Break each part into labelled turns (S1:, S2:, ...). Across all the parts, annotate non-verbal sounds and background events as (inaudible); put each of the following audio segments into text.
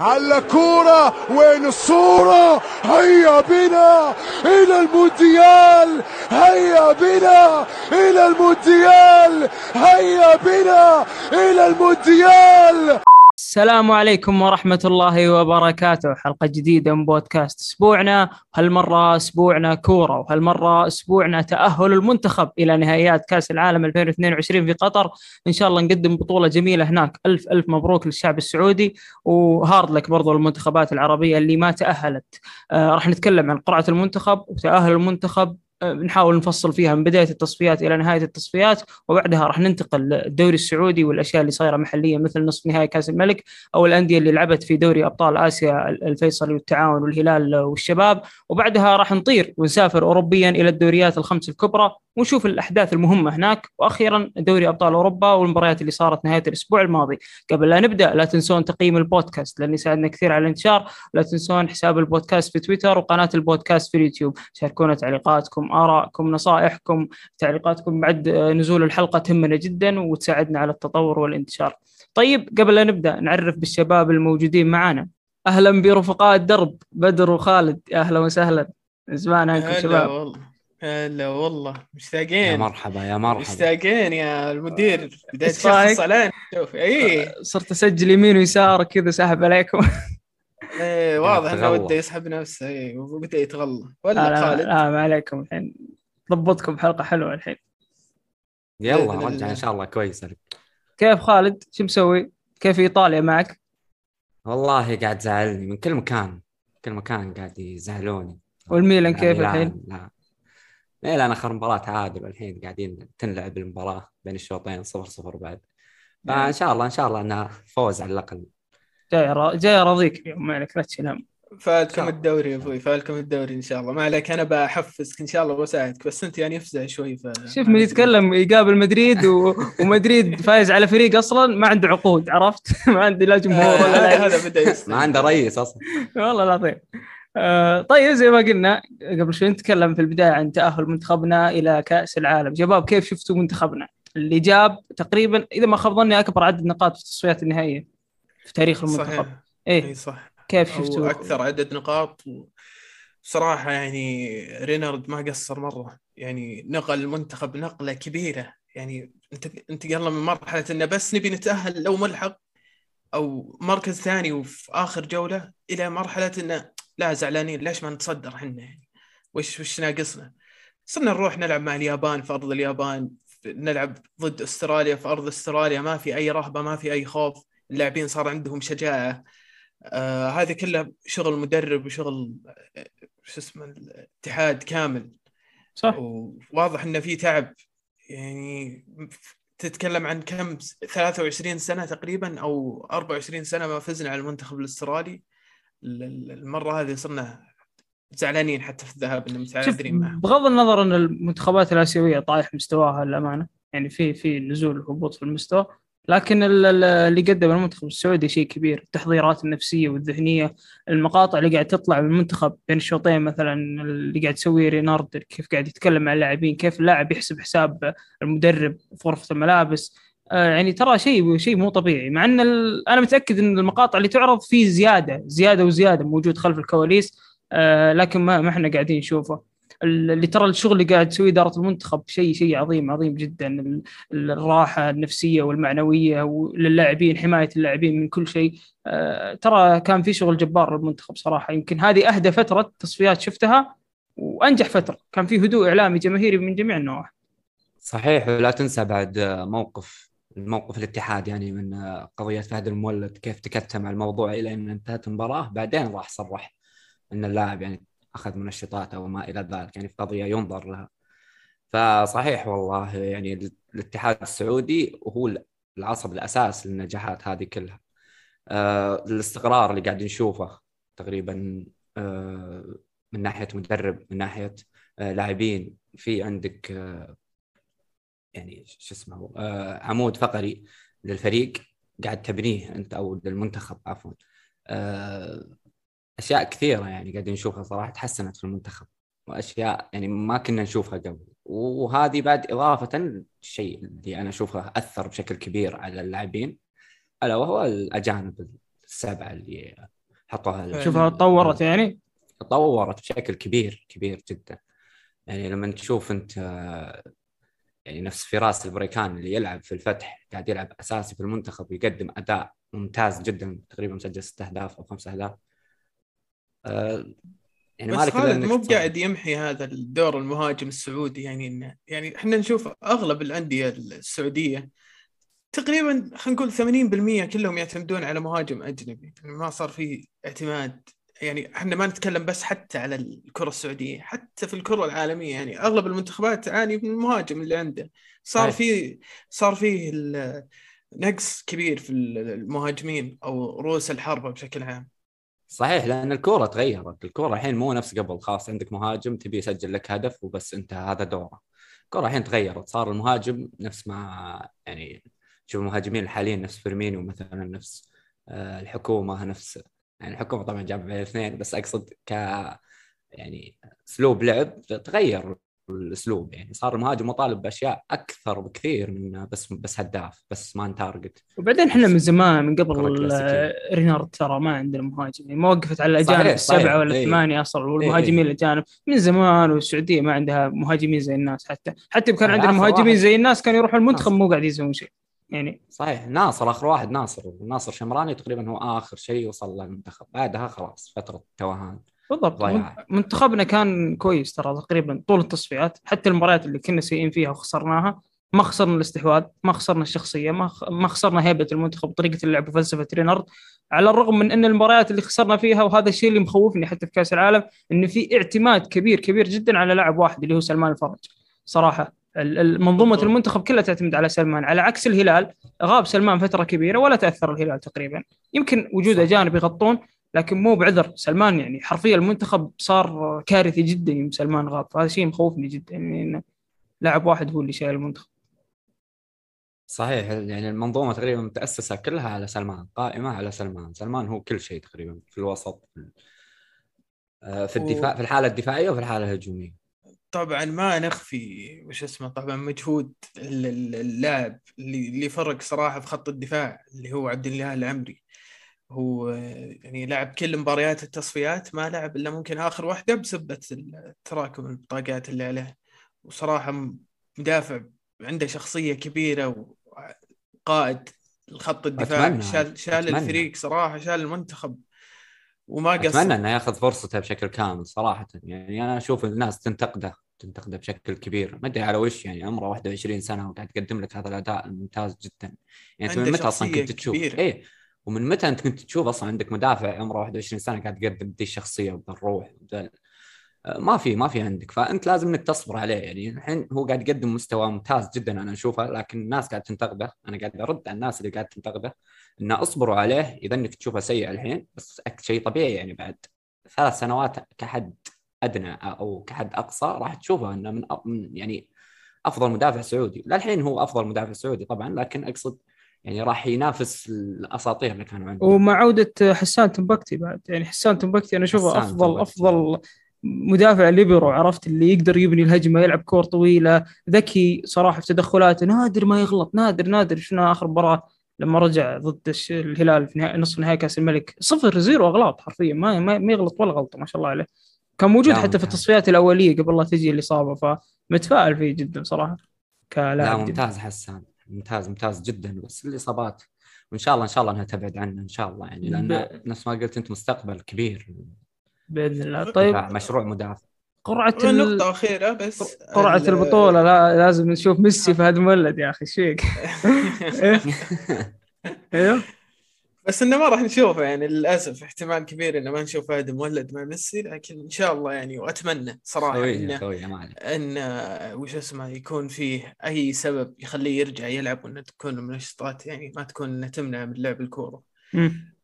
S1: على كورة وين الصورة؟ هيا بنا إلى المونديال هيا بنا إلى المونديال هيا بنا إلى المونديال.
S2: السلام عليكم ورحمة الله وبركاته. حلقة جديدة من بودكاست أسبوعنا هالمرة أسبوعنا كورة وهالمرة أسبوعنا تأهل المنتخب إلى نهائيات كأس العالم 2022 في قطر. إن شاء الله نقدم بطولة جميلة هناك. ألف ألف مبروك للشعب السعودي وهارد لك برضو المنتخبات العربية اللي ما تأهلت. آه راح نتكلم عن قرعة المنتخب وتأهل المنتخب نحاول نفصل فيها من بداية التصفيات إلى نهاية التصفيات وبعدها راح ننتقل للدوري السعودي والأشياء اللي صايرة محليا مثل نصف نهائي كأس الملك أو الأندية اللي لعبت في دوري أبطال آسيا الفيصلي والتعاون والهلال والشباب. وبعدها راح نطير ونسافر اوروبيا إلى الدوريات الخمس الكبرى ونشوف الأحداث المهمة هناك. وأخيرا دوري أبطال أوروبا والمباريات اللي صارت نهاية الأسبوع الماضي. قبل لا نبدأ لا تنسون تقييم البودكاست لأن يساعدنا كثير على الانتشار. لا تنسون حساب البودكاست في تويتر وقناة البودكاست في اليوتيوب. شاركونا تعليقاتكم آرائكم نصائحكم تعليقاتكم بعد نزول الحلقة تهمنا جدا وتساعدنا على التطور والانتشار. طيب قبل لا نبدأ نعرف بالشباب الموجودين معنا. أهلا برفقاء الدرب بدر وخالد. أهلا وسهلا. زمان عنكم شباب.
S3: والله. هلا والله. مشتاقين.
S4: يا مرحبا يا مرحبا.
S3: مشتاقين يا المدير.
S2: رايك؟
S3: تشخص علينا شوف اي
S2: صرت أسجل يمين ويسار كذا سحب عليكم.
S3: إيه واضح
S4: إنه.
S3: وده يسحب نفسه اي وبدأ يتغلى
S2: لا
S3: ولا
S2: لا,
S3: خالد؟
S2: لا ما عليكم الحين. ضبطكم حلقة حلوة الحين.
S4: يلا رجع. إن شاء الله كويس.
S2: كيف خالد؟ شو مسوي؟ كيف إيطاليا معك؟
S4: والله قاعد زعلني من كل مكان. كل مكان قاعد يزعلوني.
S2: والميلان كيف
S4: لا-
S2: الحين؟
S4: لا. ميلان آخر مباراة تعادل الحين قاعدين تنلعب المباراة بين الشوطين صفر صفر بعد. فإن شاء الله إن شاء الله انها فوز على الأقل.
S2: جاي را- جاي راضيك اليوم ما عليك لا تشيل هم
S3: فالكم. الدوري يا أبوي فالكم الدوري إن شاء الله. ما عليك أنا بحفزك إن شاء الله وأساعدك بس أنت يعني أفزع شوي ف
S2: شوف من يتكلم يقابل مدريد و... (laughs) ومدريد فايز على فريق أصلا ما عنده عقود عرفت؟ (laughs) ما عنده لا (laughs) جمهور ولا
S3: هذا بدأ يصير
S4: ما عنده رئيس أصلا.
S2: والله العظيم. آه طيب زي ما قلنا قبل شوي نتكلم في البداية عن تأهل منتخبنا إلى كأس العالم. شباب كيف شفتوا منتخبنا؟ اللي جاب تقريبا إذا ما خاب ظني أكبر عدد نقاط في التصفيات النهائية. في تاريخ المنتخب.
S3: صحيح.
S2: إيه
S3: إي صح.
S2: كيف
S3: أو
S2: شفتوا
S3: أكثر عدد نقاط. و... بصراحه يعني رينارد ما قصر مرة. يعني نقل المنتخب نقلة كبيرة. يعني أنت انتقلنا من مرحلة إنه بس نبي نتأهل لو ملحق أو مركز ثاني وفي آخر جولة إلى مرحلة إنه لا زعلانين. ليش ما نتصدر إحنا؟ يعني وش وش ناقصنا؟ صرنا نروح نلعب مع اليابان في أرض اليابان نلعب ضد أستراليا في أرض أستراليا. ما في أي رهبة ما في أي خوف. اللاعبين صار عندهم شجاعة. آه هذا كله شغل مدرب وشغل آه، شو اسمه الاتحاد كامل.
S2: صح.
S3: وواضح إنه في تعب. يعني تتكلم عن كم 23 سنة تقريبا أو 24 سنة ما فزنا على المنتخب الأسترالي. ال- ال- المرة هذه صرنا زعلانين حتى في الذهاب
S2: إنه
S3: متعادلين معهم.
S2: بغض النظر إن المنتخبات الآسيوية طايح مستواها للأمانة. يعني في في نزول وهبوط في المستوى. لكن ال- ال- اللي قدم المنتخب السعودي شيء كبير. التحضيرات النفسية والذهنية المقاطع اللي قاعد تطلع من المنتخب بين الشوطين مثلا اللي قاعد يسويه رينارد كيف قاعد يتكلم مع اللاعبين كيف اللاعب يحسب حساب المدرب في غرفة الملابس. آه، يعني ترى شيء شيء مو طبيعي. مع إن أنا متأكد إن المقاطع اللي تعرض في زيادة زيادة وزيادة موجود خلف الكواليس. آه، لكن ما ما إحنا قاعدين نشوفه. اللي ترى الشغل اللي قاعد تسويه إدارة المنتخب شيء شيء عظيم عظيم جدا. ال- الراحة النفسية والمعنوية وللاعبين حماية اللاعبين من كل شيء. آه، ترى كان في شغل جبار للمنتخب صراحة. يمكن هذه أهدى فترة تصفيات شفتها وأنجح فترة. كان في هدوء إعلامي جماهيري من جميع النواحي.
S4: صحيح ولا تنسى بعد موقف الموقف الاتحاد يعني من قضية فهد المولد كيف تكتم على الموضوع إلى أن انتهت المباراة. بعدين راح صرح أن اللاعب يعني أخذ منشطات أو ما إلى ذلك يعني في قضية ينظر لها. فصحيح والله يعني الاتحاد السعودي هو العصب الأساس للنجاحات هذه كلها. آه الاستقرار اللي قاعد نشوفه تقريبا آه من ناحية مدرب من ناحية آه لاعبين في عندك آه يعني شو اسمه آه عمود فقري للفريق قاعد تبنيه أنت أو للمنتخب عفوا. آه أشياء كثيرة يعني قاعدين نشوفها صراحة تحسنت في المنتخب وأشياء يعني ما كنا نشوفها قبل. وهذه بعد إضافة للشيء اللي أنا أشوفه أثر بشكل كبير على اللاعبين ألا وهو الأجانب السبعة اللي حطوها
S2: شوفها تطورت يعني؟
S4: تطورت بشكل كبير كبير جدا. يعني لما تشوف أنت يعني نفس فراس البريكان اللي يلعب في الفتح قاعد يلعب أساسي في المنتخب ويقدم أداء ممتاز جدا تقريبا مسجل ست أهداف أو خمس
S3: أهداف. يعني بس خالد مو قاعد يمحي هذا الدور المهاجم السعودي يعني إنه يعني إحنا نشوف أغلب الأندية السعودية تقريبا خلينا نقول 80% كلهم يعتمدون على مهاجم أجنبي. يعني ما صار في اعتماد. يعني إحنا ما نتكلم بس حتى على الكرة السعودية حتى في الكرة العالمية. يعني أغلب المنتخبات تعاني من المهاجم اللي عنده. صار في صار فيه نقص كبير في المهاجمين أو رؤوس الحربة بشكل عام.
S4: صحيح لأن الكورة تغيرت. الكورة الحين مو نفس قبل خلاص عندك مهاجم تبي يسجل لك هدف وبس انت هذا دوره. الكورة الحين تغيرت صار المهاجم نفس ما يعني شوف المهاجمين الحاليين نفس فيرمينيو مثلا نفس آه، الحكومة نفس يعني الحكومة طبعا gap بين الاثنين بس أقصد ك يعني أسلوب لعب تغير. الأسلوب يعني. صار المهاجم مطالب بأشياء أكثر بكثير من بس بس هداف بس man target
S2: وبعدين إحنا من زمان من قبل رينارد ترى ما عندنا مهاجم. يعني ما وقفت على الأجانب السبعة ولا إيه. الثمانية أصلا والمهاجمين إيه. الأجانب. من زمان والسعودية ما عندها مهاجمين زي الناس حتى. حتى كان عندنا مهاجمين زي الناس كانوا يروحوا المنتخب مو قاعد يسوون شيء. يعني
S4: صحيح ناصر آخر واحد ناصر. ناصر شمراني تقريبا هو آخر شيء وصل للمنتخب. بعدها خلاص فترة توهان.
S2: بالضبط. ضياع. منتخبنا كان كويس ترى تقريبا طول التصفيات حتى المباريات اللي كنا سيئين فيها وخسرناها. ما خسرنا الاستحواذ ما خسرنا الشخصية ما ما خسرنا هيبة المنتخب طريقه اللعب وفلسفه رينارد. على الرغم من إن المباريات اللي خسرنا فيها وهذا الشيء اللي مخوفني حتى في كأس العالم إنه في اعتماد كبير كبير جدا على لاعب واحد اللي هو سلمان الفرج. صراحة منظومة المنتخب كلها تعتمد على سلمان. على عكس الهلال غاب سلمان فترة كبيرة ولا تأثر الهلال تقريبا. يمكن وجود اجانب يغطون لكن مو بعذر. سلمان يعني حرفيا المنتخب صار كارثي جدا يوم سلمان غاب فهذا شيء مخوفني جدا يعني لاعب واحد هو اللي شايل المنتخب.
S4: صحيح يعني المنظومة تقريبا متأسسة كلها على سلمان قائمة على سلمان. سلمان هو كل شيء تقريبا في الوسط في الدفاع في الحالة الدفاعية وفي الحالة الهجومية.
S3: طبعا ما نخفي وش اسمه طبعا مجهود اللاعب اللي اللي فرق صراحة في خط الدفاع اللي هو عبد الله العمري. هو يعني لعب كل مباريات التصفيات ما لعب إلا ممكن آخر واحدة بسبة تراكم البطاقات اللي عليه. وصراحة مدافع عنده شخصية كبيرة وقائد الخط الدفاع أتمنى. شال شال أتمنى. الفريق صراحة شال المنتخب.
S4: وما قصر أتمنى إنه ياخذ فرصته بشكل كامل صراحة. يعني أنا أشوف الناس تنتقده تنتقده بشكل كبير. ما أدري على وش يعني عمره 21 سنة وقاعد يقدم لك هذا الأداء الممتاز جدا. يعني من متى أصلا كنت تشوف؟ إيه. ومن متى أنت كنت تشوف أصلا عندك مدافع عمره 21 سنة قاعد يقدم دي الشخصية وبالروح ما في ما في عندك. فأنت لازم إنك تصبر عليه. يعني الحين هو قاعد يقدم مستوى ممتاز جدا أنا أشوفه لكن الناس قاعد تنتقده. أنا قاعد أرد على الناس اللي قاعد تنتقده إنه اصبروا عليه إذا إنك تشوفه سيء الحين بس شيء طبيعي يعني بعد ثلاث سنوات كحد أدنى أو كحد أقصى راح تشوفه إنه من يعني أفضل مدافع سعودي. للحين هو أفضل مدافع سعودي طبعا لكن أقصد يعني راح ينافس الأساطير اللي كانوا عنده
S2: ومع عودة حسان تنبكتي بعد. يعني حسان تنبكتي أنا أشوفه أفضل تنبكتي. أفضل مدافع ليبرو عرفت؟ اللي يقدر يبني الهجمة يلعب كور طويلة ذكي صراحة في تدخلاته. نادر ما يغلط نادر نادر. شفنا آخر مباراة لما رجع ضد الهلال في نصف نهائي كأس الملك. صفر زيرو أغلاط حرفيا. ما ما يغلط ولا غلطة ما شاء الله عليه. كان موجود حتى في التصفيات الأولية قبل لا تجي الإصابة فمتفائل فيه جدا صراحة
S4: كلاعب لا ممتاز حسان. ممتاز ممتاز جدا. بس الإصابات وإن شاء الله إن شاء الله إنها تبعد عنه إن شاء الله. يعني لأن ب... نفس ما قلت أنت مستقبل كبير.
S2: بإذن الله. طيب.
S4: مشروع مدافع.
S3: قرعة ال... نقطة أخيرة بس
S2: قرعة ال... البطولة. لا لازم نشوف ميسي في هذا المولد يا أخي. إيش فيك؟ (laughs)
S3: أيوه (laughs) بس إنه ما راح نشوفه يعني للأسف احتمال كبير إنه ما نشوف فهد مولد مع ميسي لكن إن شاء الله يعني وأتمنى صراحة خوية إنه خوية إن وش اسمه يكون فيه أي سبب يخليه يرجع يلعب وإنه تكون المنشطات يعني ما تكون انها تمنع من لعب الكورة.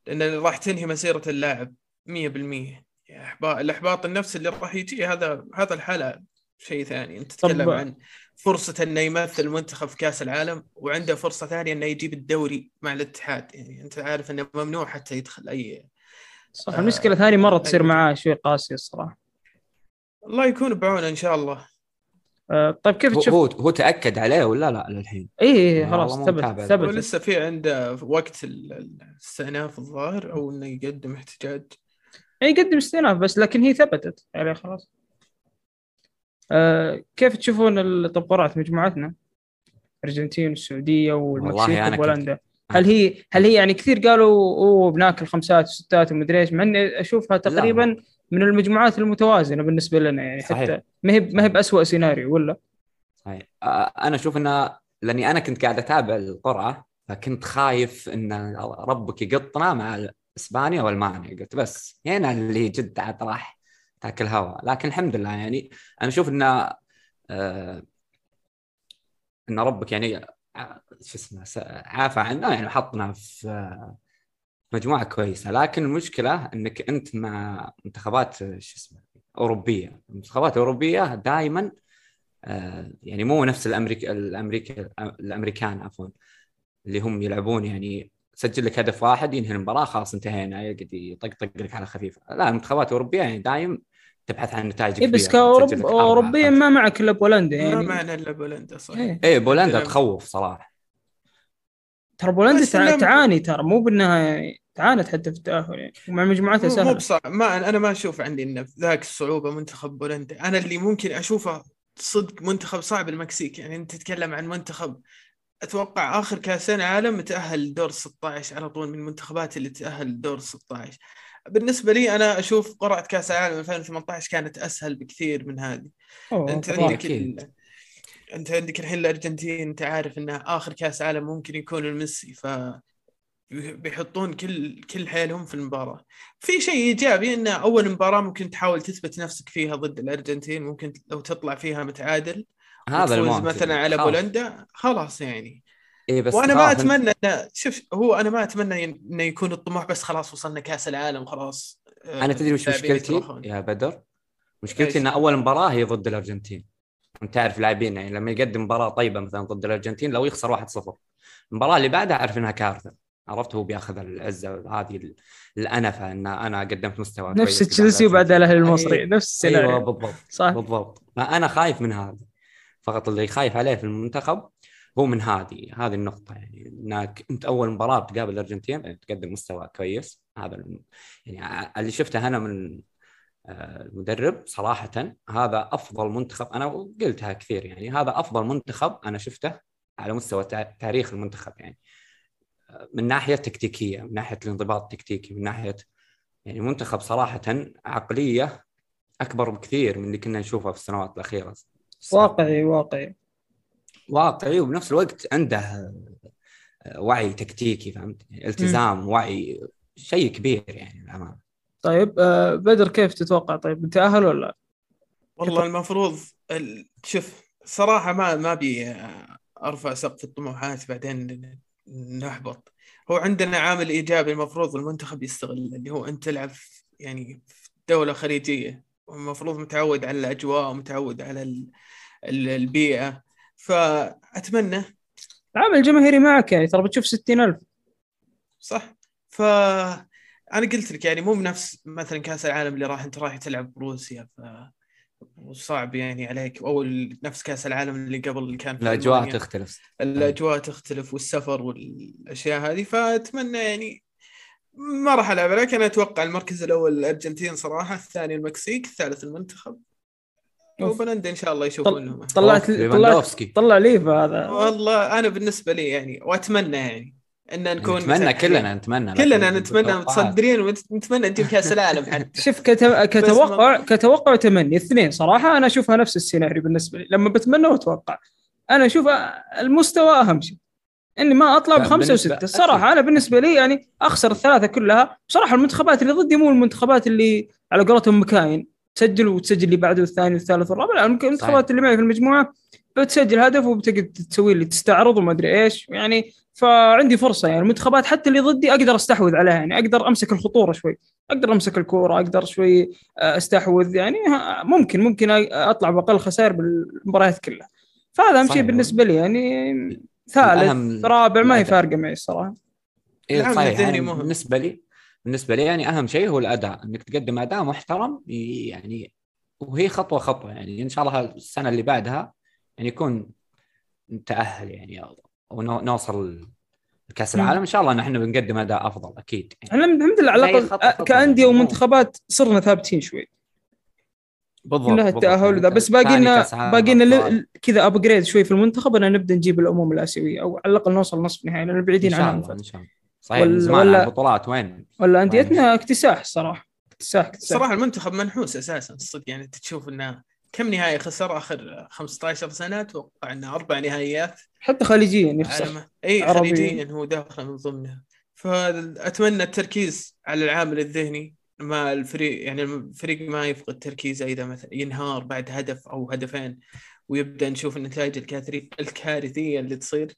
S3: لأن راح تنهي مسيرة اللاعب 100% الأحباط النفسي اللي راح يجي هذا هذا الحالة شيء ثاني. أنت تتكلم عن فرصة إنه يمثل المنتخب في كأس العالم وعنده فرصة ثانية إنه يجيب الدوري مع الاتحاد. يعني أنت عارف إنه ممنوع حتى يدخل اي
S2: صح المشكلة ثاني مرة تصير معاه شوي قاسية الصراحة.
S3: الله يكون بعونه إن شاء الله.
S2: آه طيب كيف
S4: هو
S2: تشوف؟
S4: هو هو تأكد عليه ولا لا للحين؟
S2: اي إي
S4: والله
S2: خلاص ثبت ثبت.
S3: لسه في عنده وقت ال- الاستئناف الظاهر أو إنه يقدم احتجاج.
S2: اي يقدم استئناف بس لكن هي ثبتت. عليه خلاص. آه كيف تشوفون طب قرعة مجموعتنا؟ الارجنتين والسعوديه والمكسيك
S4: كنت-
S2: وبولندا هل هي هل هي يعني كثير قالوا أوه بناكل خمسات وستات ومدري إيش مع إني أشوفها تقريبا من المجموعات المتوازنة بالنسبة لنا يعني
S4: صحيح.
S2: حتى ما هي ما هي باسوء سيناريو ولا؟
S4: صحيح. آه، أنا أشوف انه لأني أنا كنت قاعد أتابع القرعة فكنت خايف إن ربك يقطنا مع إسبانيا والمانيا قلت بس هنا اللي جد عاد راح تاكل هواء لكن الحمد لله يعني أنا أشوف إنه آه إن ربك يعني ع- شو اسمه عافى عنا يعني حطنا في آه، مجموعة كويسة. لكن المشكلة إنك أنت مع منتخبات آه، شو اسمه أوروبية. المنتخبات الاوروبيه دائما آه، يعني مو نفس الامريك الامريكا الأمريكان عفوا اللي هم يلعبون يعني سجل لك هدف واحد ينهي المباراة خلاص انتهينا يقعد يطقطق لك على خفيف. لا المنتخبات الاوروبيه يعني دايم تبحث عن نتائج
S2: اي
S4: كبيرة
S2: بس كأوروب
S4: أربعة،
S2: اوروبيا. ما معك الا بولندا
S3: ما
S2: يعني.
S3: معنى إلا بولندا صحيح
S2: إيه.
S4: إيه بولندا تخوف صراحة.
S2: ترى بولندا تعاني ترى مو بأنها يعني تعانت حتى في التأهل يعني. ومع مجموعتها
S3: مو مو
S2: سهلة.
S3: بصعب. ما أنا ما أشوف عندي انه ذاك الصعوبة منتخب بولندا. أنا اللي ممكن أشوفه صدق منتخب صعب المكسيك. يعني أنت تتكلم عن منتخب أتوقع آخر كاسين عالم تأهل دور 16 على طول من المنتخبات اللي تأهل دور 16 بالنسبة لي أنا أشوف قرعة كأس العالم 2018 كانت أسهل بكثير من هذه
S2: أوه، أنت.
S3: عندك. ال... أنت عندك الحين الأرجنتين أنت عارف انه آخر كأس عالم ممكن يكون الميسي ف بيحطون كل كل حيلهم في المباراة. في شيء إيجابي انه أول مباراة ممكن تحاول تثبت نفسك فيها ضد الأرجنتين ممكن لو تطلع فيها متعادل
S4: هذا
S3: مثلا على. بولندا خلاص يعني
S4: إيه بس
S3: وأنا ما
S4: أنت-
S3: أتمنى انه شوف هو أنا ما أتمنى إنه يكون الطموح بس خلاص وصلنا كأس العالم خلاص.
S4: أنا تدري وش مشكلتي. يا بدر؟ مشكلتي؟ إن أول مباراة هي ضد الأرجنتين. أنت تعرف لاعبين يعني لما يقدم مباراة طيبة مثلا ضد الأرجنتين لو يخسر 1-0 المباراة اللي بعدها أعرف إنها كارثة. عرفت؟ هو بيأخذ العزة هذه ال- الأنفة إن أنا قدمت مستوى
S2: نفس تشيلسي وبعد الأهلي
S4: أيوة.
S2: المصري نفس السيناريو.
S4: أيوه بالضبط
S2: صح.
S4: بالضبط. فأنا خايف من هذا. فقط اللي خايف عليه في المنتخب هو من هذه هذه النقطة يعني إنك أنت أول مباراة بتقابل الأرجنتين يعني تقدم مستوى كويس. هذا يعني اللي شفته أنا من آه، المدرب صراحة هذا أفضل منتخب أنا قلتها كثير يعني هذا أفضل منتخب أنا شفته على مستوى تاريخ المنتخب يعني. من ناحية تكتيكية من ناحية الانضباط التكتيكي من ناحية يعني منتخب صراحة عقلية أكبر بكثير من اللي كنا نشوفه في السنوات الأخيرة.
S2: واقعي واقعي.
S4: واقعي وبنفس الوقت عنده آه، وعي تكتيكي فهمت؟ التزام وعي شيء كبير يعني للامانه
S2: طيب آه بدر كيف تتوقع؟ طيب تأهل ولا؟ لا؟
S3: والله المفروض ال- شوف صراحة ما ما أبي أرفع سقف الطموحات بعدين نحبط. هو عندنا عامل إيجابي المفروض المنتخب يستغل اللي هو أنت تلعب في- يعني في دولة خليجية والمفروض متعود على الأجواء ومتعود على ال- ال- البيئة. فأتمنى.
S2: العامل الجماهيري معك يعني ترى بتشوف 60000
S3: صح. ف أنا قلت لك يعني مو بنفس مثلا كأس العالم اللي راح أنت رايح تلعب بروسيا ف صعب يعني عليك. أو نفس كأس العالم اللي قبل اللي كان في
S4: الأجواء
S3: ألمانيا.
S4: تختلف.
S3: الأجواء تختلف والسفر والأشياء هذه فأتمنى يعني ما راح ألعب عليك أنا أتوقع المركز الأول الأرجنتين صراحة الثاني المكسيك الثالث المنتخب.
S2: أوف.
S3: وبولندا إن شاء الله يشوفون لهم.
S2: طلعت طلعت
S4: ليفاندوفسكي.
S2: طلع ليفا هذا.
S3: والله أنا بالنسبة لي يعني وأتمنى يعني إن نكون
S4: نتمنى كلنا نتمنى
S3: كلنا نتمنى متصدرين ونتمنى نجيب كأس العالم حتى. (laughs)
S2: شوف كت... كتوقع كتوقع وتمني اثنين صراحة. أنا أشوفها نفس السيناريو بالنسبة لي. لما بتمنى وأتوقع. أنا أشوف المستوى أهم شيء. إني ما أطلع
S4: لا، بخمسة
S2: وستة. الصراحه أنا بالنسبة لي يعني أخسر الثلاثة كلها. بصراحه المنتخبات اللي ضدي مو المنتخبات اللي على قولتهم مكاين. تسجل وتسجل اللي بعده والثاني والثالث والرابع. لا المنتخبات اللي معي في المجموعة بتسجل هدف وبتقعد تسوي لي تستعرض وما أدري إيش. يعني فعندي فرصة يعني المنتخبات حتى اللي ضدي أقدر أستحوذ عليها يعني أقدر أمسك الخطورة شوي أقدر أمسك الكورة أقدر شوي آه، أستحوذ. يعني ممكن ممكن أطلع بأقل خسائر بالمباريات كلها. فهذا أهم شيء. بالنسبة لي يعني ثالث رابع ما هي. فارقة معي الصراحه
S4: إيه صحيح. يعني. بالنسبة لي بالنسبة لي يعني أهم شيء هو الأداء إنك تقدم أداء محترم يعني وهي خطوة خطوة يعني إن شاء الله السنة اللي بعدها يعني يكون نتاهل يعني أو أو نو- نوصل لكأس
S2: مم.
S4: العالم إن شاء الله نحن بنقدم أداء أفضل أكيد يعني
S2: إحنا الحمد لله على
S4: الأقل
S2: كأندية
S4: يعني.
S2: ومنتخبات صرنا ثابتين شوي
S4: بالضبط
S2: كلها. التأهل
S4: يعني
S2: ذا بس باقي لنا باقي لنا كذا ابجريد شوي في المنتخب اننا نبدأ نجيب الأمم الآسيوية أو على الأقل نوصل نصف نهائي لأن
S4: إن
S2: بعيدين
S4: شاء
S2: عنها.
S4: إن شاء الله صحيح
S2: ولا-
S4: من زمان
S2: ولا-
S4: البطولات وين؟
S2: ولا أنديتنا اكتساح صراحة اكتساح اكتساح.
S3: صراحة المنتخب منحوس أساسا الصدق يعني انت تشوف إنه كم نهائي خسر آخر 15 سنة أتوقع إنه أربع نهائيات.
S2: حتى خليجيا يخسر. إي.
S3: خليجيا هو داخل من ضمنها. فأتمنى التركيز على العامل الذهني ما الفريق يعني الفريق ما يفقد تركيزه إذا مثلا ينهار بعد هدف أو هدفين ويبدأ نشوف النتائج الكارثية اللي تصير.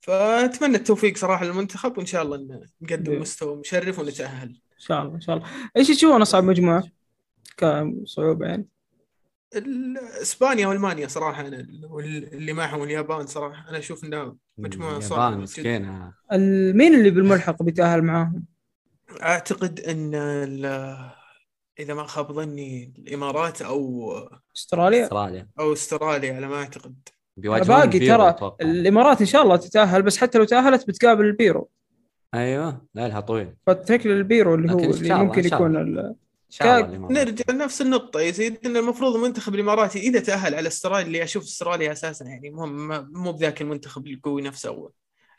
S3: فأتمنى التوفيق صراحة للمنتخب وإن شاء الله إن نقدم. مستوى مشرف ونتأهل.
S2: إن شاء الله إن شاء الله. إيش تشوفون أصعب مجموعة؟ كصعوبة يعني.
S3: اسبانيا وألمانيا صراحة أنا اللي معهم اليابان صراحة أنا أشوف إنها مجموعة صعبة
S4: اليابان.
S2: مسكينة. مين اللي بالملحق بيتأهل معاهم؟
S3: أعتقد إن ال- إذا ما خاب ظني الإمارات أو
S2: أستراليا؟
S4: أستراليا.
S3: أو أستراليا على ما أعتقد.
S4: بيواجهون
S2: باقي ترى
S4: أتوقع.
S2: الإمارات إن شاء الله تتأهل بس حتى لو تأهلت بتقابل البيرو
S4: أيوه لا لها طويل
S2: فتكل البيرو اللي هو اللي ممكن يكون. ال-.
S3: نرجع لنفس النقطة يا سيد إن المفروض المنتخب الإماراتي إذا تأهل على أستراليا اللي أشوف أستراليا أساسا يعني مو مو بذاك المنتخب القوي نفسه
S2: أول.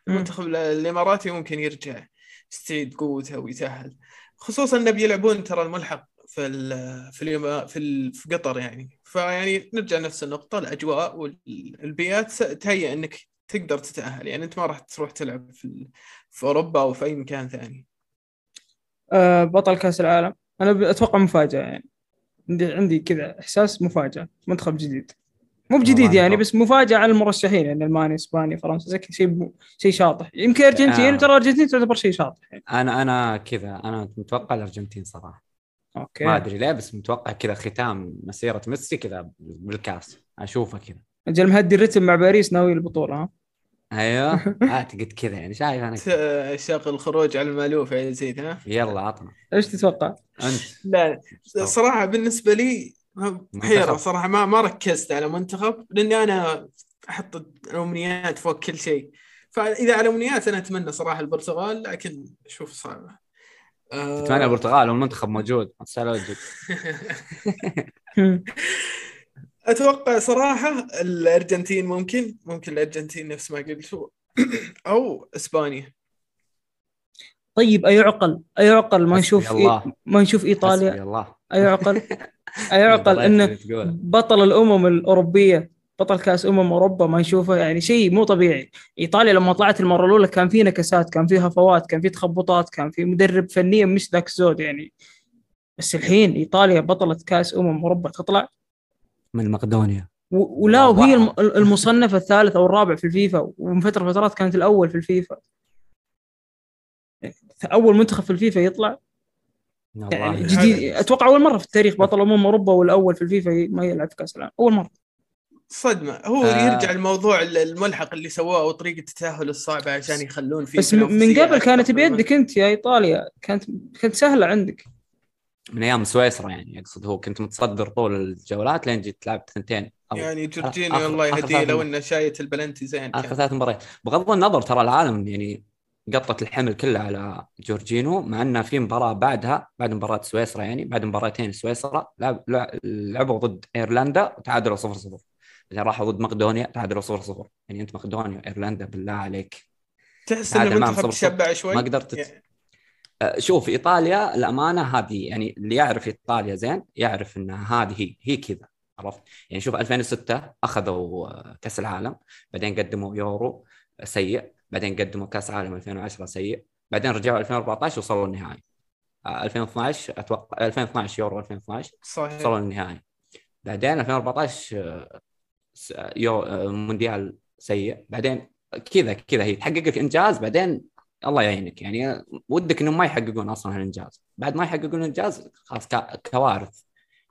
S3: المنتخب ال- الإماراتي ممكن يرجع يستعيد قوته ويتأهل خصوصا انه بيلعبون ترى الملحق في ال في في, ال في قطر يعني فيعني نرجع نفس النقطة الأجواء والبيئات تهيئ إنك تقدر تتأهل. يعني أنت ما راح تروح تلعب في ال- في أوروبا أو في أي مكان ثاني.
S2: آه، بطل كأس العالم. أنا أتوقع مفاجأة يعني. عندي عندي كذا إحساس مفاجأة منتخب جديد. مو بجديد يعني. بس مفاجأة على المرشحين يعني ألمانيا إسبانيا فرنسا زي شيء شيء شاطح. يمكن أرجنتين
S4: آه.
S2: ترى أرجنتين تعتبر شيء شاطح يعني.
S4: أنا أنا كذا أنا متوقع الأرجنتين صراحة.
S2: أوكي.
S4: ما أدري ليه بس متوقع كذا ختام مسيرة ميسي كذا بالكاس. أشوفه كذا.
S2: أجل مهدي الرتم مع باريس ناوي البطولة ها؟
S4: أيوه. (laughs) اعتقد كذا يعني. شايف
S3: أنا شغل الخروج على المألوف يا يزيد ها؟
S4: يلا عطنا.
S2: إيش تتوقع؟
S4: أنت.
S3: لا صراحة بالنسبة لي حيرة
S4: منتخب.
S3: صراحة. ما ما ركزت على منتخب لأني أنا أحط الأمنيات فوق كل شيء. فإذا على الأمنيات أنا أتمنى صراحة البرتغال لكن أشوف صعبة.
S4: اتمنى البرتغال والمنتخب موجود ما وجهك. (laughs)
S3: أتوقع صراحة الأرجنتين ممكن ممكن الأرجنتين نفس ما قلتوا (coughs) أو إسبانيا
S2: طيب اي عقل اي عقل ما نشوف
S4: الله.
S2: إي... ما نشوف
S4: إيطاليا الله
S2: اي عقل (laughs) اي عقل
S4: إنه.
S2: بطل الأمم الأوروبية بطل كاس أمم أوروبا ما نشوفه يعني شيء مو طبيعي. إيطاليا لما طلعت المرة الأولى كان في نكسات كان في هفوات كان في تخبطات كان في مدرب فنيا مش ذاك الزود يعني. بس الحين إيطاليا بطلة كاس أمم أوروبا تطلع.
S4: من مقدونيا.
S2: و- ولا وهي الم-. المصنفه الثالث أو الرابع في الفيفا ومن فترة فترات كانت الأول في الفيفا. أول منتخب في الفيفا يطلع. يعني. جديد أتوقع أول مرة في التاريخ بطل أمم أوروبا والأول في الفيفا ما يلعب في كأس العالم. أول مرة.
S3: صدمة هو
S4: آه.
S3: يرجع الموضوع الملحق اللي سووه وطريقة التأهل الصعبة عشان يخلون فيه
S2: بس من قبل كانت بيدك أنت يا إيطاليا كانت كانت سهلة عندك
S4: من أيام سويسرا يعني أقصد هو كنت متصدر طول الجولات لين جيت لعبت ثنتين
S3: يعني جورجيني
S4: آخر-
S3: الله يهديه لو. إنه شايت البلنتي زين آخر.
S4: ثلاث مباريات بغض النظر ترى العالم يعني قطت الحمل كله على جورجينو مع إنه في مباراة بعدها بعد مباراة سويسرا يعني بعد مباراتين سويسرا لعب لعب- لعبوا ضد إيرلندا وتعادلوا 0 0 بعدين راحوا ضد مقدونيا تعادلوا 0 0 يعني أنت مقدونيا وايرلندا بالله عليك.
S3: تحس ان
S4: تعادل معهم
S3: المنتخب. تشبع شوي؟
S4: ما قدرت تت-
S3: يعني
S4: شوف إيطاليا الامانه هذه يعني اللي يعرف إيطاليا زين يعرف إن هذه هي هي كذا عرفت؟ يعني شوف 2006 أخذوا آه، كأس العالم بعدين قدموا يورو آه، سيء بعدين قدموا كأس عالم 2010 سيء بعدين رجعوا 2014 وصلوا النهائي. آه، 2012 أتوقع 2012 يورو 2012
S3: صحيح.
S4: وصلوا النهائي. بعدين 2014 مونديال سيء. بعدين كذا كذا هي تحقق لك إنجاز بعدين الله يعينك. يعني ودك إنهم ما يحققون أصلا هالإنجاز. بعد ما يحققون الانجاز خلاص كوارث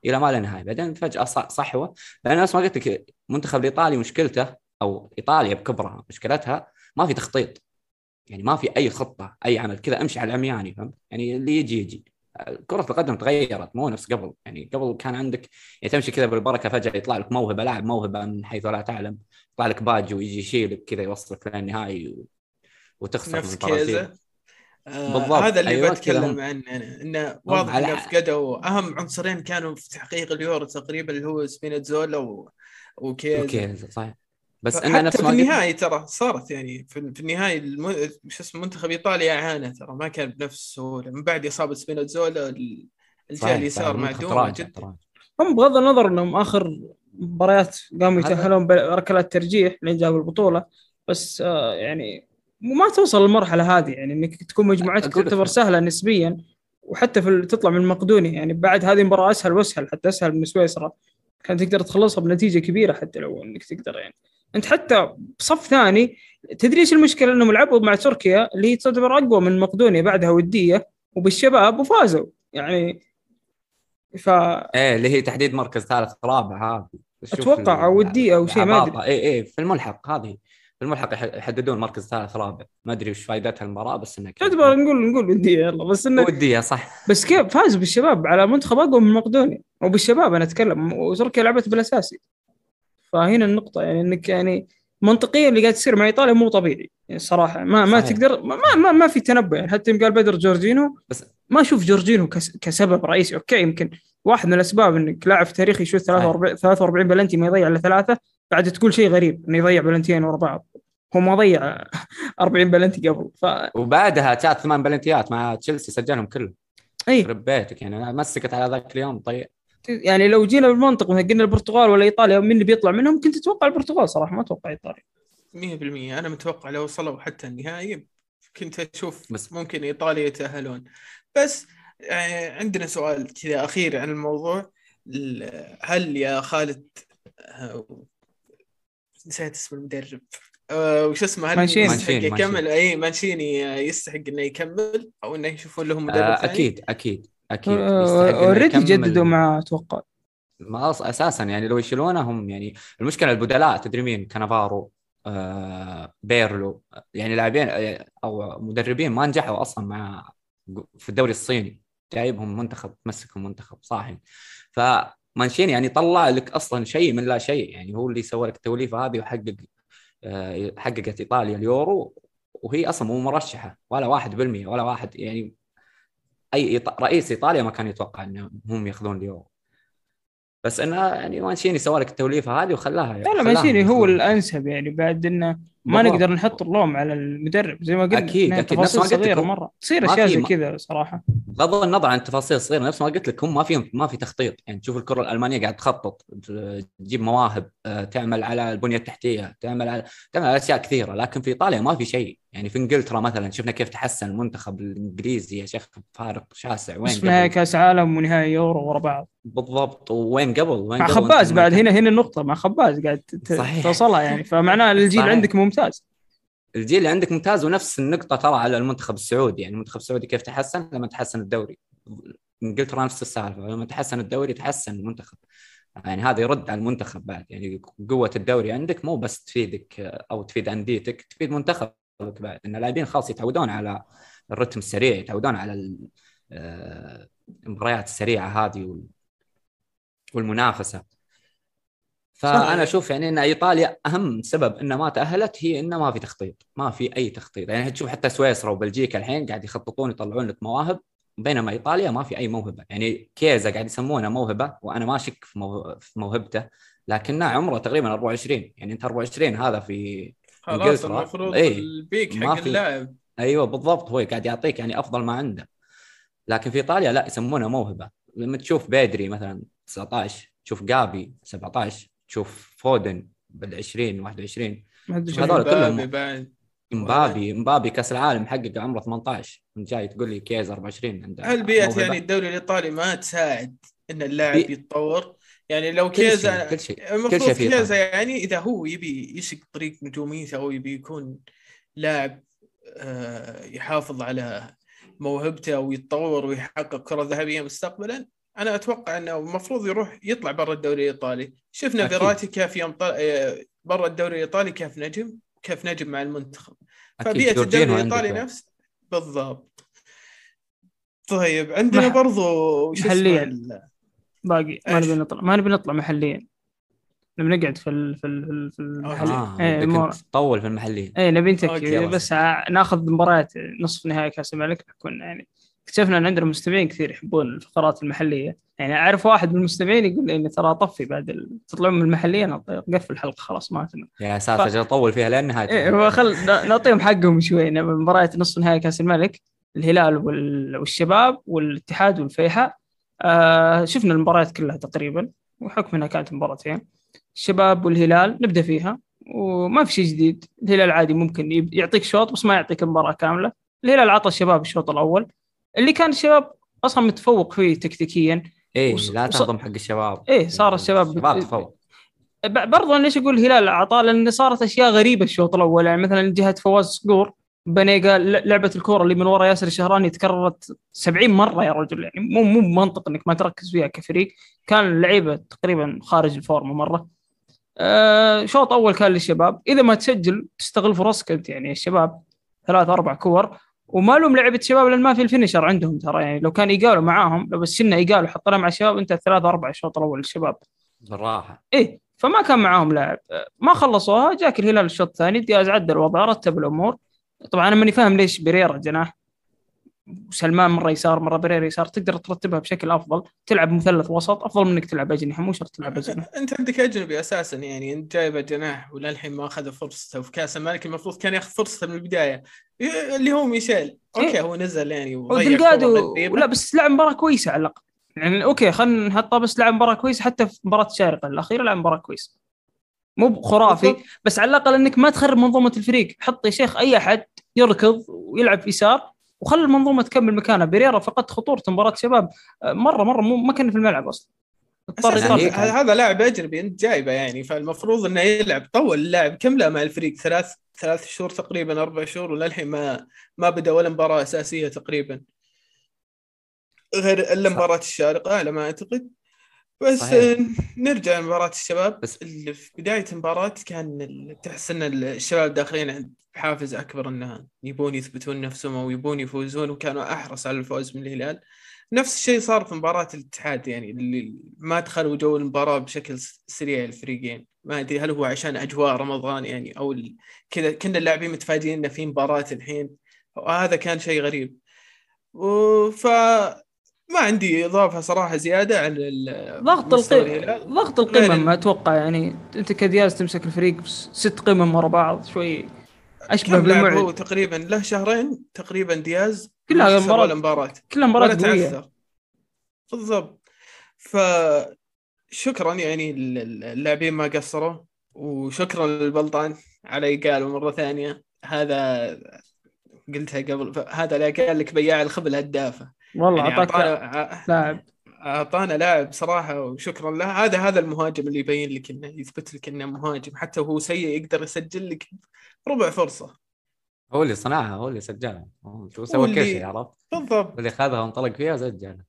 S4: إلى ما لا نهاية. بعدين فجأة صحوة. لأن نفس ما قلت لك المنتخب الإيطالي مشكلته أو إيطاليا بكبرها مشكلتها ما في تخطيط. يعني ما في أي خطة أي عمل. كذا أمشي على العمياني فهمت؟ يعني اللي يجي يجي. كرة القدم تغيرت مو نفس قبل. يعني قبل كان عندك يعني تمشي كذا بالبركة فجأة يطلع لك موهبة لاعب موهبة من حيث لا تعلم. يطلع لك باجيو يجي يشيلك كذا يوصلك للنهائي و... وتخسر
S3: نفس. كيزا آه
S4: بالضبط.
S3: هذا اللي
S4: أيوة،
S3: بتكلم
S4: كذا
S3: عنه أنا انه واضح إنه فقدوا أهم عنصرين كانوا في تحقيق اليورو تقريبا اللي هو سبيناتزولا و... وكيزا
S4: أوكي صحيح. بس
S3: حتى
S4: انه نفس
S3: في
S4: ما قلت
S3: النهائي ترى صارت يعني في, في النهائي الم... شو اسمه منتخب إيطاليا عانى ترى ما كان بنفس السهوله من بعد إصابة سبيناتزولا ال-
S4: الجهة
S3: اليسار معدومه جدا.
S2: هم بغض النظر إنهم آخر مباريات قاموا يتأهلون بركلات ترجيح لين جابوا البطولة. بس آه يعني ما توصل للمرحله هذه يعني إنك تكون مجموعتك تعتبر سهلة نسبيا وحتى في تطلع من مقدونيا يعني بعد هذه المباراة أسهل وأسهل حتى أسهل من سويسرا. كان تقدر تخلصها بنتيجة كبيرة حتى لو إنك تقدر يعني. انت حتى بصف ثاني تدري إيش المشكلة؟ إنهم لعبوا مع تركيا اللي هي تعتبر أقوى من مقدونيا بعدها ودية وبالشباب وفازوا. يعني ف
S4: إيه اللي هي تحديد مركز ثالث رابع هذه. شوف
S2: أتوقع
S4: ال-
S2: ودية أو شيء، ما.
S4: العباطة. اي اي في الملحق هذه. في الملحق يح- يحددون مركز ثالث رابع. ما أدري وش فائدتها المباراة بس إنه كذا.
S2: تعتبر نقول نقول ودية يلا. بس إنه
S4: ودية صح.
S2: بس كيف؟ فاز بالشباب على منتخب أقوى من مقدونيا. وبالشباب أنا أتكلم وتركيا لعبت بالأساسي. فهنا النقطة يعني إنك يعني منطقيا اللي قاعد يصير مع ايطاليا مو طبيعي يعني صراحة ما ما
S4: صحيح.
S2: تقدر ما ما, ما في تنبؤ يعني حتى يوم قال بدر جورجينو
S4: بس
S2: ما أشوف جورجينو كس كسبب رئيسي. أوكي يمكن واحد من الأسباب إنك لاعب في تاريخ يشوت 43 43 بلنتي ما يضيع إلا ثلاثة بعد تقول شيء غريب إنه يضيع بلنتيين ورا بعض. هو ما ضيع (laughs) 40 بلنتي قبل. ف
S4: وبعدها جات ثمان بلنتيات مع تشيلسي سجلهم كلهم.
S2: اي
S4: يخرب بيتك يعني مسكت على ذاك اليوم طيب.
S2: يعني لو جينا بالمنطق مثلا قلنا البرتغال ولا إيطاليا مين اللي بيطلع منهم؟ كنت أتوقع البرتغال صراحة ما أتوقع إيطاليا.
S3: 100% أنا متوقع لو وصلوا حتى النهائي كنت أشوف
S4: بس-
S3: ممكن إيطاليا يتأهلون. بس آه، عندنا سؤال كذا أخير عن الموضوع. ال- هل يا خالد آه، نسيت اسم المدرب. آه، وش اسمه؟ هل
S2: مانشيني.
S3: يستحق يكمل
S4: مانشيني.
S3: أي مانشيني يستحق إنه يكمل أو إنه يشوفون له مدرب
S4: آه أكيد أكيد. أكيد
S2: already
S4: يكمل.
S2: جددوا مع أتوقع.
S4: ما أص- أساسا يعني لو يشيلونه هم يعني المشكلة البدلاء تدري مين؟ كانافارو آه بيرلو. يعني لاعبين آه، أو مدربين ما نجحوا أصلا مع في الدوري الصيني. جايبهم منتخب مسكهم منتخب صاحي فمانشيني يعني طلع لك أصلا شيء من لا شيء. يعني هو اللي سوى لك التوليفة هذه وحقق آه، حققت إيطاليا اليورو وهي أصلا مو مرشحة ولا واحد بالمية ولا واحد. يعني أي إيط- رئيس إيطاليا ما كان يتوقع انهم هم ياخذون اليورو بس إنه يعني مانشيني سوى لك التوليفة هذه وخلاها
S2: لا لا
S4: خلاهم
S2: مانشيني هو
S4: ياخذون.
S2: الأنسب يعني بعد إنه ما
S4: بالضبط.
S2: نقدر نحط اللوم على المدرب زي ما قلنا
S4: أكيد،
S2: إنها
S4: أكيد. نفس ما قلت صغيرة.
S2: مرة تصير
S4: أشياء
S2: زي كذا صراحة
S4: بغض النظر عن التفاصيل الصغيره نفس ما قلت لك هم ما في ما في تخطيط يعني تشوف الكرة الألمانية قاعد تخطط تجيب مواهب آه، تعمل على البنية التحتية تعمل على تعمل على أشياء كثيرة لكن في إيطاليا ما في شيء يعني في إنجلترا مثلا شفنا كيف تحسن المنتخب الإنجليزي يا شيخ فارق شاسع. وين قبل؟
S2: كأس عالم ونهائي يورو ورا بعض.
S4: بالضبط. وين قبل؟ وين
S2: مع
S4: قبل
S2: خباز بعد. هنا هنا النقطة مع خباز قاعد. توصلها يعني. فمعناه (laughs) الجيل
S4: صحيح.
S2: عندك ممتاز.
S4: الجيل اللي عندك ممتاز ونفس النقطة ترى على المنتخب السعودي. يعني المنتخب السعودي كيف تحسن؟ لما تحسن الدوري. إنجلترا نفس السالفة. لما تحسن الدوري تحسن المنتخب. يعني هذا يرد على المنتخب بعد. يعني قوة الدوري عندك مو بس تفيدك أو تفيد أنديتك تفيد منتخبك بعد إن اللاعبين خلاص يتعودون على الرتم السريع يتعودون على آه، المباريات السريعة هذه وال- والمنافسة.
S3: فأنا.
S4: أشوف يعني إن إيطاليا أهم سبب انها ما تأهلت هي إنه ما في تخطيط ما في أي تخطيط. يعني تشوف حتى سويسرا وبلجيكا الحين قاعد يخططون يطلعون لك مواهب بينما إيطاليا ما في أي موهبة. يعني كيزا قاعد يسمونه موهبة وأنا ما اشك في موهبته لكنه عمره تقريبا 24 يعني أنت 24 هذا في
S3: خلاص. المفروض
S4: إيه.
S3: ال
S4: peak
S3: حق
S4: في-
S3: اللاعب
S4: أيوه بالضبط هو قاعد يعطيك يعني أفضل ما عنده لكن في إيطاليا لا يسمونه موهبة لما تشوف بيدري مثلا 19 تشوف جافي 17 تشوف فودن بال 20 21
S2: ما ادري
S4: هذول. كلهم-
S3: مبابي
S4: امبابي كأس العالم محقق عمره 18 انت جاي تقول لي كيزا 24 عنده
S3: هل
S4: موهبة؟
S3: يعني الدوري الإيطالي ما تساعد إن اللاعب
S4: بي-
S3: يتطور يعني لو كيزا
S4: كل شيء كل
S3: المفروض كيزا. يعني إذا هو يبي يسق طريق نجوميته أو يبي يكون لاعب آه، يحافظ على موهبته أو يتطور ويحقق كرة ذهبية مستقبلا أنا أتوقع إنه المفروض يروح يطلع برا الدوري الإيطالي شفنا. فيراتي كيف يوم طل... آه، برا الدوري الإيطالي كيف نجم كيف نجم مع المنتخب فبيئة الدوري الإيطالي
S4: عندك.
S3: نفس بالضبط طيب عندنا برضو اسمه
S2: محلياً. باقي ما؟ نبي نطلع ما نبي نطلع محليا نبي نقعد في ال... في ال... في المحل.
S4: آه
S2: إيه،
S4: بدك
S2: مو-
S4: أنت تطول في المحليين.
S2: اي نبي نتكي. بس ناخذ مباريات نصف نهائي كأس الملك بيكون يعني اكتشفنا إن عندنا مستمعين كثير يحبون الفقرات المحلية. يعني أعرف واحد من المستمعين يقول لي إني ترى أطفي بعد ال... تطلعون من المحلية أنا قفل الحلقة خلاص ما أتنا.
S4: يا ساتر أجل أطول فيها لين نهايه
S2: إيه هو خل نعطيهم حقهم شوي نبي مباريات نصف نهائي كأس الملك الهلال وال... والشباب والاتحاد والفيحاء. آه شفنا المباريات كلها تقريبا وحكم انها كانت مباراتين. الشباب والهلال نبدأ فيها وما في شيء جديد. الهلال عادي ممكن يعطيك شوط بس ما يعطيك المباراة كاملة. الهلال عطى الشباب الشوط الأول. اللي كان الشباب أصلا متفوق فيه تكتيكيا.
S4: إيه
S2: وص-
S4: لا تنظم حق الشباب.
S2: إيه، صار الشباب
S4: الشباب تفوق.
S2: ب- برضو أنا ليش أقول الهلال عطاء لأن صارت أشياء غريبة الشوط الأول. يعني مثلا جهة فواز صقور بانيقا ل- لعبة الكورة اللي من ورا ياسر الشهراني تكررت 70 مرة يا رجل. يعني مو مو منطق إنك ما تركز فيها كفريق. كان اللعيبة تقريبا خارج الفورمة مرة. آه شوط أول كان للشباب. إذا ما تسجل تستغل فرصك انت يعني الشباب ثلاث أربع كور. وما لهم لعبة شباب لأن ما في ال finisher عندهم ترى. يعني لو كان ايقالو معاهم لو بس شلنا ايقالو حطينا مع الشباب أنت ثلاث أربع الشوط الأول للشباب.
S4: بالراحة.
S2: إيه فما كان معاهم لاعب. ما خلصوها جاك الهلال الشوط الثاني دياز عدل الوضع رتب الأمور. طبعا أنا ماني فاهم ليش بريرا جناح وسلمان مرة يسار مرة بريرا يسار. تقدر ترتبها بشكل أفضل. تلعب مثلث وسط أفضل من إنك تلعب أجنحة. مو شرط تلعب أجنحة.
S3: أنت عندك أجنبي أساسا يعني. أنت جايبه جناح وللحين ما أخذ فرصته. في كأس الملك المفروض كان ياخذ فرصته من البداية. اللي هو ميشيل. okay
S2: إيه.
S3: هو نزل يعني
S2: ودلقادو. لا بس لعب مباراة كويسة على الأقل. يعني أوكي خلينا نحطها بس لعب مباراة كويسة حتى في مباراة الشارقه الأخيرة لعب مباراة كويسة. مو خرافي. بس على الأقل إنك ما تخرب منظومة الفريق. حط يا شيخ أي أحد يركض ويلعب يسار وخلي المنظومة تكمل مكانها. بريرا فقد خطورته مباراة شباب. مرة مرة مو ما كان في الملعب أصلا.
S4: هيك.
S3: هذا لاعب أجنبي أنت جايبه يعني فالمفروض إنه يلعب. طول اللاعب كم له مع الفريق؟ ثلاث ثلاث شهور تقريبا أربع شهور وللحين ما ما بدأ ولا مباراة أساسية تقريبا. غير
S4: إلا.
S3: مباراة الشارقة على ما أعتقد. بس
S4: صحيح.
S3: آه، نرجع لمباراة الشباب.
S4: بس-
S3: اللي في بداية المباراة كان تحس إن الشباب داخلين عند حافز أكبر انها يبون يثبتون نفسهم أو يبون يفوزون وكانوا أحرص على الفوز من الهلال. نفس الشيء صار في مباراة الاتحاد يعني اللي ما دخلوا جو المباراة بشكل سريع الفريقين. ما أدري هل هو عشان أجواء رمضان يعني أو كذا كنا اللاعبين متفاجئين إنه في مباراة الحين. وهذا كان شيء غريب. ف ما عندي إضافة صراحة زيادة عن ال-
S2: ضغط القمم. ضغط القمم
S3: ال-
S2: أتوقع يعني أنت كدياز تمسك الفريق ست قمم ورا بعض شوي
S3: أشبه لاعب هو
S2: بالمعد
S3: تقريبا؟ له شهرين تقريبا دياز
S2: كلها
S3: ولا مباراة
S2: كلها مباراة
S3: قوية. بالضبط. ف شكرا يعني ال- ال- اللاعبين ما قصروا وشكرا للبلطان على قالوا مرة ثانية. هذا قلتها قبل هذا اللي قال لك بياع الخبل هدافه.
S2: والله
S3: يعني
S2: أعطاك
S3: اعطانا
S2: لاعب.
S3: أعطانا لاعب صراحة وشكرا له. هذا هذا المهاجم اللي يبين لك انه يثبت لك إنه مهاجم. حتى وهو سيء يقدر يسجل لك ربع فرصة.
S4: هو اللي صنعها هو اللي سجلها. هو
S3: هو
S4: سوى؟ كل
S3: اللي-
S4: شيء عرفت؟
S3: بالضبط.
S4: اللي خذها وانطلق فيها سجلها.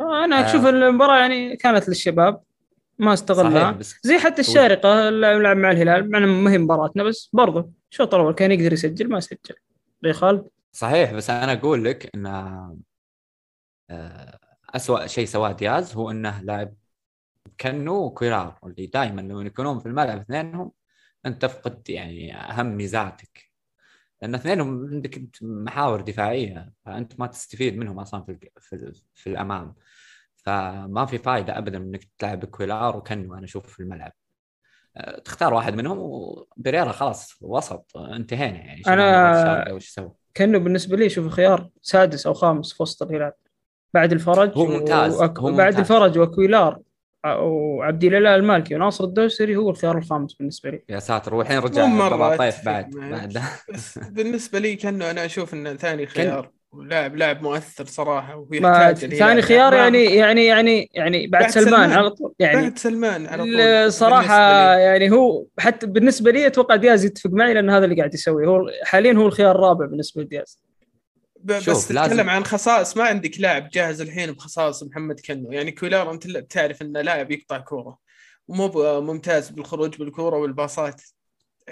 S2: أنا
S4: آه.
S2: أشوف المباراة يعني كانت للشباب ما
S4: صحيح
S2: استغلها
S4: بس
S2: زي حتى الشارقة اللي لعب مع الهلال مع ما هي مباراتنا بس برضه الشوط الأول كان يقدر يسجل ما سجل. زي خالد
S4: صحيح بس أنا أقول لك إن آه، اسوء شيء سواه دياز هو إنه لاعب كنو وكويرار اللي دائما لما يكونون في الملعب اثنينهم أنت تفقد يعني أهم ميزاتك. لأن اثنينهم عندك محاور دفاعية فأنت ما تستفيد منهم أصلا في في, في الأمام. فما في فائده ابدا إنك تلعب كويلار وكنو أنا أشوف في الملعب. آه، تختار واحد منهم وبريرا خلاص وسط انتهينا يعني. الشارقة وش سوى
S2: كأنه بالنسبة لي شوف خيار سادس أو خامس في وسط الهلال بعد الفرج
S4: هو ممتاز،
S2: وأك...
S4: هو
S2: بعد
S4: ممتاز.
S2: الفرج وكويلار وعبد الاله المالكي وناصر الدوسري هو الخيار الخامس بالنسبة لي
S4: يا ساتر والحين رجع
S3: عطيف
S4: بعد. بعد (laughs)
S3: بالنسبة لي كأنه أنا أشوف إنه ثاني خيار ولاعب لاعب مؤثر
S2: صراحة
S3: ويحتاج.
S2: ثاني خيار يعني يعني يعني يعني بعد,
S3: بعد
S2: سلمان,
S3: سلمان.
S2: على طول يعني
S3: بعد سلمان على طول صراحة.
S2: يعني هو حتى بالنسبة لي أتوقع دياز يتفق معي لأن هذا اللي قاعد يسويه هو حاليا هو الخيار الرابع بالنسبة لدياز.
S3: بس
S4: شوف،
S3: تتكلم
S4: لازم-
S3: عن خصائص ما عندك لاعب جاهز الحين بخصائص محمد كنو يعني كويلار أنت تعرف انه لاعب يقطع كورة. ومو ممتاز بالخروج بالكورة والباصات.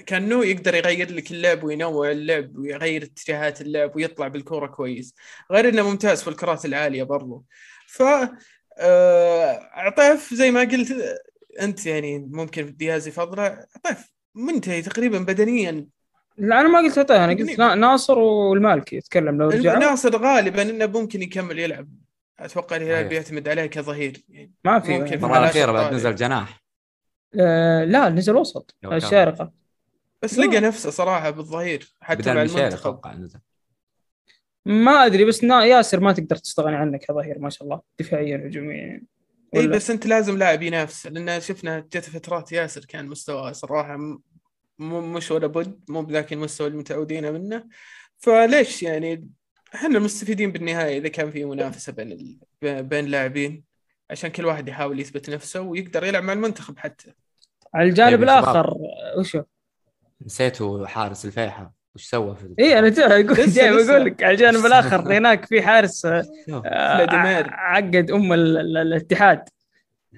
S3: كأنه يقدر يغير لك اللعب وينوع اللعب ويغير اتجاهات اللعب ويطلع بالكورة كويس. غير إنه ممتاز في الكرات العالية برضو. ف آه، عطيف زي ما قلت أنت يعني ممكن دياز يفضله. عطيف منتهي تقريبا بدنيا.
S2: لا أنا ما قلت عطيه أنا قلت نا- ناصر والمالكي يتكلم لو رجع.
S3: ناصر غالبا إنه ممكن يكمل يلعب. أتوقع الهلال. بيعتمد عليه كظهير. يعني
S2: ما في
S3: على
S4: الأخيرة بعد. نزل جناح.
S2: آه لا نزل وسط. الشارقة.
S3: بس. لقى نفسه صراحة بالظهير حتى مع المنتخب
S2: ما أدري بس نا ياسر ما تقدر تستغني عنه كظهير ما شاء الله دفاعيا هجوميا
S3: اي
S2: ولا-
S3: بس أنت لازم لاعب ينافس لأن شفنا جت فترات ياسر كان مستواه صراحة مو مش ولا بد مو بذاك المستوى اللي متعودين منه فليش يعني إحنا المستفيدين بالنهاية إذا كان في منافسة بين ال... بين لاعبين عشان كل واحد يحاول يثبت نفسه ويقدر يلعب مع المنتخب حتى
S2: على الجانب
S4: شباب.
S2: الآخر وشو؟
S4: نسيتوا حارس الفيحة. وش سوى في
S2: اي أنا جاي (laughs)
S3: أقول
S2: جاي. بقول لك على الجانب الآخر هناك في حارس آه،
S3: فلاديمير.
S2: عقد أم ال- ال- الاتحاد.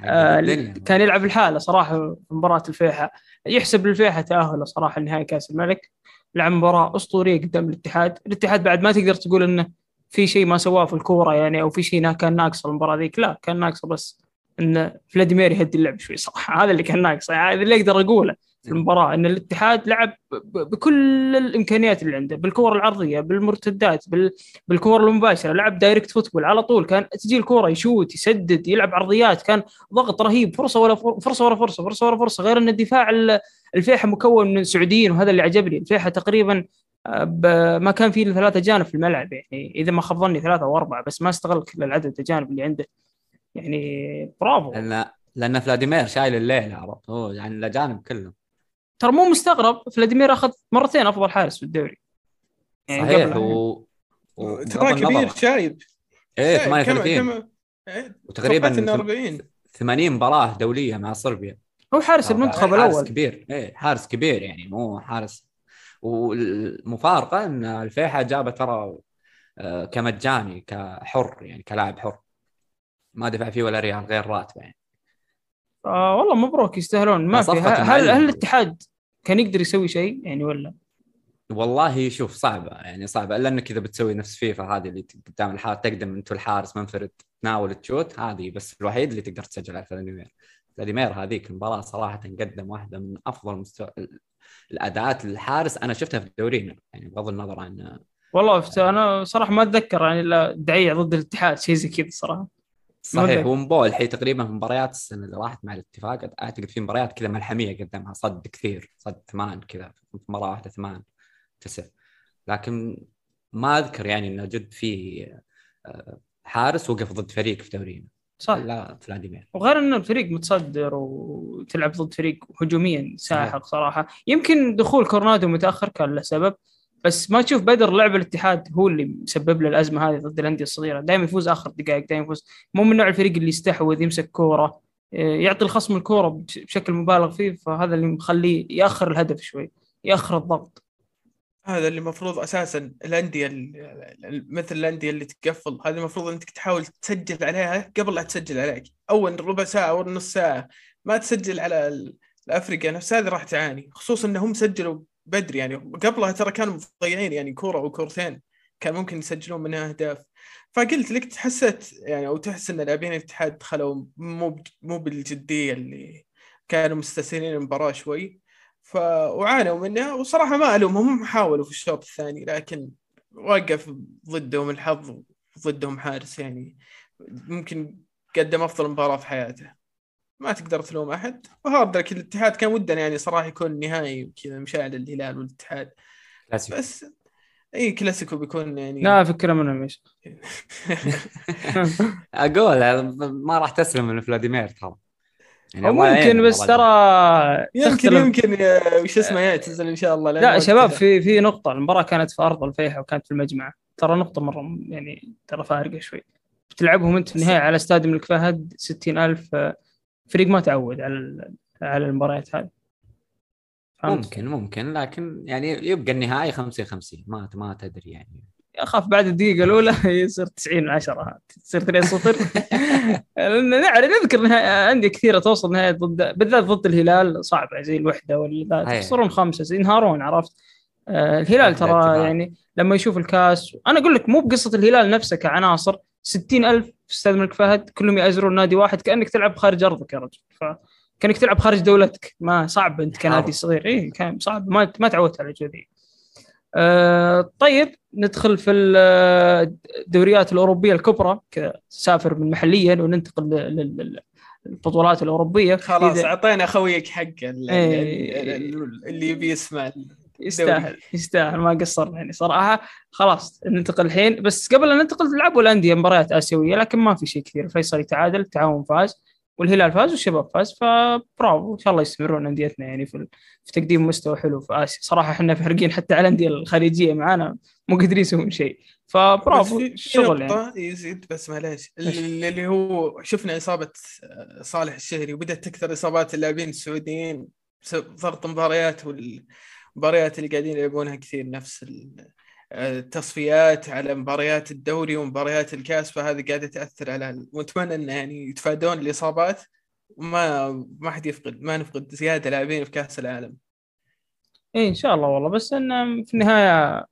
S2: آه،. كان يلعب الحالة صراحة في مباراة الفيحة. يحسب للفيحة تأهله صراحة لنهائي كأس الملك. لعب مباراة أسطورية قدام الاتحاد، الاتحاد بعد ما تقدر تقول إنه في شيء ما سواه في الكورة يعني أو في شيء كان ناقص المباراة ذيك. لا كان ناقصه بس إن فلاديمير يهدي اللعب شوي صراحة. (laughs) هذا اللي كان ناقص يعني هذا اللي أقدر أقوله. في المباراة إن الاتحاد لعب بكل الإمكانيات اللي عنده بالكور العرضية بالمرتدات بال... بالكور المباشرة لعب direct football على طول كان تجي الكوره يشوت يسدد يلعب عرضيات كان ضغط رهيب فرصة ولا فر- فرصة ولا فرصة فرصة ولا فرصة غير إن الدفاع ال- الفيحة مكون من سعوديين وهذا اللي عجبني الفيحة تقريبا آه، ب- ما كان فيه ثلاثة اجانب في الملعب يعني إذا ما خاب ظني ثلاثة أو أربعة بس ما استغل كل العدد الاجانب اللي عنده. يعني برافو.
S4: لأن لأن فلاديمير شايل الليل عرفت؟ هو يعني الاجانب كلهم
S2: ترى مو مستغرب فلاديمير أخذ مرتين أفضل حارس في الدوري. يعني
S4: صحيح
S2: قبل-
S4: و... و...
S3: ترى كبير شايب.
S4: إيه
S3: شايب. كم-
S4: 38
S3: كم- إيه،
S4: وتقريبا
S3: توقعت إنه
S4: ثم-
S3: 40
S4: 80 مباراة دولية مع صربيا.
S2: هو حارس المنتخب
S4: حارس
S2: الأول.
S4: كبير. إيه حارس كبير يعني مو حارس. والمفارقة إن الفيحة جابه ترى آه، كمجاني كحر يعني كلاعب حر. ما دفع فيه ولا ريال غير راتبه يعني.
S2: آه والله مبروك يستاهلون. ما في. هل. هل الاتحاد كان يقدر يسوي شيء؟ يعني ولا؟
S4: والله شوف صعبة يعني صعبة. إلا إنك إذا بتسوي نفس فيفا هذه اللي قدام الحارس تقدم انت الحارس منفرد تناول تشوت هذه بس الوحيد اللي تقدر تسجل على فلاديمير فلاديمير هذيك المباراة صراحة قدم واحدة من أفضل مستوى الأداءات للحارس. أنا شفتها في دورينا يعني بغض النظر عن
S2: والله أنا صراحة ما أتذكر يعني إلا دعية ضد الاتحاد شيء زي كذا صراحة.
S4: صحيح. ومبول الحين تقريبا في مباريات السنة اللي راحت مع الاتفاق أعتقد في مباريات كذا ملحمية قدمها صد كثير صد ثمان كذا مباراة واحدة ثمان تسع. لكن ما أذكر يعني إنه جد في آه، حارس وقف ضد فريق في دورينا.
S2: صح.
S4: لا فلاديمير.
S2: وغير ان الفريق متصدر وتلعب ضد فريق هجوميا ساحق صراحة. يمكن دخول كورنادو متأخر كان له سبب بس ما تشوف بدر لعب الاتحاد هو اللي مسبب له الأزمة هذه ضد الأندية الصغيرة. دائما يفوز آخر دقائق دائما يفوز. مو من نوع الفريق اللي يستحوذ يمسك كورة. إيه، يعطي الخصم الكورة بش- بشكل مبالغ فيه فهذا اللي مخليه يأخر الهدف شوي يأخر الضغط.
S3: هذا اللي المفروض أساسا الأندية ال- ال- مثل الأندية اللي تقفل. هذه المفروض إنك تحاول تسجل عليها قبل لا تسجل عليك. أول ربع ساعة أو نص ساعة ما تسجل على ال- الأفريقيا نفسها هذه راح تعاني. خصوصا إنهم سجلوا بدري يعني. قبلها ترى كانوا مضيعين يعني كورة أو كورتين كان ممكن يسجلون منها أهداف. فقلت لك حسيت يعني أو تحس إن لاعبين الاتحاد دخلوا مو مو بالجدية اللي كانوا مستسهلين المباراة شوي. ف وعانوا منها. وصراحة ما ألومهم هم حاولوا في الشوط الثاني لكن وقف ضدهم الحظ ضدهم حارس يعني. ممكن قدم أفضل مباراة في حياته. ما تقدر تلوم أحد. و hard luck الاتحاد كان ودنا يعني صراحة يكون نهائي وكذا مشاعل الهلال والاتحاد.
S4: كلاسيكو.
S3: بس إي كلاسيكو بيكون يعني
S2: لا فكرة منهم إيش؟ (laughs)
S4: أقول ما راح تسلم من فلاديمير ترى. يعني
S2: ممكن
S4: يعينه
S2: بس. ترى
S3: يمكن
S2: تختلف.
S3: يمكن وش اسمه يعتزل إن شاء الله
S2: لا شباب في في نقطة المباراة كانت في أرض الفيحة وكانت في المجمع. ترى نقطة مرة يعني ترى فارقة شوي. بتلعبهم أنت في النهاية على استاد الملك فهد 60000 آه، فريق ما تعود على على المباريات هذه؟
S4: ممكن ممكن لكن يعني يبقى النهائي 50 50 ما ما تدري يعني.
S2: أخاف بعد الدقيقة الأولى (laughs) يصير 90 10 تصير 2 0 (laughs) لأن نعرف نذكر نهاية أندية كثيرة توصل نهاية ضد بالذات ضد الهلال صعبة زي الوحدة ولا. يخسرون خمسة. ينهارون عرفت؟ آه، الهلال ترى. يعني لما يشوف الكاس أنا أقول لك مو بقصة الهلال نفسه كعناصر. 60000 في استاد الملك فهد كلهم يأزرون نادي واحد كأنك تلعب خارج أرضك يا رجل. فكانك تلعب خارج دولتك. ما صعب أنت كنادي. صغير. اي كان صعب. ما ما تعودت على الجو آه طيب ندخل في ال- الدوريات الأوروبية الكبرى كذا سافر من محليا وننتقل لل- لل- للبطولات الأوروبية.
S3: خلاص أعطينا خويك ال-
S2: إيه.
S3: ال- ال- اللي يبي يسمع.
S2: يستاهل يستاهل. ما قصرنا يعني صراحة. خلاص ننتقل الحين. بس قبل ان ننتقل تلعبوا الأندية مباريات آسيوية لكن ما في شيء كثير. الفيصل يتعادل التعاون فاز. والهلال فاز والشباب فاز فبرافو. إن شاء الله يستمرون أنديتنا يعني في في تقديم مستوى حلو في آسيا. صراحة إحنا فارقين حتى على الأندية الخليجية معانا مو قادرين يسوون شيء. فبرافو. الشغل يعني.
S3: يزيد بس معليش؟ اللي هو شفنا إصابة آه، صالح الشهري وبدأت تكثر إصابات اللاعبين السعوديين بسبب ضغط المباريات اللي قاعدين يلعبونها كثير نفس ال- التصفيات على مباريات الدوري ومباريات الكاس فهذه قاعدة تأثر على ونتمنى انه يعني يتفادون الإصابات وما ما حد يفقد ما نفقد زيادة لاعبين في كأس العالم.
S2: اي إن شاء الله والله. بس إن في النهاية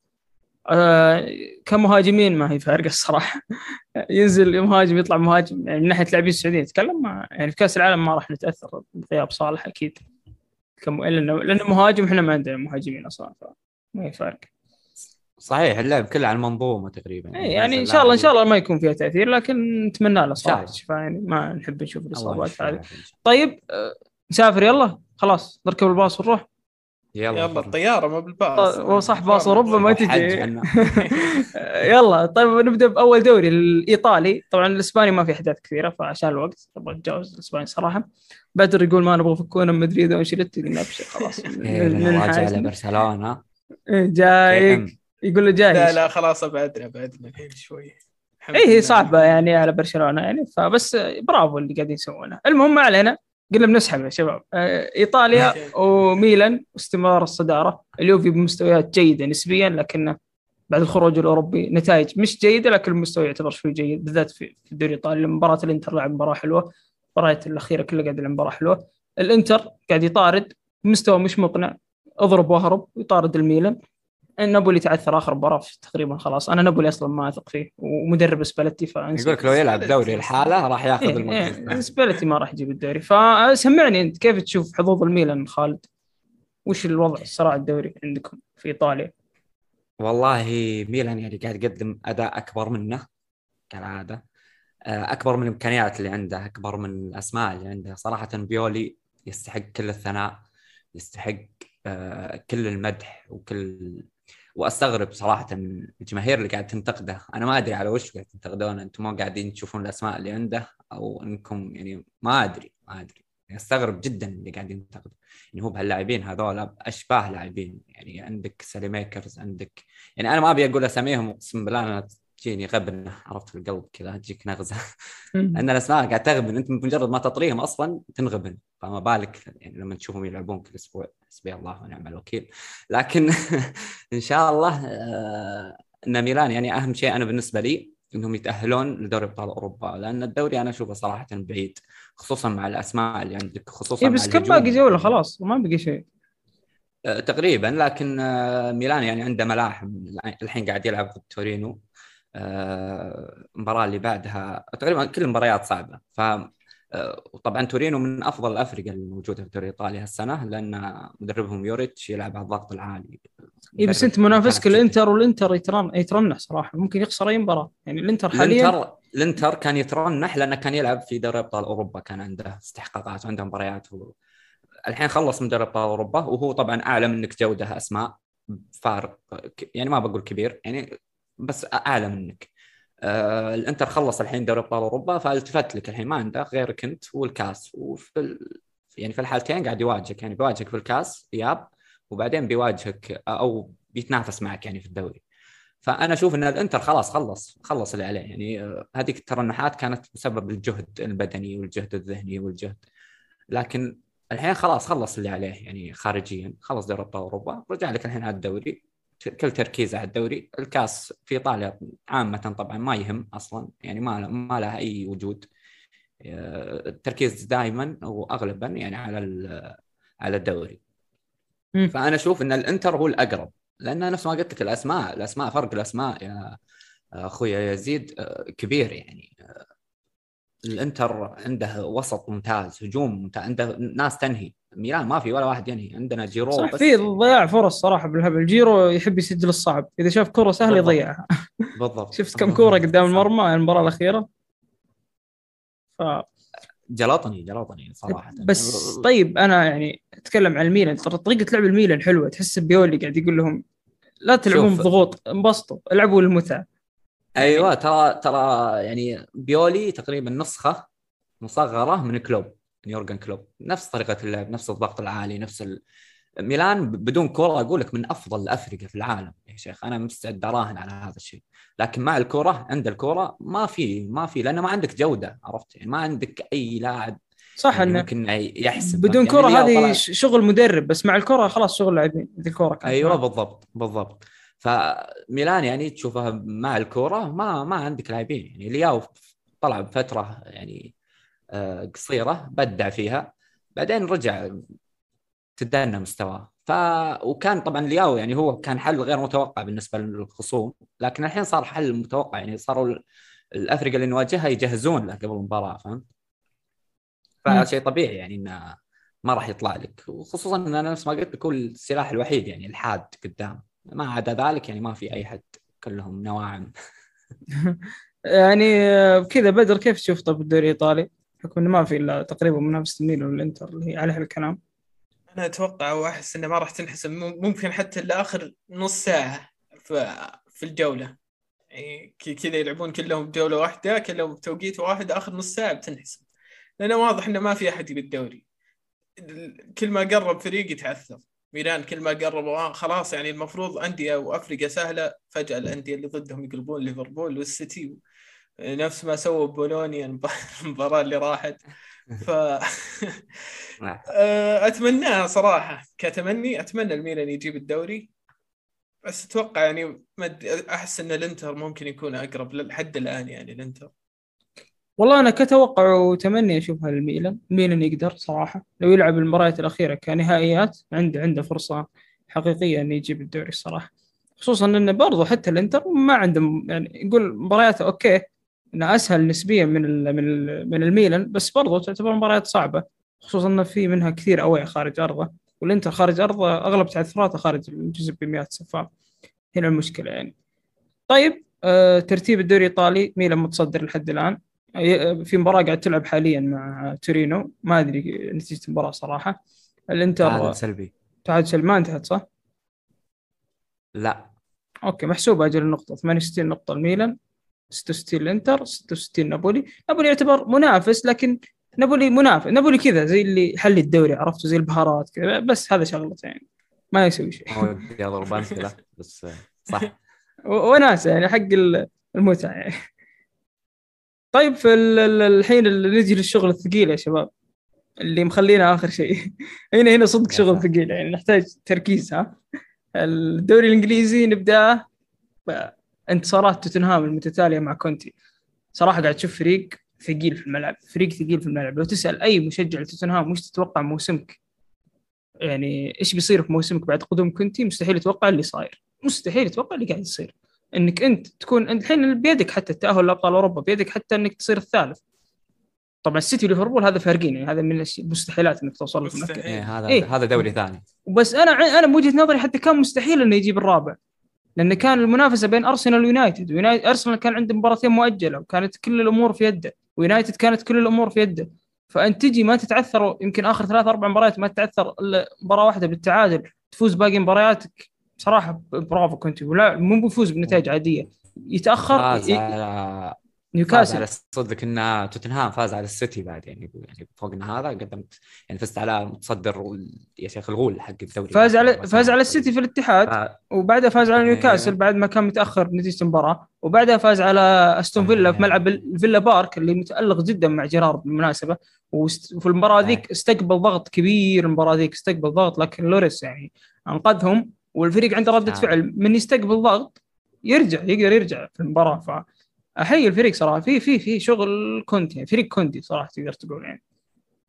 S2: آه كمهاجمين ما هي فارقة الصراحة. (laughs) ينزل مهاجم يطلع مهاجم. يعني من ناحية لاعبين السعوديين نتكلم يعني في كأس العالم ما راح نتأثر بغياب صالح أكيد. كم لأنه لأنه مهاجم إحنا ما عندنا مهاجمين أصلا فما هي فارق
S4: صحيح اللعب كله على المنظومة تقريبا
S2: إيه يعني إن شاء الله إن شاء الله ما يكون فيها تأثير لكن نتمنى له صراحة
S4: الله.
S2: الشفاء يعني ما نحب نشوف
S4: الإصابات
S2: هذه طيب آه، نسافر يلا خلاص نركب الباص ونروح.
S4: يلا
S3: يلا
S4: فرنا.
S3: الطيارة ما بالباص.
S2: هو صح باص اوروبا ما تجي. (laughs) يلا طيب نبدأ بأول دوري الإيطالي. طبعا الإسباني ما في أحداث كثيرة فعشان الوقت نبغى نتجاوز الإسباني صراحة. بدر يقول ما نبغى فكونا من مدريد وانشيلوتي قلنا ابشر خلاص. (laughs)
S4: إيه، راجع
S2: إيه، جايك
S4: KM.
S2: يقول له جاي
S3: لا لا خلاص أبعدنا أبعدنا الحين شوي.
S2: اي هي. صعبة يعني على برشلونة يعني فبس برافو اللي قاعدين يسوونه. المهم ما علينا. قلنا بنسحب يا شباب. آه، إيطاليا وميلان واستمرار الصدارة. اليوفي بمستويات جيدة نسبيا لكنه بعد الخروج الأوروبي نتائج مش جيدة لكن المستوى يعتبر شوي جيد بالذات في الدوري الإيطالي. مباراه الإنتر لعب مباراة حلوة. المباريات الأخيرة كلها قاعد يلعب مباراة حلوة. الإنتر قاعد يطارد مستوى مش مقنع. أضرب واهرب يطارد الميلان. نابولي تعثر آخر مباراة تقريبا خلاص. أنا نابولي أصلا ما أثق فيه ومدرب سباليتي فأنسى.
S4: يقول لك لو يلعب دوري الحاله راح ياخذ
S2: إيه
S4: المركز
S2: إيه سباليتي ما راح يجيب الدوري. فسمعني أنت كيف تشوف حظوظ الميلان خالد؟ وش الوضع الصراع الدوري عندكم في إيطاليا؟
S4: والله ميلان يعني قاعد يقدم أداء أكبر منه كالعادة. آه، أكبر من الإمكانيات اللي عنده أكبر من الأسماء اللي عنده. صراحة بيولي يستحق كل الثناء يستحق آه، كل المدح وكل وأستغرب صراحة من الجماهير اللي قاعد تنتقده. أنا ما أدري على وش قاعد تنتقدون أنتم ما قاعدين تشوفون الأسماء اللي عنده أو أنكم يعني ما أدري ما أدري. أستغرب جدا اللي قاعدين ينتقدوا يعني هو بهاللاعبين هذول أشباه لاعبين. يعني عندك سالي ميكرز عندك يعني أنا ما أبي أقول أساميهم أقسم بالله أنا تجيني غبنه عرفت في القلب كذا تجيك نغزة. أن الأسماء قاعد تغبن. أنت بمجرد ما تطريهم أصلا تنغبن. فما بالك يعني لما تشوفهم يلعبون كل أسبوع حسبي الله ونعم الوكيل. لكن (laughs) إن شاء الله آه، إن ميلان يعني أهم شيء أنا بالنسبة لي إنهم يتأهلون لدوري أبطال أوروبا لأن الدوري أنا أشوفه صراحة بعيد خصوصا مع الأسماء اللي عندك خصوصا مع
S2: بس كم. باقي جولة؟ خلاص ما بقي شيء.
S4: آه، تقريبا لكن آه، ميلان يعني عنده ملاحم الحين قاعد يلعب ضد تورينو. المباراة اللي بعدها تقريبا كل المباريات صعبة ف وطبعا تورينو من أفضل الأفرقة الموجودة في دوري ايطاليا هالسنة لأن مدربهم يوريتش يلعب على الضغط العالي.
S2: اي بس أنت منافسك الانتر والإنتر يترن يترنح صراحة ممكن يخسر أي مباراة. يعني الإنتر حاليا
S4: الانتر الإنتر كان يترنح لأنه كان يلعب في دوري أبطال أوروبا كان عنده استحقاقات وعنده مباريات و... الحين خلص من دوري أبطال أوروبا وهو طبعا أعلى منك جودة أسماء فارق يعني ما بقول كبير يعني بس أعلى منك. آه الإنتر خلص الحين دوري أبطال أوروبا فالتفت لك الحين ما عنده غيرك أنت والكاس. وفي ال... يعني في الحالتين قاعد يواجهك يعني بيواجهك في الكاس إياب وبعدين بيواجهك أو بيتنافس معك يعني في الدوري. فأنا أشوف إن الإنتر خلاص خلص خلص اللي عليه. يعني آه، هذيك الترنحات كانت بسبب الجهد البدني والجهد الذهني والجهد. لكن الحين خلاص خلص اللي عليه يعني خارجيا خلص دوري أبطال أوروبا رجع لك الحين على الدوري. كل تركيزه على الدوري. الكاس في ايطاليا عامة طبعا ما يهم أصلا يعني ما ما لها أي وجود. آه، التركيز دائما واغلبا يعني على على الدوري.
S2: مم.
S4: فأنا أشوف إن الإنتر هو الأقرب لأن نفس ما قلت لك الاسماء الأسماء فرق الأسماء يا أخوي يزيد آه، كبير يعني. آه، الانتر عنده وسط ممتاز هجوم ممتاز عنده ناس تنهي. ميلان ما في ولا واحد ينهي عندنا جيرو
S2: صح في ضياع فرص صراحة بالهبل. جيرو يحب يسجل الصعب. إذا شاف كره
S4: سهلة.
S2: يضيعها.
S4: بالضبط. (laughs)
S2: شفت كم كورة قدام المرمى المباراة الأخيرة؟ ف
S4: جلطني جلطني صراحة.
S2: بس طيب أنا يعني أتكلم عن الميلان. ترى طريقة لعب الميلان حلوة. تحس بيولي قاعد يقول لهم لا تلعبون. بضغوط انبسطوا العبوا للمتعه
S4: أيوه ترى ترى يعني بيولي تقريبا نسخة مصغرة من كلوب من يورجن كلوب. نفس طريقة اللعب نفس الضغط العالي نفس ال... ميلان بدون كره أقول لك من أفضل الافرقه في العالم. يا شيخ أنا مستعد أراهن على هذا الشيء. لكن مع الكره عند الكره ما في ما في لأنه ما عندك جودة عرفت؟ يعني ما عندك أي لاعب
S2: صح
S4: يعني
S2: إنه
S4: ممكن يحسب.
S2: بدون
S4: يعني
S2: كره
S4: لياو
S2: هذه شغل مدرب بس مع الكره خلاص شغل لاعبين الكره كانت أيوه.
S4: بالضبط بالضبط. فميلان يعني تشوفها مع الكورة ما ما عندك لاعبين. يعني لياو طلع بفترة يعني آه، قصيرة بدع فيها. بعدين رجع تدنى مستواه. ف وكان طبعا لياو يعني هو كان حل غير متوقع بالنسبة للخصوم. لكن الحين صار حل متوقع. يعني صاروا ال- الافرقه اللي نواجهها يجهزون له قبل المباراة فهمت؟ فشيء طبيعي يعني إنه ما راح يطلع لك. وخصوصا إن أنا نفس ما قلت لك هو السلاح الوحيد يعني الحاد قدام. ما عدا ذلك يعني ما في أي حد كلهم نواعم. (laughs)
S2: يعني بكذا بدر كيف تشوف طب الدوري الإيطالي؟ بحكم إنه ما في إلا تقريبا منافسه الميلان والإنتر اللي هي عليها الكلام
S3: أنا أتوقع واحس إنه ما راح تنحسم مم- ممكن حتى لآخر نص ساعة في في الجولة. يعني ك- كذا يلعبون كلهم بجوله واحدة كلهم بتوقيت واحد آخر نص ساعة بتنحسم لأنه واضح إنه ما في أحد يبي الدوري. ال- كل ما قرب فريق يتعثر. ميلان كل ما قرب آه خلاص يعني المفروض أندية وأفريقيا سهلة فجأة الأندية اللي ضدهم يقلبون ليفربول والسيتي نفس ما سووا بولونيا المب- (laughs) المباراة اللي راحت. ف (laughs) آه، أتمناها صراحة. كتمني أتمنى الميلان يجيب الدوري. بس أتوقع يعني أحس إن الإنتر ممكن يكون أقرب لحد الآن يعني الإنتر.
S2: والله أنا كتوقع وتمني اشوفها الميلان الميلان يقدر صراحة. لو يلعب المباريات الأخيرة كنهائيات عنده عنده فرصة حقيقية إنه يجيب الدوري الصراحه خصوصا إنه برضو حتى الإنتر ما عنده يعني يقول مبارياته أوكي انها أسهل نسبيا من ال من ال من الميلان بس برضو تعتبر مباريات صعبة. خصوصا إنه في منها كثير اوي خارج أرضه. والإنتر خارج أرضه أغلب تعثراته خارج بمئات سفاح هنا المشكلة يعني. طيب آه ترتيب الدوري الإيطالي ميلان متصدر لحد الآن. في مباراة قاعد تلعب حاليا مع تورينو. ما أدري نتيجة المباراة صراحة. الإنتر
S4: هذا سلبي.
S2: تعادل سلبي. ما انتهت صح؟
S4: لا.
S2: okay محسوب أجل النقطة. 68 نقطة الميلان 66 الإنتر 66 نابولي. نابولي يعتبر منافس لكن نابولي منافس. نابولي كذا زي اللي يحلي الدوري عرفته زي البهارات كذا. بس هذا شغلته يعني. ما يسوي شيء.
S4: اضرب امثله بس صح. (laughs)
S2: و- وناسة يعني حق ال- المتعة يعني. طيب في ال- ال- الحين اللي نجي للشغل الثقيل يا شباب اللي مخلينا آخر شيء. (laughs) هنا هنا صدق شغل. ثقيل يعني نحتاج تركيز ها؟ الدوري الإنجليزي نبداه بانتصارات توتنهام المتتالية مع كونتي. صراحة قاعد تشوف فريق ثقيل في الملعب فريق ثقيل في الملعب. لو تسأل أي مشجع لتوتنهام وش تتوقع موسمك؟ يعني إيش بيصير في موسمك بعد قدوم كونتي؟ مستحيل يتوقع اللي صاير. مستحيل يتوقع اللي قاعد يصير. إنك أنت تكون انت الحين بيدك حتى التاهل لأبطال أوروبا بيدك حتى إنك تصير الثالث. طبعا السيتي وليفربول هذا فارقين يعني هذا من المستحيلات إنك توصل. المكان
S4: إيه هذا
S2: إيه.
S4: هذا دوري ثاني.
S2: بس أنا أنا من وجهة نظري حتى كان مستحيل إنه يجيب الرابع. لأن كان المنافسة بين أرسنال ويونايتد. ويونايتد أرسنال كان عنده مباراتين مؤجلة وكانت كل الأمور في يده. ويونايتد كانت كل الأمور في يده. فأنت تجي ما تتعثر يمكن آخر ثلاث أربع مباريات ما تتعثر إلا مباراة واحدة بالتعادل تفوز باقي مبارياتك. صراحة برافو كونتي ولا مو بيفوز بنتائج عادية. يتأخر
S4: فاز
S2: ي-
S4: على
S2: نيوكاسل.
S4: على صدق إن توتنهام فاز على السيتي بعد يعني يعني فوقنا هذا قدمت يعني فزت على متصدر يا شيخ الغول حق الدوري.
S2: فاز على فاز على السيتي في الاتحاد
S4: ف-
S2: وبعدها فاز على نيوكاسل
S4: إيه.
S2: بعد ما كان متأخر بنتيجه المباراة وبعدها فاز على أستون فيلا في ملعب الفيلا بارك اللي متألق جدا مع جيرارد بالمناسبة. وفي المباراة ذيك استقبل ضغط كبير المباراة ذيك استقبل ضغط لكن لوريس يعني أنقذهم. والفريق عنده ردة
S4: آه.
S2: فعل. من يستقبل ضغط يرجع يقدر يرجع في المباراة. فاحيي الفريق صراحة. في في في شغل كونتي يعني فريق كونتي صراحة تقدر تقول يعني.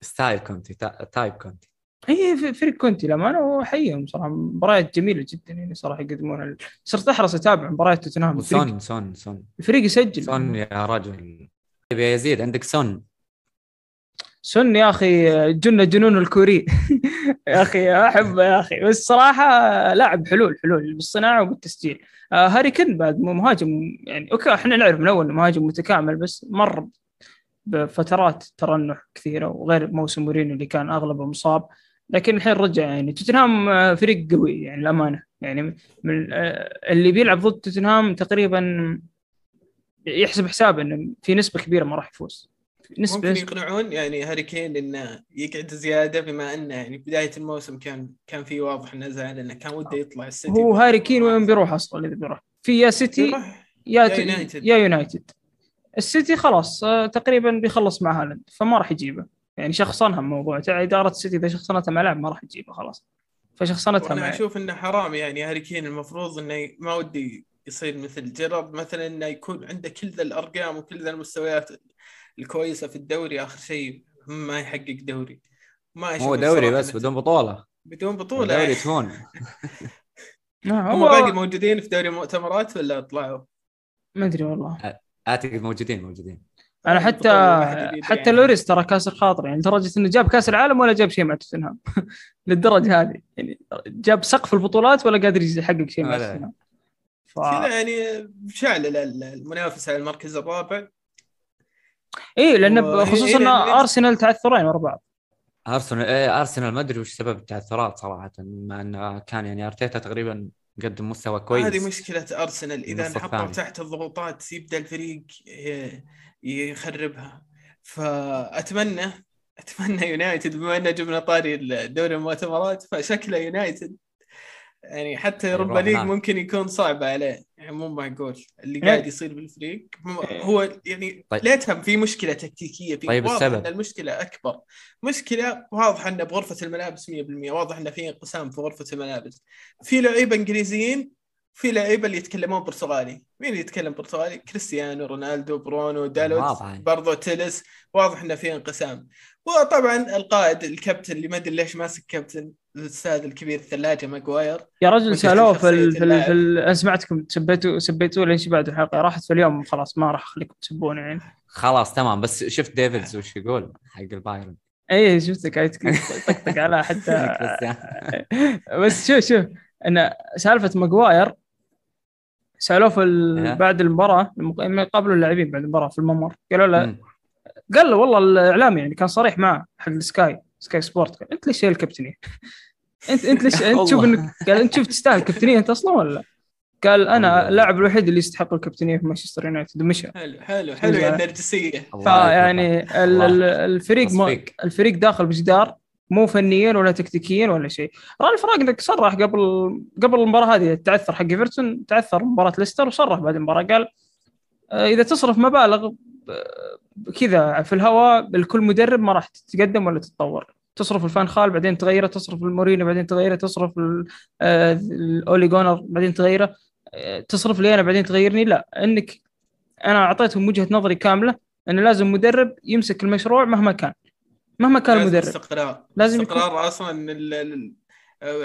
S4: style كونتي ty- type كونتي.
S2: في- فريق كونتي للأمانة وأحييهم صراحة. مباريات جميلة جدا يعني صراحة يقدمونها صرت أحرص أتابع مباريات توتنهام.
S4: وسون سون سون.
S2: الفريق يسجل.
S4: سون يا رجل. يا يزيد. عندك سون.
S2: سون يا أخي جن جنون الكوري. (laughs) يا أخي احبه يا أخي. بس صراحة لاعب حلول حلول بالصناعة وبالتسجيل. آه هاري كين بعد مهاجم يعني okay إحنا نعرف من أول مهاجم متكامل بس مر بفترات ترنح كثيرة وغير موسم مورينيو اللي كان أغلبه مصاب. لكن الحين رجع يعني توتنهام آه، فريق قوي يعني الامانه يعني من آه، اللي بيلعب ضد توتنهام تقريبا يحسب حساب إنه في نسبة كبيرة ما راح يفوز. نسبة
S3: ممكن يقنعون يعني هاري كين إنه يقعد زيادة بما إنه يعني بداية الموسم كان كان في واضح إنه زعل إنه كان وده يطلع السيتي
S2: هو هاري كين وين بيروح أصلا إذا بيروح؟ في يا سيتي يا
S3: يا يونايتد.
S2: يا يونايتد. السيتي خلاص آه، تقريبا بيخلص مع هالاند فما راح يجيبه. يعني شخصنها الموضوع إدارة السيتي إذا شخصنتها مع لاعب ما راح تجيبه خلاص. فشخصنتها
S3: وأنا
S2: مع
S3: أشوف إنه حرام يعني هاري كين المفروض إنه ما ودي يصير مثل جيرارد مثلا إنه يكون عنده كل ذا الأرقام وكل ذا المستويات الكويسة في الدوري آخر شيء ما يحقق دوري. ما
S4: هو دوري بس بدون بطولة.
S3: بدون بطولة.
S4: دوري (laughs) تهون.
S2: نعم
S3: هم باقي موجودين في دوري المؤتمرات ولا طلعوا؟
S2: ما أدري والله.
S4: أعتقد موجودين موجودين.
S2: أنا حتى
S3: بطولة واحدة جديدة
S2: حتى
S3: يعني.
S2: لوريس ترى كاسر خاطر يعني لدرجة إنه جاب كاس العالم ولا جاب شيء مع توتنهام. (laughs) للدرجة هذه. يعني جاب سقف البطولات ولا قادر يحقق شيء مع. توتنهام. ف...
S3: كذا يعني شعل المنافس على المركز الرابع.
S2: اي لأن
S3: وهي-
S2: خصوصا
S3: هي-
S2: ان أرسنال تعثرين ورا بعض.
S4: أرسنال إيه أرسنال ما أدري وش سبب التعثرات صراحة مع انه كان يعني أرتيتا تقريبا قدم مستوى كويس.
S3: هذه مشكلة أرسنال
S4: إذا
S3: انحطوا. تحت الضغوطات يبدا الفريق ي- يخربها. فأتمنى أتمنى يونايتد بما إنه جبنا طاري دوري المؤتمرات فشكله يونايتد. يعني حتى
S4: يروح
S3: يوروبا ليج. ممكن يكون صعب عليه يعني مو معقول اللي
S2: إيه.
S3: قاعد يصير بالفريق م- هو يعني
S4: طيب.
S3: لا تفهم في مشكلة تكتيكية في
S4: طيب
S3: واضح
S4: السبب؟
S3: إن المشكلة أكبر مشكلة واضح انه بغرفة الملابس 100% واضح انه في انقسام في غرفة الملابس في لعيبة إنجليزيين في لعيبة اللي يتكلمون برتغالي. مين اللي يتكلم برتغالي؟ كريستيانو رونالدو برونو دالوت. برضو تيلس واضح إنه في انقسام. وطبعا القائد الكابتن اللي ما أدري ليش ماسك كابتن الأستاذ الكبير الثلاجه ماجواير
S2: يا رجل سألوه في ال...
S3: شخصية
S2: في, ال...
S3: اللاعب؟
S2: في ال... أنا سمعتكم سبيتوا سبيتوا لين بعد الحلقة. راحت في اليوم خلاص ما راح أخليكم تسبون يعني
S4: خلاص تمام. بس شفت ديفيز وش يقول حق البايرن؟
S2: اي شفتك. قاعد تطقطق على حتى (laughs) بس شوف شوف. إن سالفة ماجواير سألوه في ال... بعد المباراة لما يقابلوا اللاعبين بعد المباراة في الممر قالوا له. قال له والله الاعلامي يعني كان صريح معه حق السكاي سكاي سبورت قال أنت ليش شايل الكابتنية؟ انت أنت ليش (laughs) انت تشوف. انك قال أنت شوف تستاهل الكابتنية أنت أصلا ولا لا؟ قال
S4: أنا.
S2: اللاعب الوحيد اللي يستحق الكابتنية في مانشستر يونايتد ومشى
S3: حلو حلو حلو يا النرجسيه
S4: الله
S2: فيعني الفريق. الفريق داخل بجدار مو فنيا ولا تكتيكيا ولا شيء. رالف راجنك صرح قبل قبل المباراة هذه التعثر حق إيفرتون تعثر مباراة ليستر وصرح بعد المباراة. قال آه، إذا تصرف مبالغ آه، كذا في الهواء الكل مدرب ما راح تتقدم ولا تتطور. تصرف الفان خال بعدين تغيره تصرف المورينيو بعدين تغيره تصرف ال- آه، الاولي جونر بعدين تغيره تصرف لي أنا بعدين تغيرني؟ لا. إنك أنا أعطيتهم وجهة نظري كاملة إنه لازم مدرب يمسك المشروع مهما كان. مهما كان
S3: لازم
S2: المدرب.
S3: استقرار.
S2: لازم يكون-
S3: استقرار أصلا ال- ال-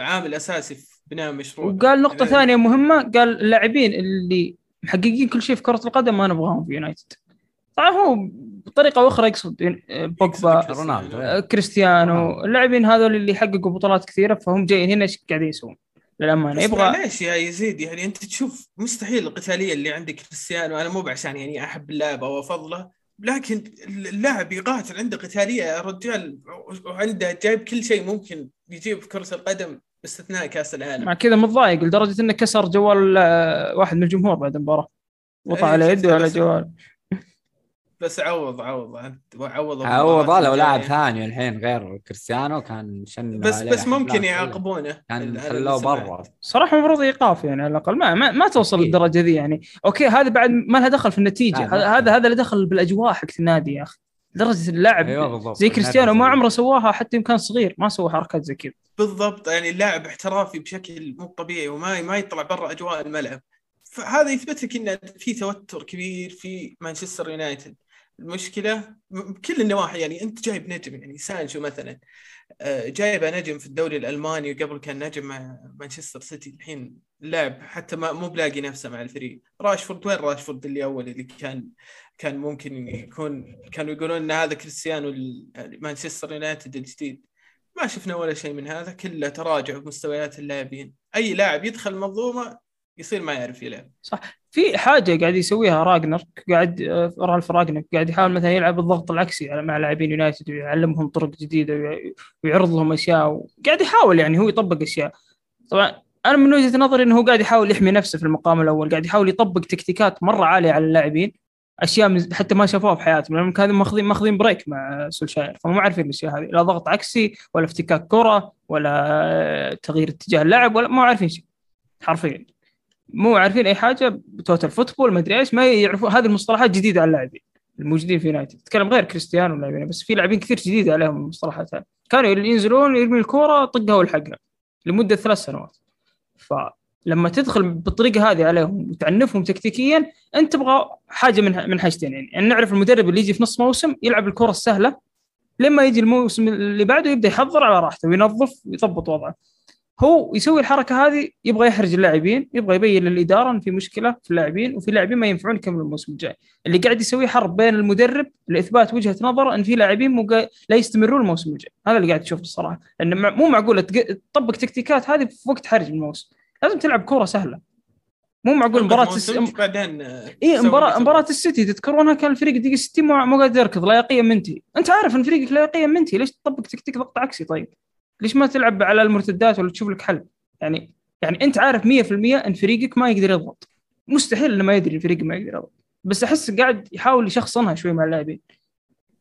S3: عامل اساسي في بناء مشروع
S2: وقال نقطة
S3: يعني-
S2: ثانية مهمة قال اللاعبين اللي محققين كل شيء في كرة القدم ما نبغاهم في يونايتد. طبعا هو بطريقة أو أخرى يقصد بوجبا
S4: رونالدو
S2: آه، كريستيانو. اللاعبين هذول اللي حققوا بطولات كثيرة فهم جايين هنا إيش قاعدين يسوون؟ للأمانة.
S3: بس
S2: يبغى
S3: معليش يا يزيد يعني أنت تشوف مستحيل القتالية اللي عند كريستيانو أنا مو بعشان يعني أحب اللاعب أو أفضله لكن اللاعب يقاتل عنده قتالية. يا رجال وعنده جايب كل شيء ممكن يجيب في كرة القدم باستثناء كأس العالم.
S2: مع كذا متضايق لدرجة إنه كسر جوال آه، واحد من الجمهور بعد المباراة. وطع
S3: إيه،
S2: على يده على
S3: بس-
S2: جوال.
S3: بس عوض عوض عوض
S4: عوض لو لاعب. ثاني الحين غير كريستيانو كان شن
S3: بس بس ممكن. يعاقبونه
S4: كان خلوه. برا.
S2: صراحة المفروض ايقاف يعني على الأقل. ما ما, ما توصل. للدرجة ذي يعني. okay هذا بعد ما لها دخل في النتيجة.
S4: لا،
S2: هذا هذا هذا اللي دخل بالأجواء حقت النادي يا أخي. لدرجه اللاعب
S4: بالضبط.
S2: زي كريستيانو ما. عمره سواها حتى يوم كان صغير. ما سوى حركات زي كذا.
S3: بالضبط. يعني اللاعب احترافي بشكل مو طبيعي وما ما يطلع برا أجواء الملعب. فهذا يثبت لك إن في توتر كبير في مانشستر يونايتد. المشكلة بكل النواحي يعني أنت جايب نجم يعني سانشو مثلا آه، جايبه نجم في الدوري الألماني وقبل كان نجم مع مانشستر سيتي الحين لاعب حتى ما مو بلاقي نفسه مع الفريق. راشفورد وين راشفورد اللي أول اللي كان كان ممكن يكون كانوا يقولون إن هذا كريستيانو مانشستر يونايتد الجديد. ما شفنا ولا شيء من هذا كله تراجع بمستويات اللاعبين. أي لاعب يدخل منظومه يصير ما يعرف يلعب.
S2: في حاجة قاعد يسويها رانجنيك قاعد آه، رالف رانجنيك قاعد يحاول مثلا يلعب الضغط العكسي مع لاعبين يونايتد ويعلمهم طرق جديدة وي- ويعرض لهم أشياء وقاعد يحاول يعني هو يطبق أشياء. طبعا أنا من وجهة نظري إنه هو قاعد يحاول يحمي نفسه في المقام الأول قاعد يحاول يطبق تكتيكات مرة عالية على اللاعبين أشياء حتى ما شافوها في حياتهم لانهم كانوا ماخذين ماخذين break مع سولشاير فمو عارفين الأشياء هذه لا ضغط عكسي ولا افتكاك كرة ولا آه، تغيير اتجاه اللعب ولا مو عارفين شيء حرفيا. مو عارفين أي حاجة total football ما أدري إيش ما يعرفون هذه المصطلحات جديدة على اللاعبين الموجودين في يونايتد تتكلم غير كريستيانو اللاعبين بس في لاعبين كثير جديده عليهم المصطلحات هذه. كانوا ينزلون يرمي الكورة طقها والحقها لمدة ثلاث سنوات. فلما تدخل بالطريقة هذه عليهم وتعنفهم تكتيكيا أنت تبغى حاجة من من حاجتين يعني. ان نعرف المدرب اللي يجي في نص موسم يلعب الكرة السهلة لما يجي الموسم اللي بعده يبدأ يحضر على راحته وينظف ويضبط وضعه. هو يسوي الحركة هذه يبغى يحرج اللاعبين يبغى يبين للإدارة إن في مشكلة في اللاعبين وفي لاعبين ما ينفعون يكملوا الموسم الجاي. اللي قاعد يسويه حرب بين المدرب لإثبات وجهة نظر إن في لاعبين مو قا- لا يستمرون الموسم الجاي. هذا اللي قاعد تشوفه الصراحة. لأن مع- مو معقولة تطبق تكتيكات هذه في وقت حرج الموسم. لازم تلعب كورة سهلة. مو معقول مباراة الس...
S3: بعدين آه،
S2: اي مباراه
S3: تبغاه.
S2: السيتي تذكرونها كان الفريق دقيقة 60 مو مو قادر يركض لياقيا منتهي. أنت عارف إن فريقك لياقيا منتهي ليش تطبق تكتيك ضغط عكسي طيب؟ ليش ما تلعب على المرتدات ولا تشوف لك حل؟ يعني يعني انت عارف 100% إن فريقك ما يقدر يضغط. مستحيل إنه ما يدري الفريق ما يقدر يضغط. بس أحس قاعد يحاول يشخصنها شوي مع اللاعبين.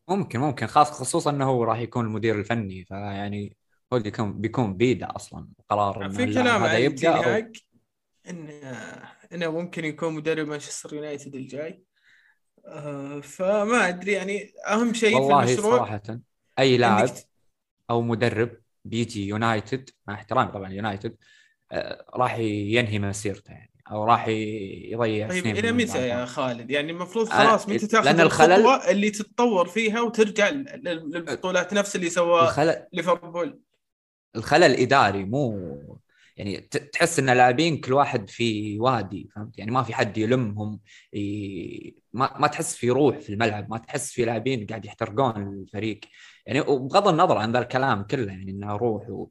S4: ممكن ممكن. خاص خصوصا إنه هو راح يكون المدير الفني فيعني هو اللي يكون بيكون بيده أصلا قرار
S3: في كلام
S4: هذا
S3: تين
S4: أو-
S3: هاج ان إنه ممكن يكون مدرب مانشستر يونايتد الجاي. آه، فما أدري يعني أهم شيء في
S4: والله
S3: المشروع
S4: صراحة أي لاعب أو مدرب بيجي يونايتد مع احترامي طبعا يونايتد آه، راح ينهي مسيرته يعني أو راح يضيع
S3: طيب
S4: سنين إلى
S3: متى يا. خالد؟ يعني المفروض
S4: أنا-
S3: خلاص متى تاخذ
S4: لأن الخلل-
S3: الخطوة اللي تتطور فيها وترجع لل- للبطولات نفس اللي سواه
S4: الخلل
S3: ليفربول.
S4: الخلل إداري مو يعني تحس إن اللاعبين كل واحد في وادي فهمت؟ يعني ما في حد يلمهم ي... ما ما تحس في روح في الملعب ما تحس في لاعبين قاعد يحترقون الفريق. يعني وبغض النظر عن ذا الكلام كله يعني انها روح و...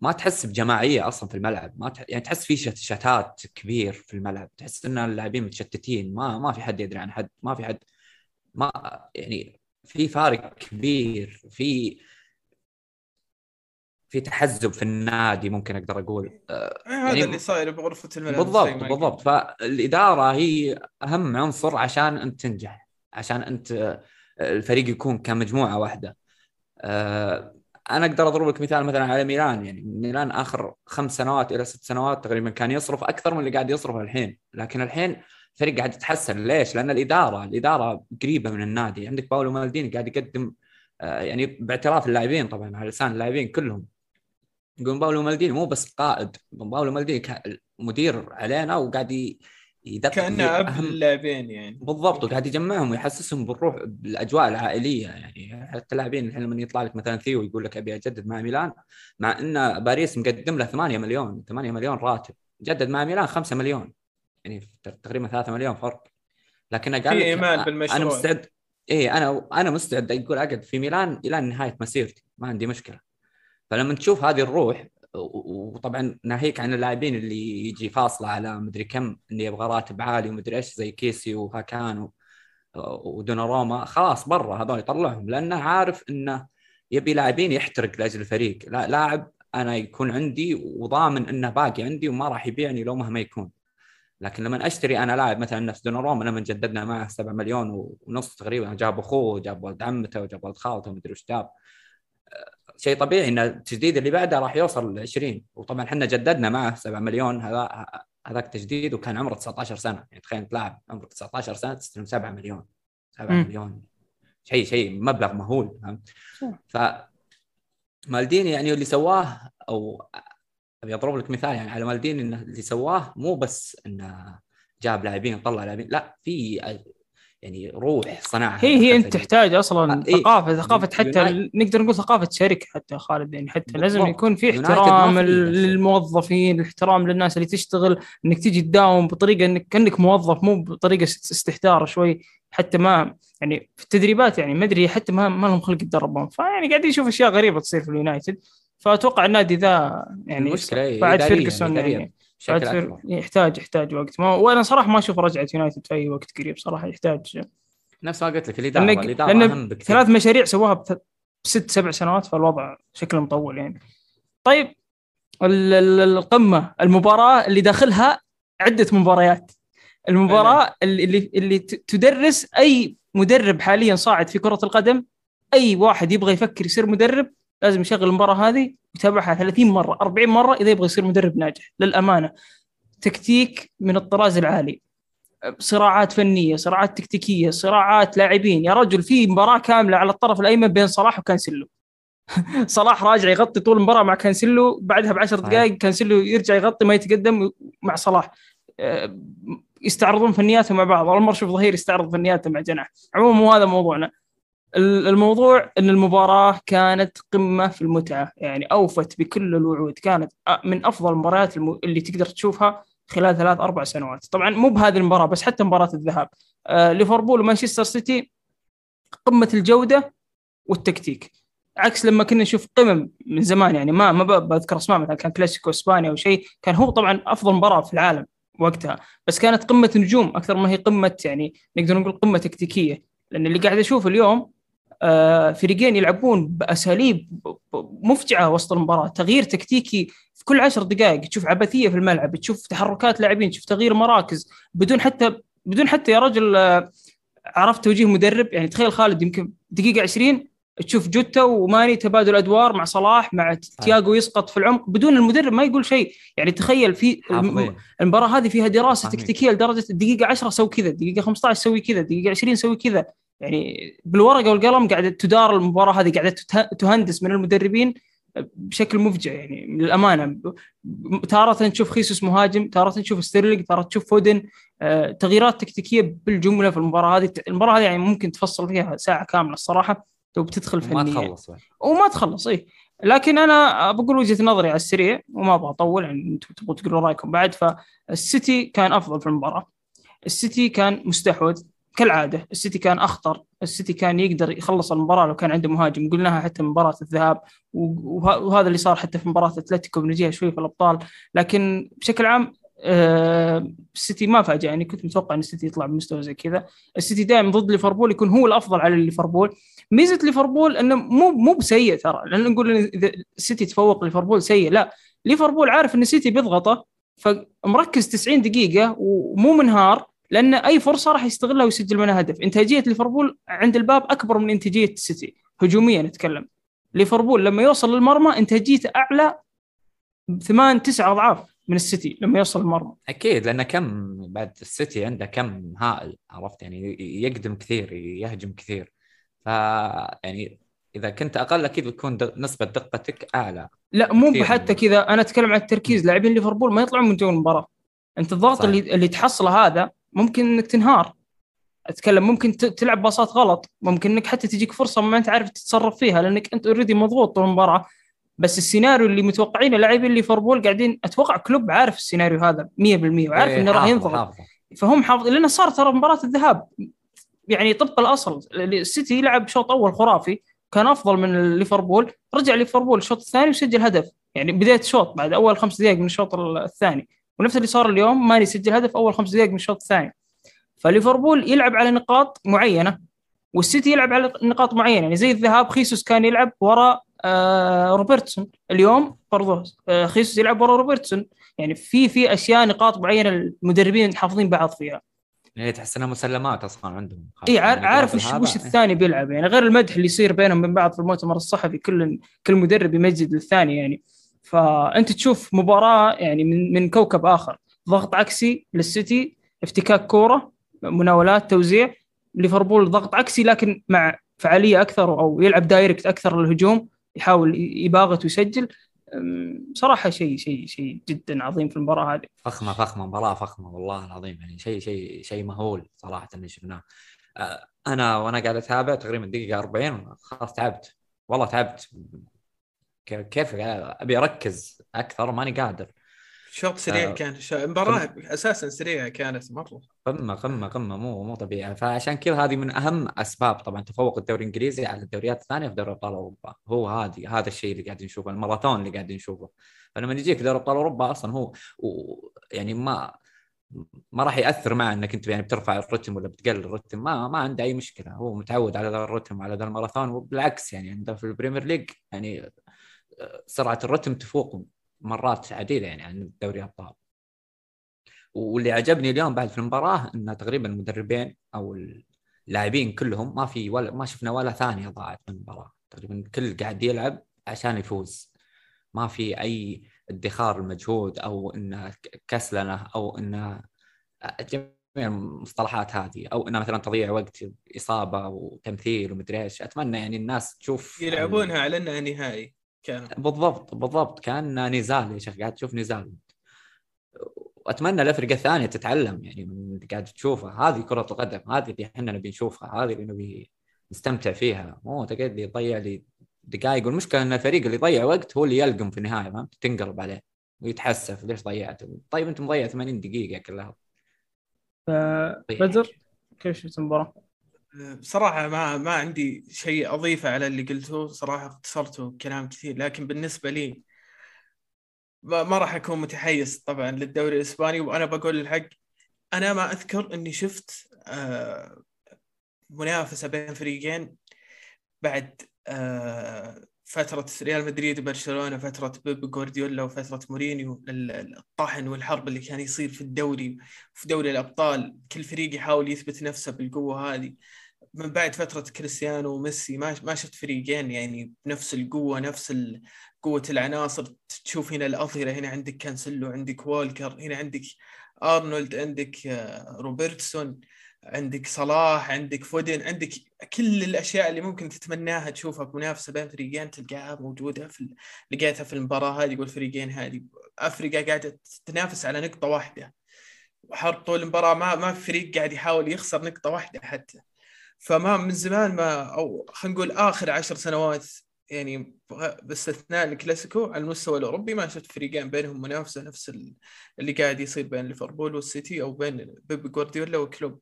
S4: ما تحس بجماعية أصلا في الملعب. ما تح... يعني تحس في شت... شتات كبير في الملعب. تحس إن اللاعبين متشتتين. ما ما في حد يدري عن حد. ما في حد ما يعني في فارق كبير. في في تحزب في النادي ممكن أقدر أقول. آه،
S3: هذا
S4: يعني
S3: اللي صاير بغرفة الملابس
S4: بالضبط بالضبط. فالإدارة هي أهم عنصر عشان أنت تنجح عشان أنت آه، الفريق يكون كمجموعة واحدة. أنا أقدر اضرب لك مثال مثلا على ميلان يعني ميلان آخر خمس سنوات إلى ست سنوات تقريبا كان يصرف أكثر من اللي قاعد يصرفه الحين. لكن الحين الفريق قاعد يتحسن. ليش؟ لأن الإدارة الإدارة قريبة من النادي. عندك باولو مالديني قاعد يقدم آه، يعني باعتراف اللاعبين طبعا على لسان اللاعبين كلهم. يقول باولو مالديني مو بس قائد. باولو مالديني مدير علينا وقاعد يدقق كأنه
S3: أب
S4: أهم-
S3: اللاعبين يعني.
S4: بالضبط وقاعد يجمعهم ويحسسهم بالروح بالأجواء العائلية يعني. حتى اللاعبين الحين لما يطلع لك مثلا ثيو يقول لك أبي أجدد مع ميلان مع إن باريس مقدم له 8 مليون 8 مليون راتب. جدد مع ميلان 5 مليون. يعني تقريبا 3 مليون فرق. لكن قال
S3: في
S4: أ-
S3: بالمشروع.
S4: أنا مستعد. اي أنا أنا مستعد أقول أقعد في ميلان إلى نهاية مسيرتي. ما عندي مشكلة. فلما تشوف هذه الروح وطبعا ناهيك عن اللاعبين اللي يجي فاصله على مدري كم اني يبغى راتب عالي ومدري إيش زي كيسي وهاكان ودوناروما. خلاص برا هذول يطلعهم لأنه عارف إنه يبي لاعبين يحترق لأجل الفريق. لا لاعب أنا يكون عندي وضامن إنه باقي عندي وما راح يبيعني لو مهما يكون. لكن لما أشتري أنا لاعب مثلا نفس دوناروما لما جددنا معه 7 مليون ونص تقريبا جاب أخوه وجاب ولد عمته وجاب ولد خالته ومدري وش جاب. شيء طبيعي إن التجديد اللي بعده راح يوصل ل 20 وطبعا إحنا جددنا معه 7 مليون. هذا هذاك تجديد وكان عمره 19 سنة. يعني تخيل لاعب عمره 19 سنة تستلم 7 مليون. 7
S2: مم.
S4: مليون. شيء شيء مبلغ مهول. فهمت؟ ف مالديني يعني اللي سواه أو أبي أضرب لك مثال يعني على مالديني انه اللي سواه مو بس إنه جاب لاعبين طلع لاعبين. لا في يعني روح صنعها
S2: هي هي
S4: أنت
S2: تحتاج أصلا
S4: آه، إيه.
S2: ثقافه ثقافة حتى
S4: يونايتد.
S2: نقدر نقول ثقافة شركة حتى خالد يعني حتى لازم
S4: بالضبط.
S2: يكون في احترام. للموظفين الاحترام للناس اللي تشتغل إنك تيجي تداوم بطريقة انك كأنك موظف مو بطريقة است- استهتار شوي حتى ما يعني في التدريبات يعني ما أدري حتى ما ما لهم خلق يتدربون فيعني قاعدين نشوف أشياء غريبة تصير في اليونايتد فأتوقع النادي ذا يعني
S4: المشكلة هي
S2: بعد فيرجسون يعني
S4: بشكل أكبر.
S2: يحتاج يحتاج وقت. ما وأنا صراحة ما أشوف رجعة يونايتد في أي وقت قريب صراحة يحتاج.
S4: نفس ما قلت لك الاداره
S2: لأن
S4: الاداره
S2: لأن
S4: أهم بكثير.
S2: ثلاث مشاريع سواها بث- بست سبع سنوات فالوضع شكله مطول يعني. طيب ال- ال- القمة المباراة اللي داخلها عدة مباريات. المباراة اللي اللي, اللي تدرس أي مدرب حاليا صاعد في كرة القدم أي واحد يبغى يفكر يصير مدرب لازم يشغل المباراة هذه ويتابعها 30 مرة 40 مرة إذا يبغى يصير مدرب ناجح. للأمانة تكتيك من الطراز العالي. صراعات فنية صراعات تكتيكية صراعات لاعبين. يا رجل في مباراة كاملة على الطرف الأيمن بين صلاح وكانسيلو. (laughs) صلاح راجع يغطي طول المباراة مع كانسيلو بعدها بعشر. دقائق كانسيلو يرجع يغطي ما يتقدم مع صلاح. آه، يستعرضون فنياتهم مع بعض. اول مره أشوف ظهير يستعرض فنياته مع جناح. عموما مو هذا موضوعنا. الموضوع إن المباراة كانت قمة في المتعة يعني أوفت بكل الوعود. كانت أ- من أفضل المباريات الم- اللي تقدر تشوفها خلال ثلاث أربع سنوات. طبعا مو بهذه المباراة بس حتى مباراة الذهاب. آه ليفربول ومانشستر سيتي قمة الجودة والتكتيك. عكس لما كنا نشوف قمم من زمان يعني ما ما بذكر أسماء مثلا كان كلاسيكو إسبانيا أو شيء كان هو طبعا أفضل مباراة في العالم وقتها. بس كانت قمة نجوم أكثر ما هي قمة يعني نقدر نقول قمة تكتيكية. لأن اللي قاعد أشوفه اليوم آه، فريقين يلعبون بأساليب مفجعة وسط المباراة. تغيير تكتيكي في كل عشر دقائق تشوف عبثية في الملعب تشوف تحركات لاعبين تشوف تغيير مراكز بدون حتى بدون حتى يا رجل آه، عرفت توجيه مدرب. يعني تخيل خالد يمكن دقيقة 20 تشوف جوتا وماني تبادل أدوار مع صلاح مع تياجو يسقط في العمق بدون المدرب ما يقول شيء. يعني تخيل في المباراة هذه فيها
S4: دراسة.
S2: تكتيكية لدرجة الدقيقه 10 سوي كذا الدقيقه 15 سوي كذا الدقيقه 20 سوي كذا. يعني بالورقة والقلم قاعدة تدار المباراة هذه قاعدة ته- تهندس من المدربين بشكل مفجع يعني للأمانة. تارة نشوف خيسوس مهاجم تارة نشوف ستيرلينج تارة تشوف فودن آه، تغييرات تكتيكية بالجملة في المباراة هذه. المباراة هذه يعني ممكن تفصل فيها ساعة كاملة الصراحة. لو بتدخل
S4: ما
S2: فنيا
S4: تخلص. بعد.
S2: وما تخلص إيه. لكن أنا بقول وجهة نظري على السريع وما أبغى أطول يعني أنتم تبغوا تقولوا رأيكم بعد. فالسيتي كان أفضل في المباراة. السيتي كان مستحوذ. كالعادة السيتي كان أخطر السيتي كان يقدر يخلص المباراة لو كان عنده مهاجم. قلناها حتى مباراة الذهاب وه- وهذا اللي صار حتى في مباراة أتلتيكو بنجيها شوي في الأبطال. لكن بشكل عام آه، السيتي ما فاجأني كنت متوقع إن السيتي يطلع بمستوى زي كذا. السيتي دائما ضد ليفربول يكون هو الأفضل على ليفربول. ميزة ليفربول إنه مو مو بسيء ترى. لأن نقول إذا السيتي تفوق ليفربول سيء. لا ليفربول عارف إن السيتي بيضغطه فمركز 90 دقيقة ومو منهار. لأن أي فرصة راح يستغلها ويسجل منها هدف. إنتاجية ليفربول عند الباب أكبر من إنتاجية السيتي هجوميا نتكلم. ليفربول لما يوصل للمرمى إنتاجيته أعلى ثمان تسع أضعاف من السيتي لما يوصل المرمى
S4: أكيد لأن كم بعد السيتي عنده كم هائل عرفت؟ يعني يقدم كثير يهجم كثير. ف يعني إذا كنت أقل أكيد بتكون نسبة دقتك أعلى.
S2: لا مو حتى كذا. أنا أتكلم عن التركيز. لاعبين ليفربول ما يطلعون من جو المباراة. أنت الضغط
S4: صحيح.
S2: اللي اللي تحصله هذا ممكن إنك تنهار. أتكلم ممكن تلعب باصات غلط. ممكن إنك حتى تجيك فرصة ما أنت عارف تتصرف فيها لأنك أنت already مضغوط طول المباراة. بس السيناريو اللي متوقعينه لاعبين ليفربول قاعدين أتوقع كلوب عارف السيناريو هذا 100% وعارف
S4: إيه،
S2: إنه راح ينضغط. فهم حافظين لأنه صار ترى مباراة الذهاب. يعني طبق الأصل. السيتي لعب شوط أول خرافي كان أفضل من ليفربول. رجع ليفربول الشوط الثاني وسجل هدف. يعني بداية شوط بعد أول خمس دقائق من الشوط الثاني. ونفس اللي صار اليوم ماني سجل هدف أول خمس دقائق من الشوط الثاني. فليفربول يلعب على نقاط معينة والسيتي يلعب على نقاط معينة. يعني زي الذهاب خيسوس كان يلعب وراء آه روبرتسون. اليوم برضو آه خيسوس يلعب وراء روبرتسون. يعني في في أشياء نقاط معينة المدربين حافظين بعض فيها.
S4: يعني تحس إنها مسلمات أصلا عندهم.
S2: اي عار- عارف وش, وش
S4: إيه.
S2: الثاني بيلعب؟ يعني غير المدح اللي يصير بينهم من بعض في المؤتمر الصحفي كل كل مدرب يمجد للثاني يعني. فأنت تشوف مباراة يعني من من كوكب آخر. ضغط عكسي للسيتي افتكاك كورة مناولات توزيع. ليفربول ضغط عكسي لكن مع فعالية أكثر أو يلعب دايركت أكثر للهجوم يحاول يباغت ويسجل. صراحة شيء شيء شيء جدا عظيم في المباراة هذه.
S4: فخمة فخمة مباراة فخمة والله العظيم. يعني شيء شيء شيء مهول صراحة اللي شفناه. آه، أنا وأنا قاعد أتابع تقريبا دقيقة 40 خلاص تعبت. والله تعبت. كيف أبي أركز أكثر ماني قادر.
S3: شوط سريع آه كان المباراه أساسا سريعة كانت مرة.
S4: قمه قمه قمه مو مو طبيعي. فعشان كذا هذه من أهم أسباب. طبعا تفوق الدوري الإنجليزي على الدوريات الثانية في دوري أبطال أوروبا. هو هذه هذا الشيء اللي قاعدين نشوفه الماراثون اللي قاعدين نشوفه. فلما يجيك دوري أبطال أوروبا أصلا هو يعني ما ما راح يأثر معه إنك أنت يعني بترفع الرتم ولا بتقلل الرتم. ما ما عنده أي مشكلة. هو متعود على ذا الرتم وعلى ذا الماراثون. وبالعكس يعني عنده في البريمير ليج يعني سرعة الرتم تفوق مرات عديدة يعني عن دوري أبطال. واللي عجبني اليوم بعد في المباراة إن تقريبا المدربين أو اللاعبين كلهم ما في ولا ما شفنا ولا ثانية ضاعت من المباراة. تقريبا الكل قاعد يلعب عشان يفوز. ما في أي ادخار المجهود أو انه كسلنه أو انه جميع المصطلحات هذه أو إنه مثلا تضييع وقت إصابة وتمثيل ومدري إيش. أتمنى يعني الناس تشوف
S3: يلعبونها على إنها نهائي.
S4: كان. بالضبط بالضبط. كان نزال يا شيخ. قاعد تشوف نزال. وأتمنى الأفرقة الثانية تتعلم يعني من اللي قاعد تشوفها هذه كرة القدم هذه اللي إحنا نبي نشوفها هذه اللي نبي نستمتع فيها. مو تقعد لي يضيع لي دقائق والمشكلة إن الفريق اللي يضيع وقت هو اللي يلقم في النهاية فهمت؟ تنقلب عليه ويتحسف. ليش ضيعت؟ طيب أنت مضيع 80 دقيقة كلها
S2: بدر كيف شفت المباراة؟
S3: بصراحة ما ما عندي شيء أضيفه على اللي قلته. صراحة اختصرته كلام كثير لكن بالنسبة لي ما, راح أكون متحيز طبعا للدوري الإسباني. وأنا بقول الحق أنا ما أذكر إني شفت آه، منافسة بين فريقين بعد آه، فترة ريال مدريد وبرشلونة فترة بيب جوارديولا وفترة مورينيو الطحن والحرب اللي كان يصير في الدوري في دوري الأبطال. كل فريق يحاول يثبت نفسه بالقوة هذه. من بعد فترة كريستيانو وميسي ما ما شفت فريقين يعني بنفس القوة نفس قوة العناصر. تشوف هنا الأظهرة هنا عندك كانسلو عندك والكر هنا عندك أرنولد عندك آه، روبرتسون عندك صلاح عندك فودن عندك كل الأشياء اللي ممكن تتمناها تشوفها بمنافسة بين فريقين تلقاها موجودة في لقيتها في المباراة هذه والفريقين هذه. الفريقين قاعدة تتنافس على نقطة واحدة. وحرب طول المباراة ما ما في فريق قاعد يحاول يخسر نقطة واحدة حتى. فما من زمان ما أو خلينا نقول آخر عشر سنوات يعني باستثناء الكلاسيكو على المستوى الأوروبي ما شفت فريقين بينهم منافسة نفس اللي قاعد يصير بين ليفربول والسيتي أو بين بيب جوارديولا وكلوب.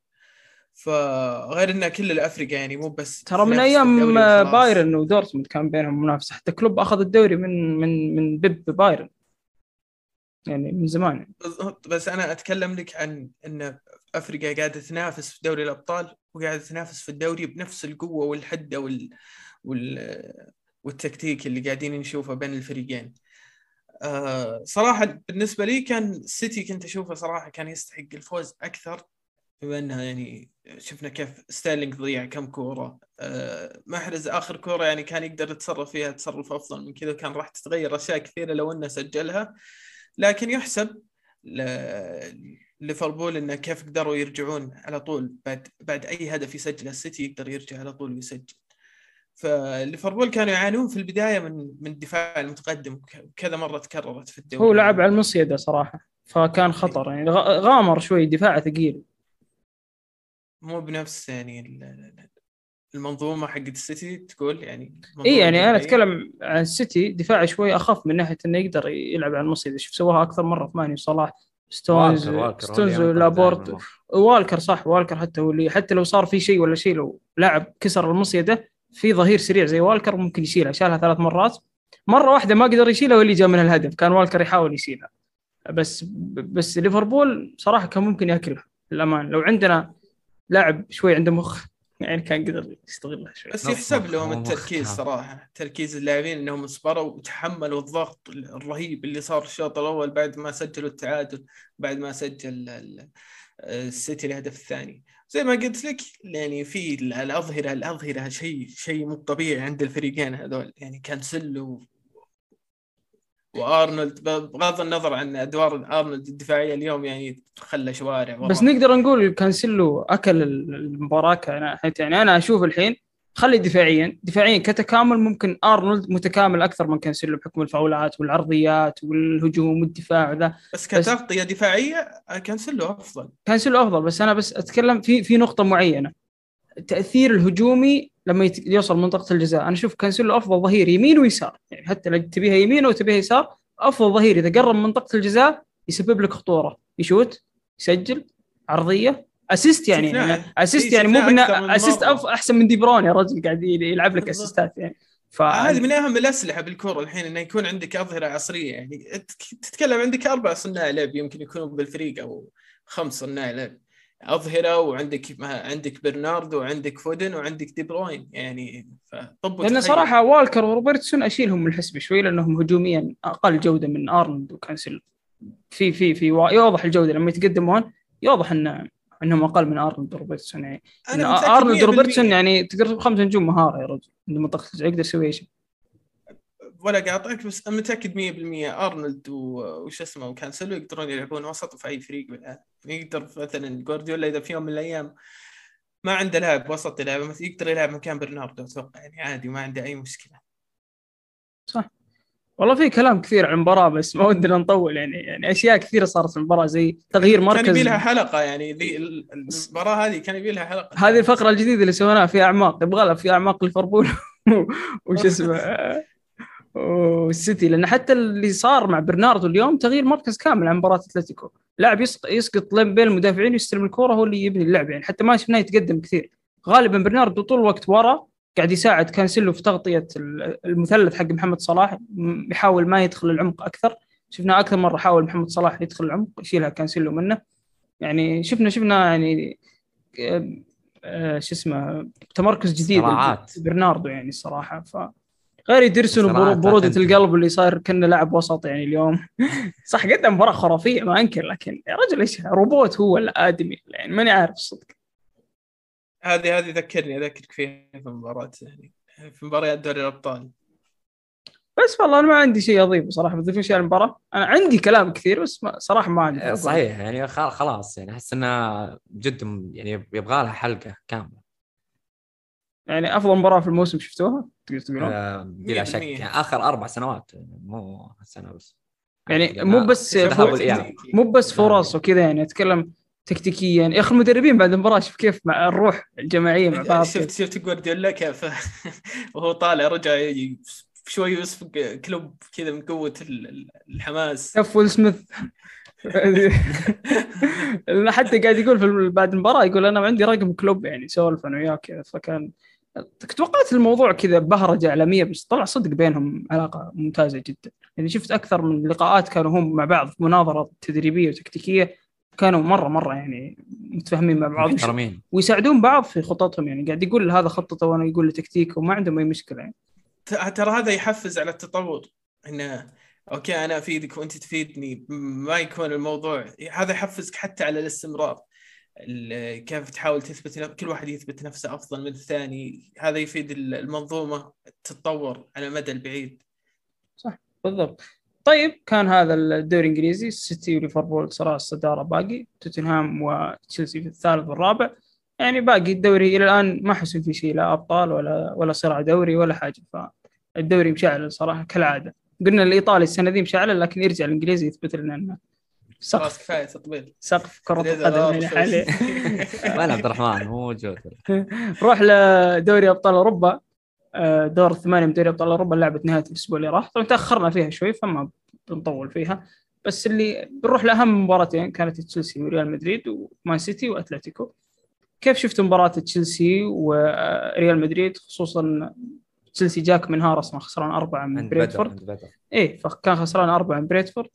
S3: فغير إن كل الفريقين يعني مو بس
S2: ترى من أيام بايرن ودورتموند كان بينهم منافسة. حتى كلوب أخذ الدوري من من من بيب بايرن. يعني من زمان.
S3: بالضبط. بس أنا أتكلم لك عن إن الفريقين قاعدة تنافس في دوري الأبطال. وقاعده تنافس في الدوري بنفس القوة والحدة وال, وال... والتكتيك اللي قاعدين نشوفه بين الفريقين. آه صراحة بالنسبة لي كان السيتي كنت أشوفه صراحة كان يستحق الفوز أكثر بما إنها يعني شفنا كيف ستيرلينج ضيع كم كورة. أه محرز آخر كورة يعني كان يقدر يتصرف فيها تصرف أفضل من كذا كان راح تتغير أشياء كثيرة لو إنه سجلها. لكن يحسب ليفربول إنه كيف قدروا يرجعون على طول بعد بعد أي هدف يسجله السيتي يقدر يرجع على طول ويسجل. فليفربول كانوا يعانون في البداية من من الدفاع المتقدم كذا مرة تكررت في الدوري.
S2: هو لعب على المصيدة صراحة فكان خطر. يعني غامر شوي دفاعه ثقيل.
S3: مو بنفس يعني المنظومة حقت السيتي تقول يعني
S2: اي يعني أنا أتكلم عن السيتي دفاع شوي أخف من ناحية إنه يقدر يلعب على المصيدة. شوف سواها أكثر مرة في ماني صلاح. ستونز والكر ستونز لابورت. والكر صح والكر حتى هو اللي حتى لو صار في شيء ولا شيء لو لاعب كسر المصيدة في ظهير سريع زي والكر ممكن يشيلها. شالها ثلاث مرات. مرة واحدة ما قدر يشيلها واللي جاء من الهدف. كان والكر يحاول يشيلها. بس بس ليفربول صراحة كان ممكن ياكلها للأمان. لو عندنا لاعب شوي عنده مخ يعني كان قدر يستغلها شوي
S3: بس يحسب لهم التركيز صراحة. تركيز اللاعبين إنهم صبروا وتحملوا الضغط الرهيب اللي صار الشوط الأول بعد ما سجلوا التعادل بعد ما سجل السيتي الهدف الثاني. زي ما قلت لك يعني في الاظهره الأظهرة شيء شيء مو طبيعي عند الفريقين هذول. يعني كانسلو وارنولد بغض النظر عن أدوار أرنولد الدفاعية اليوم يعني خلى شوارع
S2: بس نقدر نقول كانسيلو أكل المباراة كانت يعني أنا أشوف الحين خلي دفاعيا. دفاعيا كتكامل ممكن أرنولد متكامل أكثر من كانسيلو بحكم الفاولات والعرضيات والهجوم والدفاع وذا.
S3: بس كتغطية دفاعية كانسلو أفضل.
S2: كانسيلو أفضل بس أنا بس أتكلم في في نقطة معينة. التاثير الهجومي لما يت- يوصل منطقة الجزاء أنا أشوف كانسيلو أفضل ظهير يمين ويسار يعني حتى لو تبيها يمين أو تبيها يسار أفضل ظهير إذا قرب من منطقة الجزاء يسبب لك خطورة يشوت يسجل عرضية assist يعني. يعني assist
S3: إيه،
S2: يعني مو بنا
S3: assist.
S2: أف- أحسن من دي بروين يا رجل قاعد يلعب لك.
S3: assist
S2: ات يعني ف
S3: هذه من أهم الأسلحة بالكوره الحين إنه يكون عندك أظهرة عصرية يعني تت- تتكلم عندك أربع صناع لعب يمكن يكونوا بالفريق أو خمس صناع لعب أظهرة وعندك عندك برناردو وعندك فودن وعندك دي بروين. يعني فطب لأن.
S2: صراحة والكر وروبرتسون أشيلهم من الحسبه شوي لأنهم هجوميا أقل جودة من أرنولد وكانسل في في في يوضح الجودة لما يتقدمون يوضح ان إنهم أقل من أرنولد وروبرتسون يعني. أرنولد
S3: 100%
S2: وروبرتسون يعني تقدر خمس نجوم مهارة يا رجل عند منطقة يقدر يسوي شيء.
S3: ولا قاطعك بس أنا متأكد 100% أرنولد وش اسمه وكانسلو يقدرون يلعبون وسط في أي فريق بالعالم يقدر مثلا جوارديولا إذا في يوم من الأيام ما عنده لاعب وسط يلعب مثلا يقدر يلعب مكان برناردو أتوقع يعني عادي ما عنده أي مشكلة.
S2: والله في كلام كثير عن المباراه بس ما ودنا نطول يعني يعني أشياء كثيرة صارت في المباراة زي تغيير
S3: كان
S2: مركز.
S3: يبي لها حلقة يعني ذي ال- المباراة هذه كان يبي لها حلقة.
S2: هذه الفقرة الجديدة اللي سويناها في أعماق يبغى لها في أعماق ليفربول (laughs) وش اسمه والسيتي لأن حتى اللي صار مع برناردو اليوم تغيير مركز كامل عن مباراة أتلتيكو. لاعب يسق- يسقط لين بين المدافعين ويستلم الكره هو اللي يبني اللعب. يعني حتى ما شفناه يتقدم كثير. غالبا برناردو طول الوقت ورا قاعد يساعد كانسيلو في تغطية ال- المثلث حق محمد صلاح. يحاول ما يدخل العمق أكثر. شفنا أكثر مرة حاول محمد صلاح يدخل العمق يشيلها كانسيلو منه. يعني شفنا شفنا يعني آه، آه، شو اسمه تمركز جديد. برناردو يعني الصراحه ف غير يدرسون برودة. القلب اللي صاير كانه لاعب وسط يعني اليوم. (laughs) صح قدم مباراة خرافية ما أنكر لكن يا رجل إيش روبوت هو ولا آدمي؟ يعني ماني عارف الصدق
S3: هذه هذه ذكرني اذكرك فيها في مباراة يعني في مباريات دوري الأبطال.
S2: بس والله أنا ما عندي شيء اضيفه صراحة بتضيفون شيء على المباراة. أنا عندي كلام كثير بس ما صراحة ما عندي.
S4: صحيح يعني خ- خلاص يعني أحس انها جد يعني يبغى لها حلقة كاملة.
S2: يعني أفضل مباراة في الموسم شفتوها؟ تقدر تقولون؟
S4: آه، بلا شك.
S3: 100%.
S4: يعني آخر أربع سنوات مو سنه بس.
S2: يعني مو بس
S4: ذهاب
S2: فو-
S4: والاياب
S2: مو بس فرص وكذا يعني أتكلم تكتيكيا. يا أخي المدربين بعد المباراة شوف كيف مع الروح الجماعية مع بعض.
S3: شفت شفت جوارديولا كيف؟ (laughs) وهو طالع رجع شوي يصفق كلوب كذا من قوة ال- ال- الحماس.
S2: كف ويل سميث. (laughs) حتى قاعد يقول في بعد المباراة يقول أنا عندي رقم كلوب يعني سولف أنا وياه كذا فكان توقعت الموضوع كذا بهرجة إعلامية بس طلع صدق بينهم علاقة ممتازة جدا. يعني شفت أكثر من لقاءات كانوا هم مع بعض مناظرة تدريبية وتكتيكية كانوا مرة مرة يعني متفاهمين مع بعض.
S4: محترمين.
S2: ويساعدون بعض في خططهم يعني. قاعد يقول هذا خطته وأنا يقول له تكتيك وما عندهم أي مشكلة يعني.
S3: ترى هذا يحفز على التطور. إنه أوكي أنا أفيدك وأنت تفيدني ما يكون الموضوع هذا يحفزك حتى على الاستمرار. ال- كيف تحاول تثبت كل واحد يثبت نفسه أفضل من الثاني. هذا يفيد ال- المنظومة تتطور على المدى البعيد.
S2: بالضبط. طيب كان هذا الدوري الإنجليزي السيتي وليفربول صراع الصدارة باقي توتنهام وتشيلسي في الثالث والرابع. يعني باقي الدوري إلى الآن ما حسوا في شيء لا أبطال ولا ولا صراع دوري ولا حاجة. فالدوري مشعل صراحة كالعادة. قلنا الإيطالي السنة دي مشعل لكن يرجع الإنجليزي يثبت لنا إنه
S3: خلاص
S2: سقف
S3: كفاية تطبيل.
S2: سقف
S3: كرة
S2: القدم يعني. حاليا. (laughs)
S4: وين عبد الرحمن مو موجود (laughs)
S2: روح لدوري أبطال أوروبا. آه، دور الثمانية من دوري أبطال أوروبا لعبت نهاية الأسبوع اللي راح. طبعا تأخرنا فيها شوي فما بنطول فيها. بس اللي بنروح لأهم مباراتين كانت تشيلسي وريال مدريد ومان سيتي وأتلتيكو. كيف شفت مباراة تشيلسي وريال مدريد خصوصا تشيلسي جاك من هارس ما خسران أربعة من
S4: بدر
S2: إيه فكان خسران أربعة من بريدفورد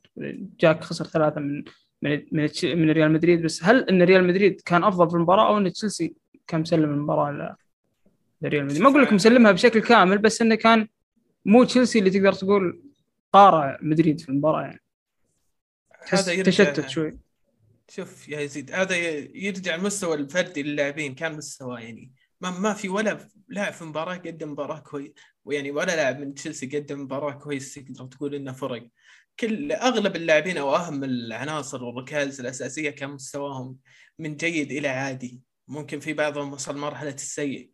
S2: جاك خسر ثلاثة من من من, ريال مدريد. بس هل إن ريال مدريد كان أفضل في المباراة أو إن تشيلسي كان مسلم المباراة ل- لريال مدريد؟ ما أقول لك مسلمها بشكل كامل بس إنه كان مو تشيلسي اللي تقدر تقول قارع مدريد في المباراة يعني. تحس
S3: هذا يرجع-
S2: تشتت شوي.
S3: شوف يا يزيد هذا يرجع المستوى الفردي للاعبين كان مستوى يعني ما, ما في ولا لاعب في مباراة قدم مباراة كويس ويعني ولا لاعب من تشيلسي قدم مباراة كويس تقدر تقول إنه فرق. كل أغلب اللاعبين أو أهم العناصر والركائز الأساسية كان مستواهم من جيد إلى عادي. ممكن في بعضهم وصل مرحلة السيء.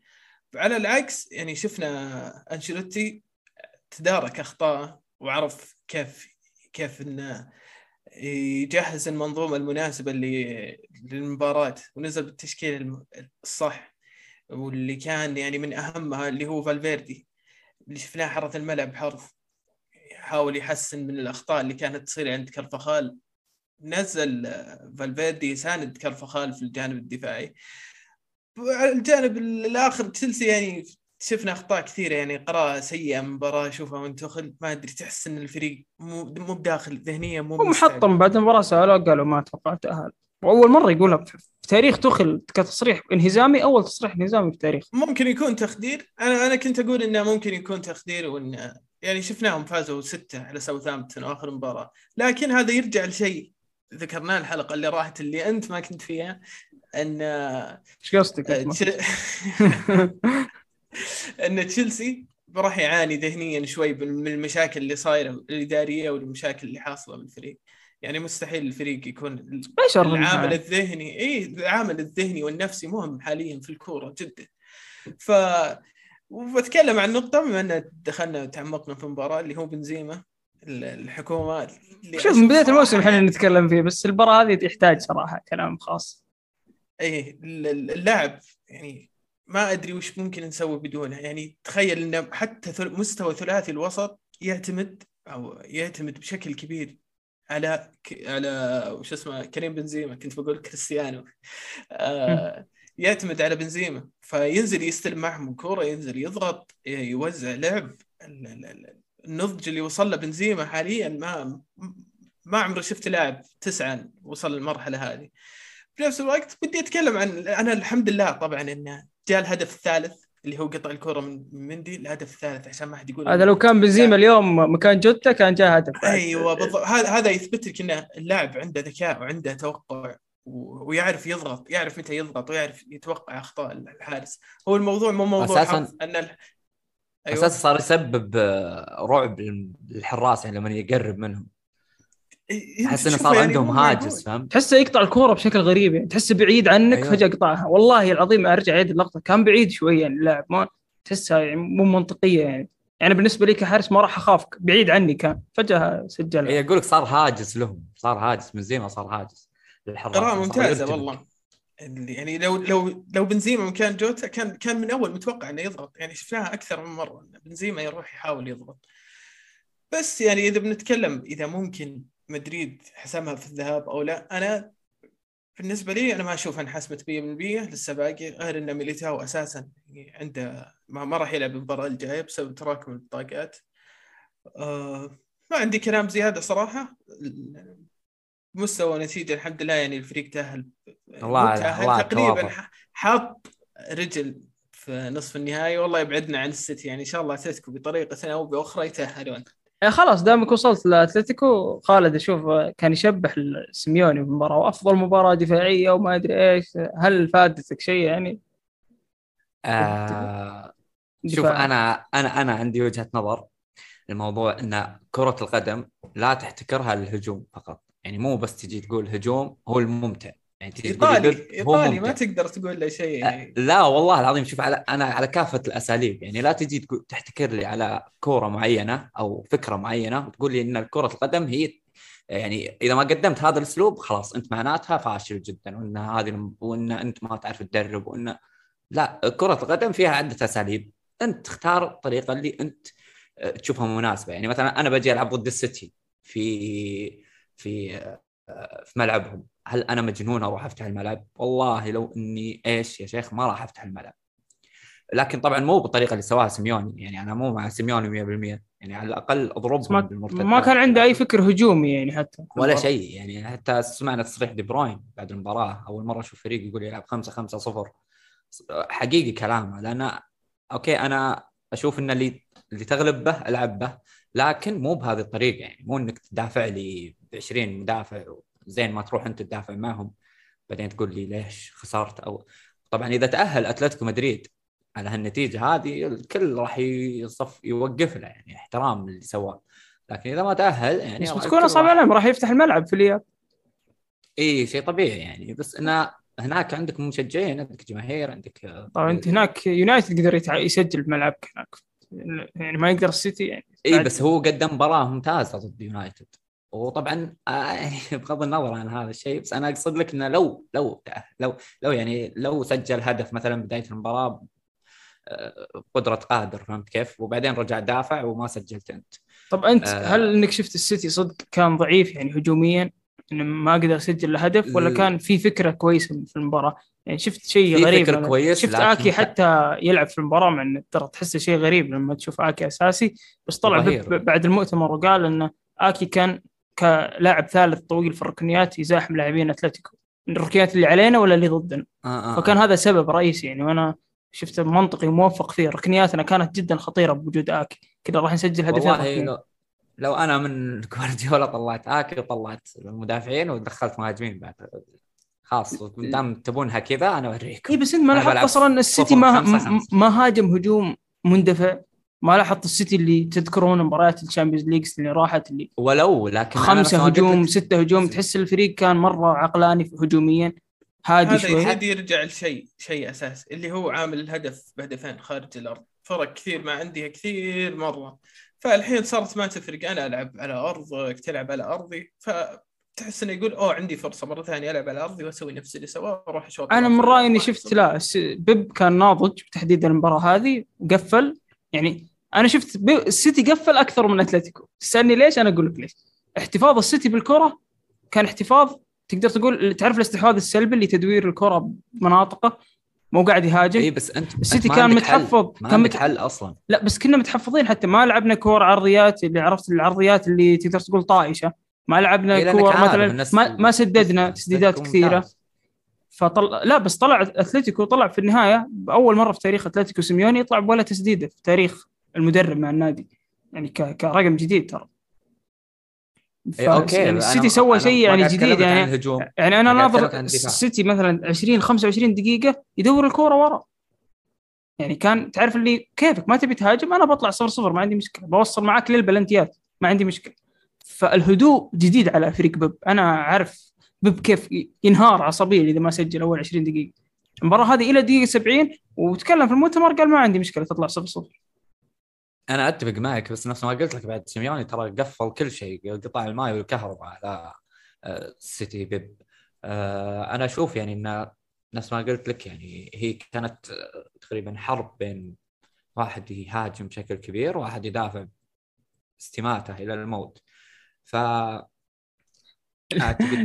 S3: على العكس يعني شفنا أنشيلوتي تدارك اخطائه وعرف كيف كيف إنه يجهز المنظومة المناسبة للمباراة ونزل بالتشكيل الصح. واللي كان يعني من أهمها اللي هو فالفيردي اللي شفناه حرث الملعب حرث يحاول يحسن من الأخطاء اللي كانت تصير عند كرفخال نزل فالفيردي يساند كرفخال في الجانب الدفاعي. الجانب الآخر تشيلسي يعني شفنا أخطاء كثيرة يعني قراءة سيئة من مباراة اشوفها وانت تدخل ما أدري تحس إن الفريق مو مو بداخل ذهنيا مو
S2: محطم بعد المباراة سألوه قالوا ما أتوقع تاهل وأول مرة يقولها في تاريخ تخل كتصريح انهزامي أول تصريح انهزامي في التاريخ
S3: ممكن يكون تخدير. أنا أنا كنت أقول إنه ممكن يكون تخدير وان يعني شفناهم فازوا ستة على ساوثامبتون آخر مباراة. لكن هذا يرجع لشيء ذكرناه الحلقة اللي راحت اللي أنت ما كنت فيها إن
S2: إيش قصدك؟ (laughs)
S3: إن تشيلسي راح يعاني ذهنيا شوي من المشاكل اللي صايرة الإدارية والمشاكل اللي حاصلة بالفريق يعني مستحيل الفريق يكون العامل الذهني اي العامل الذهني والنفسي مهم حاليا في الكورة جدا. ف وبتكلم عن نقطة بما إن دخلنا وتعمقنا في المباراة اللي هو بنزيما الحكومة
S2: شوف من بداية الموسم إحنا نتكلم فيه بس المباراة هذه تحتاج صراحة كلام خاص.
S3: إيه اللاعب يعني ما أدري وش ممكن نسوي بدونه يعني تخيل ان حتى مستوى ثلاثي الوسط يعتمد أو يعتمد بشكل كبير على ك... على وش اسمه كريم بنزيما كنت بقول كريستيانو. آه يعتمد على بنزيما. فينزل يستلم معهم الكورة ينزل يضغط يوزع لعب. النضج اللي وصل له بنزيما حاليا ما ما عمري شفت لاعب تسعه وصل للمرحلة هذه. في نفس الوقت بدي أتكلم عن أنا الحمد لله طبعا إنه جاء الهدف الثالث. اللي هو قطع الكرة من مندي الهدف الثالث عشان ما حد يقول
S2: هذا لو كان بنزيما اليوم مكان جوتا كان جاء هدف
S3: أيوه بالضبط. هذا هذا يثبت لك ان اللاعب عنده ذكاء وعنده توقع ويعرف يضغط يعرف متى يضغط ويعرف يتوقع أخطاء الحارس. هو الموضوع مو موضوع
S4: أساسا أن ال... أيوة. أساسا صار يسبب رعب للحراس يعني لما يقرب منهم. أحس إنه صار يعني عندهم هاجس فهمت؟
S2: تحسه يقطع الكورة بشكل غريب يعني. تحسه بعيد عنك أيوه. فجأة قطعها. والله العظيم أرجع أعيد اللقطة. كان بعيد شوي يعني اللاعب ما تحسها يعني مو منطقية يعني. يعني بالنسبة لي كحارس ما راح أخافك. بعيد عني كان. فجأة سجل
S4: أي أقول لك صار هاجس لهم. صار هاجس. من زي ما صار هاجس.
S3: للحراس. قراءه ممتازة والله. يعني لو لو لو بنزيما مكان جوتا كان كان من أول متوقع إنه يضغط. يعني شفناها أكثر من مرة بنزيما يروح يحاول يضغط. بس يعني إذا بنتكلم إذا ممكن مدريد حسمها في الذهاب أو لا أنا بالنسبة لي أنا ما أشوف أن حسمت 100% لسه باقي غير إن ميليتاو أساسا عنده ما, ما راح يلعب المباراة الجاية بسبب تراكم البطاقات آه ما عندي كلام زيادة صراحة. مستوى نتيجه الحمد لله يعني الفريق تأهل
S4: الله الله
S3: تقريبا حاط رجل في نصف النهائي والله يبعدنا عن السيتي يعني إن شاء الله أتلتيكو بطريقة أو بأخرى يتأهلون.
S2: يعني خلاص دامك وصلت لأتلتيكو خالد أشوف كان يشبح سيميوني في المباراه وأفضل مباراة دفاعية وما أدري إيش. هل فادتك شيء يعني؟
S4: آه شوف أنا أنا أنا عندي وجهة نظر. الموضوع إن كرة القدم لا تحتكرها للهجوم فقط. يعني مو بس تجي تقول هجوم هو الممتع. يعني
S3: إيطالي إيطالي ما تقدر تقول له شيء يعني.
S4: لا والله العظيم شوف على أنا على كافة الأساليب يعني لا تجي تقول تحتكر لي على كورة معينة أو فكرة معينة وتقول لي إن كرة القدم هي يعني إذا ما قدمت هذا الأسلوب خلاص أنت معناتها فاشل جدا وإن هذه وإن أنت ما تعرف تدرب وإن لا كرة القدم فيها عدة أساليب. أنت تختار الطريقة اللي أنت تشوفها مناسبة. يعني مثلا أنا بجي ألعب ضد السيتي في في في ملعبهم. هل أنا مجنون أروح أفتح الملعب؟ والله لو إني إيش يا شيخ ما راح أفتح الملعب. لكن طبعا مو بالطريقة اللي سواها سيميوني يعني أنا مو مع سيميوني 100% يعني على الأقل أضربهم
S2: بالمرتدات. ما كان عنده أي فكر هجومي يعني حتى.
S4: ولا شيء يعني حتى سمعنا تصريح دي بروين بعد المباراة أول مرة أشوف فريق يقول يلعب 5 5 0 حقيقي كلامه لأن أوكي أنا أشوف إن اللي اللي تغلب به ألعب به لكن مو بهذه الطريقة يعني مو إنك تدافع لي ب 20 مدافع زين ما تروح انت تدافع معهم. بعدين تقول لي ليش خسرت؟ أو طبعا إذا تأهل أتلتيكو مدريد على هالنتيجة هذه الكل راح يصف يوقف له يعني احترام اللي سواه. لكن إذا ما تأهل يعني
S2: بس بتكون اصعب عليهم راح يفتح الملعب في الإياب.
S4: إي شيء طبيعي يعني. بس انه هناك عندك مشجعين عندك جماهير عندك
S2: طبعا أنت هناك يونايتد قدر يتع- يسجل بملعبك هناك. يعني ما يقدر السيتي يعني
S4: إي بس هو قدم مباراة ممتازة ضد يونايتد. وطبعا آه، (laughs) بغض النظر عن هذا الشيء بس أنا أقصد لك إنه لو لو لو لو يعني لو سجل هدف مثلا بداية المباراة آه، قدره قادر فهمت كيف؟ وبعدين رجع دافع وما سجلت أنت.
S2: طب أنت
S4: آه.
S2: هل إنك شفت السيتي صدق كان ضعيف يعني هجوميا إنه ما قدر يسجل هدف ولا كان في فكرة كويسة في المباراة يعني شفت شيء غريب
S4: فكرة كويس،
S2: شفت
S4: آكي
S2: حتى يلعب في المباراة مع إنه ترى تحسه شيء غريب لما تشوف آكي أساسي بس طلع بعد المؤتمر وقال انه آكي كان كلاعب ثالث طويل في الركنيات يزاحم لاعبين أتلتيكو. الركنيات اللي علينا ولا اللي ضدنا؟
S4: آه آه
S2: فكان هذا سبب رئيسي يعني وأنا شفته منطقي وموفق فيه. ركنياتنا كانت جدا خطيرة بوجود آكي. كذا راح نسجل هدفين.
S4: لو, لو أنا من جوارديولا طلعت آكي وطلعت المدافعين ودخلت مهاجمين بعد. خلاص دام تبونها كذا أنا أوريكم.
S2: اي بس أنت ما لاحظت أصلا السيتي ما. ما هاجم هجوم مندفع؟ ما لاحظت السيتي اللي تذكرون مباريات الـ Champions League اللي راحت اللي
S4: ولو لكن خمسة
S2: هجوم ستة هجوم تحس الفريق كان مرة عقلاني هجوميا. هادي
S3: هذا
S2: شوي.
S3: يزيد يرجع لشيء شيء أساس اللي هو عامل الهدف بهدفين خارج الأرض. فرق كثير ما عندها كثير مرة. فالحين صارت ما تفرق. أنا ألعب على ارضك تلعب على أرضي. فتحس إنه يقول أوه عندي فرصة مرة ثانية ألعب على أرضي وأسوي نفس اللي سواه وأروح
S2: أشوط
S3: أنا.
S2: من رأيي
S3: إني
S2: شفت. لا بيب كان ناضج بتحديد المباراة هذه وقفل يعني أنا شفت السيتي قفل أكثر من أتلتيكو. تسألني ليش؟ أنا أقول لك ليش. احتفاظ السيتي بالكرة كان احتفاظ تقدر تقول تعرف الاستحواذ السلبي اللي تدوير الكرة بمناطقه مو قاعد يهاجم.
S4: اي بس أنت السيتي
S2: كان
S4: عندك حل.
S2: متحفظ
S4: ما
S2: كان مت...
S4: حل أصلا.
S2: لا بس كنا متحفظين حتى. ما لعبنا كور عرضيات اللي عرفت العرضيات اللي تقدر تقول طائشه ما لعبنا
S4: إيه،
S2: كور مثلا ما, ما سددنا تسديدات كثيره
S4: ممتاز.
S2: فطل... لا بس طلع أتلتيكو طلع في النهاية بأول مرة في تاريخ أتلتيكو سيميوني يطلع بولا تسديدة في تاريخ المدرب مع النادي. يعني. كرقم جديد ترى.
S4: إيه، أوكي
S2: يعني
S4: أنا-
S2: السيتي سوى شيء يعني جديد يعني يعني
S4: أنا
S2: ناظر. السيتي مثلا 20 25 دقيقة يدور الكورة ورا. يعني كان تعرف اللي كيفك ما تبي تهاجم أنا بطلع صفر صفر ما عندي مشكلة. بوصل معك للبلنتيات ما عندي مشكلة. فالهدوء جديد على فريق بيب. أنا عارف بيب كيف ينهار عصبيا إذا ما سجل أول 20 دقيقة. المباراة هذه إلى دقيقة 70 وتكلم في المؤتمر قال ما عندي مشكلة تطلع صفر صفر.
S4: أنا أتفق معك بس نفس ما قلت لك بعد سيميوني ترى قفل كل شيء قطاع الماء والكهرباء على آه، سيتي بيب. آه، أنا أشوف يعني إن نفس ما قلت لك يعني هي كانت آه، تقريبا حرب بين واحد يهاجم بشكل كبير وواحد يدافع استماته إلى الموت. ف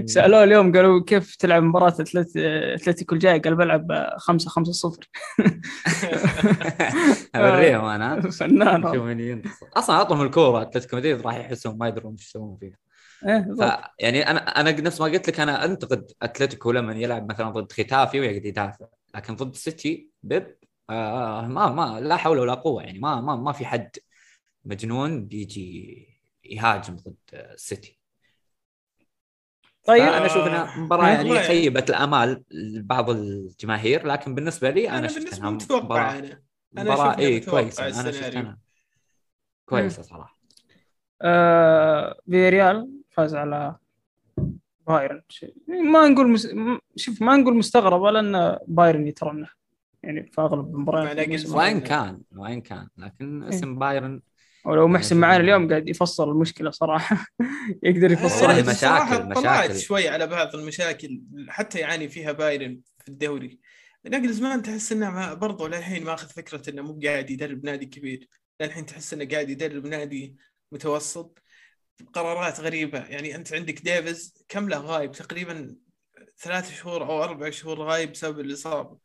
S2: سألوه اليوم قالوا كيف تلعب مباراة أتلتيكو الجاي؟ قال بلعب 5 5 0
S4: أوريهم أنا.
S2: فنان.
S4: شوف
S2: والله.
S4: من ينتصر. أصلا اعطهم الكورة أتلتيكو مدريد راح يحسون ما يدرون إيش يسوون فيها.
S2: إيه،.
S4: يعني أنا أنا نفس ما قلت لك أنا أنتقد أتلتيكو لما يلعب مثلا ضد ختافي ويقعد يدافع. لكن ضد السيتي بيب آه ما ما لا حول ولا قوة. يعني ما ما ما في حد مجنون بيجي يهاجم ضد السيتي
S2: طيب
S4: أنا أشوف انها مباراة يعني. خيبت الأمال لبعض الجماهير لكن بالنسبة لي أنا,
S3: أنا
S4: شفت
S3: بالنسبة
S4: إنها
S3: لي متوقع
S4: مباراه
S3: أنا. أنا
S4: مباراة
S3: أشوف
S4: اي كويسة. أنا شفت
S3: السيناريو.
S4: أنا كويسة صراحة.
S2: آه فيريال فاز على بايرن. شيء- ما نقول مس... شوف ما نقول مستغربة لأن بايرن يترنح. يعني في أغلب المباريات.
S4: وين كان وين كان لكن اسم بايرن
S2: ولو محسن معانا اليوم قاعد يفصل المشكلة صراحة. (laughs) يقدر يفصل
S4: والله
S3: أنا
S4: مشاكل- مشاكل.
S3: شوي على بعض المشاكل حتى يعاني فيها بايرن في الدوري. نقل زمان تحس إنه ما- برضه للحين ماخذ فكرة إنه مو قاعد يدرب نادي كبير. للحين تحس إنه قاعد يدرب نادي متوسط. قرارات غريبة. يعني أنت عندك ديفيز كم له غايب؟ تقريبا ثلاث شهور أو أربع شهور غايب بسبب الإصابة.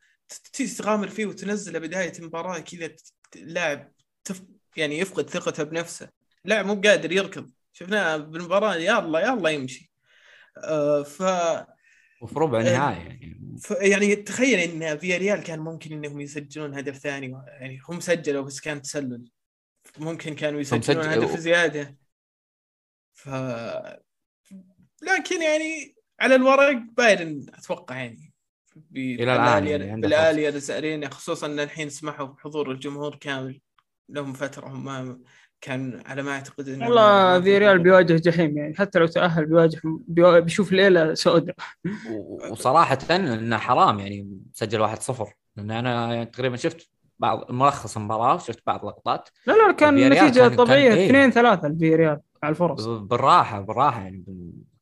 S3: تجي تغامر فيه وتنزله بداية المباراة كذا تف... يعني يفقد ثقته بنفسه. لاعب مو قادر يركض. شفناه بالمباراة يلا يلا يمشي. آه ف...
S4: وفي ربع
S3: آه،
S4: نهائي يعني.
S3: يعني تخيل إن فيا ريال كان ممكن إنهم يسجلون هدف ثاني يعني هم سجلوا بس كان تسلل. ممكن كانوا يسجلون. هدف زيادة. ف لكن يعني على الورق بايرن أتوقع يعني
S4: إلى الآن يعني
S3: ارينا خصوصا إن الحين سمحوا بحضور الجمهور كامل. لهم فترة هم ما كان على ما أعتقد انه
S2: والله في ريال بيواجه جحيم يعني حتى لو تأهل بيواجه بيوا- بيشوف ليلة سوداء.
S4: وصراحة إنه حرام يعني سجل 1-0 لأن أنا تقريبا شفت بعض ملخص المباراة شفت بعض اللقطات.
S2: لا لا كان
S4: فياريال
S2: نتيجة
S4: كان- كان
S2: طبيعية.
S4: إيه.
S2: 2 3 الفياريال على الفرص.
S4: بالراحة بالراحة يعني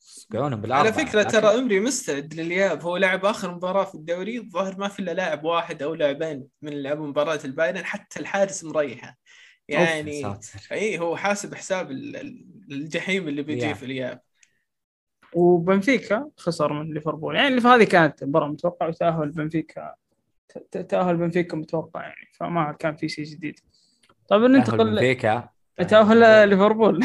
S4: يسقعونهم بالاربعه
S3: على فكرة
S4: لكن-
S3: ترى إيمري مستعد للاياب هو لعب آخر مباراة في الدوري الظاهر ما في إلا لاعب واحد أو لاعبين من اللي لعبوا مباراة البايرن حتى الحارس مريحة. يعني. إي هو حاسب حساب ال- ال- الجحيم اللي بيجي. في الإياب.
S2: وبنفيكا خسر من ليفربول. يعني اللي في هذه كانت مباراه متوقعه وتأهل بنفيكا ت- تأهل بنفيكا متوقع يعني فما كان في شيء جديد. طيب ننتقل
S4: بنفيكا؟
S2: تأهل ليفربول. (laughs)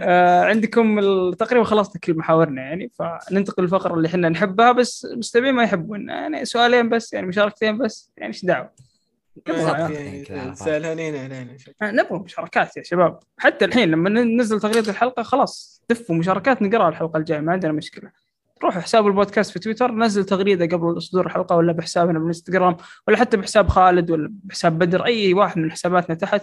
S2: آه، عندكم تقريبا خلصنا كل محاورنا يعني فننتقل للفقرة اللي إحنا نحبها بس المستمعين ما يحبون. يعني سؤالين بس يعني مشاركتين بس يعني
S3: إيش
S2: دعوة؟
S3: يعني. زعلانين علينا.
S2: آه، نبغى مشاركات يا شباب. حتى الحين لما ننزل تغريدة الحلقة خلاص دفوا مشاركات نقراها الحلقة الجاية ما عندنا مشكلة. روحوا حساب البودكاست في تويتر نزل تغريدة قبل صدور الحلقة ولا بحسابنا بالإنستغرام ولا حتى بحساب خالد ولا بحساب بدر أي واحد من حساباتنا تحت.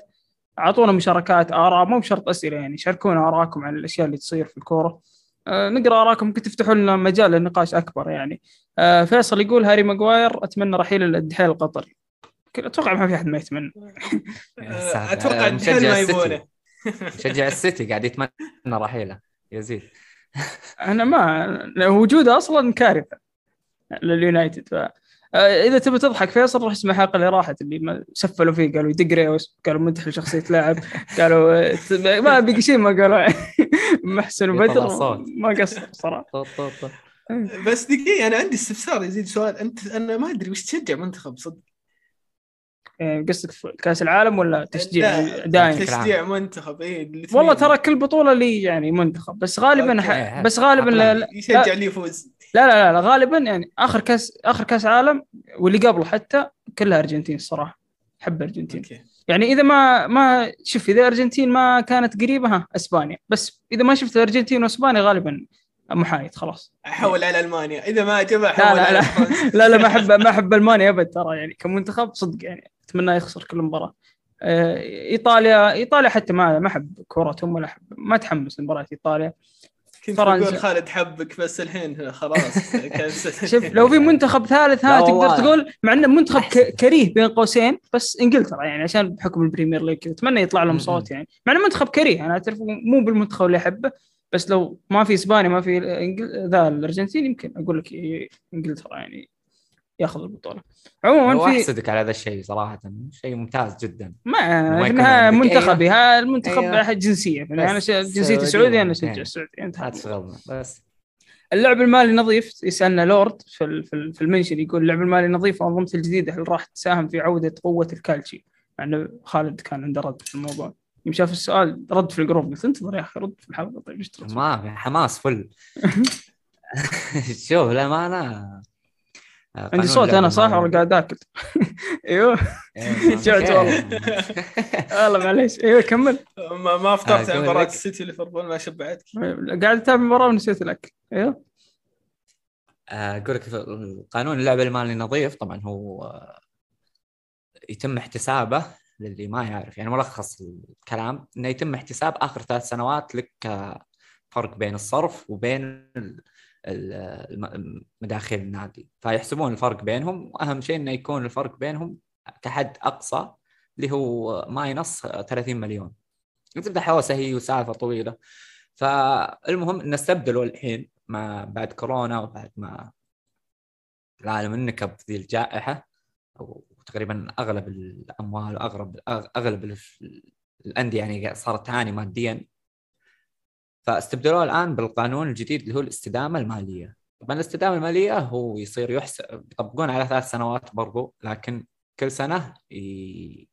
S2: أعطونا مشاركات آراء مو بشرط أسئلة يعني شاركونا ارائكم عن الأشياء اللي تصير في الكورة. آه، نقرأ ارائكم ممكن تفتحوا لنا مجال للنقاش أكبر يعني. آه، فيصل يقول هاري ماجواير أتمنى رحيله للدحيل القطري. أتوقع ما في أحد ما يتمنى.
S3: أتوقع
S4: آه، مشجع
S3: ما
S4: السيتي.
S3: يبونه.
S4: مشجع السيتي قاعد يتمنى رحيله. يزيد.
S2: أنا ما وجوده أصلا كارثة لليونايتد. ف آه، إذا تبي تضحك فيصل روح اسمع الحلقة اللي راحت اللي ما سفلوا فيه قالوا يدق ريوس قالوا مدح لشخصيه لاعب قالوا آه، ما بقي شيء ما قالوا. (laughs) محسن وبدر. ما قصر
S4: صراحة.
S3: بس دقيقة أنا عندي استفسار يزيد سؤال. انت أنا ما أدري وش تشجع منتخب صدق؟
S2: قصدك في كأس العالم ولا تشجيع
S3: لا،
S2: دائم
S3: تشجيع منتخب اي.
S2: والله ترى كل بطولة لي يعني منتخب بس غالبا
S3: أوكي.
S2: ح... بس غالبا لا لا,
S3: يشجع اللي يفوز.
S2: لا لا لا غالبا يعني آخر كأس آخر كأس عالم واللي قبله حتى كلها أرجنتين الصراحة. أحب الارجنتين
S3: أوكي.
S2: يعني إذا ما ما شوف إذا الارجنتين ما كانت قريبة ها إسبانيا. بس إذا ما شفت الارجنتين وإسبانيا غالبا محايد خلاص.
S3: أحول على ألمانيا. إذا ما عجبها
S2: لا
S3: احول
S2: لا
S3: على
S2: لا.
S3: فرنسا.
S2: لا لا ما أحب ما أحب ألمانيا أبد ترى يعني كمنتخب صدق يعني. أتمنى يخسر كل مباراة آه، إيطاليا إيطاليا حتى ما ما أحب كورتهم ولا أحب ما اتحمس لمباراة إيطاليا
S3: كنت
S2: فرنسا.
S3: خالد حبك بس الحين خلاص. (laughs)
S2: شوف لو في منتخب ثالث ها تقدر. تقول مع انه منتخب ك- كريه بين قوسين بس إنجلترا يعني عشان بحكم ال Premier League كذا أتمنى يطلع لهم. صوت يعني مع انه منتخب كريه أنا أعترف مو بالمنتخب اللي أحبه بس لو ما في اسبانيا ما في إنجل- ذا الأرجنتين يمكن أقول لك إنجلترا يعني ياخذ
S4: البطولة
S2: عموما في
S4: أحسدك على هذا الشيء صراحة شيء ممتاز جدا
S2: ما
S4: ما.
S2: منتخبي ها المنتخب
S4: أيوة.
S2: جنسية النهاية أنا جنسيتي سعودي أنا اشجع
S4: يعني.
S2: السعودي
S4: لا تشغلنا بس
S2: اللعب المالي نظيف يسألنا لورد في ال- في ال- في ال mention يقول اللعب المالي نظيف وأنظمته الجديدة هل راح تساهم في عودة قوة الكالتشي؟ يعني خالد كان عنده رد في الموضوع يوم شاف السؤال رد في ال group قلت انتظر يا أخي رد في الحلقة طيب إيش ترد؟
S4: ما في حماس فل (laughs) شوف للامانه
S2: عندي صوت أنا صح؟ ولا قاعد آكل؟ (laughs) أيوه. (laughs) جعت والله. (laughs) والله معليش. أيوه كمل.
S3: ما ما فطرت
S4: آه،
S3: عن
S4: قول مباراة.
S3: السيتي ليفربول ما شبعتك.
S2: قاعد أتابع المباراه ونسيت الاكل أيوه.
S4: أقول لك قانون اللعب المالي نظيف طبعا هو آه، يتم احتسابه للي ما يعرف. يعني ملخص الكلام إنه يتم احتساب آخر ثلاث سنوات لك آه، فرق بين الصرف وبين مداخيل النادي. فيحسبون الفرق بينهم وأهم شيء إنه يكون الفرق بينهم كحد أقصى اللي هو ماينص 30 مليون. تبدا حوسه هي وسالفة طويلة. فالمهم إن استبدلوا الحين مع بعد كورونا وبعد ما العالم انكب ذي الجائحة أو تقريبا أغلب الأموال واغلب أغلب ال- الأندية يعني صارت تعاني ماديا. فاستبدلوه الآن بالقانون الجديد اللي هو الاستدامة المالية. طبعا الاستدامة المالية هو يصير يحسب يطبقون على ثلاث سنوات برضو لكن كل سنة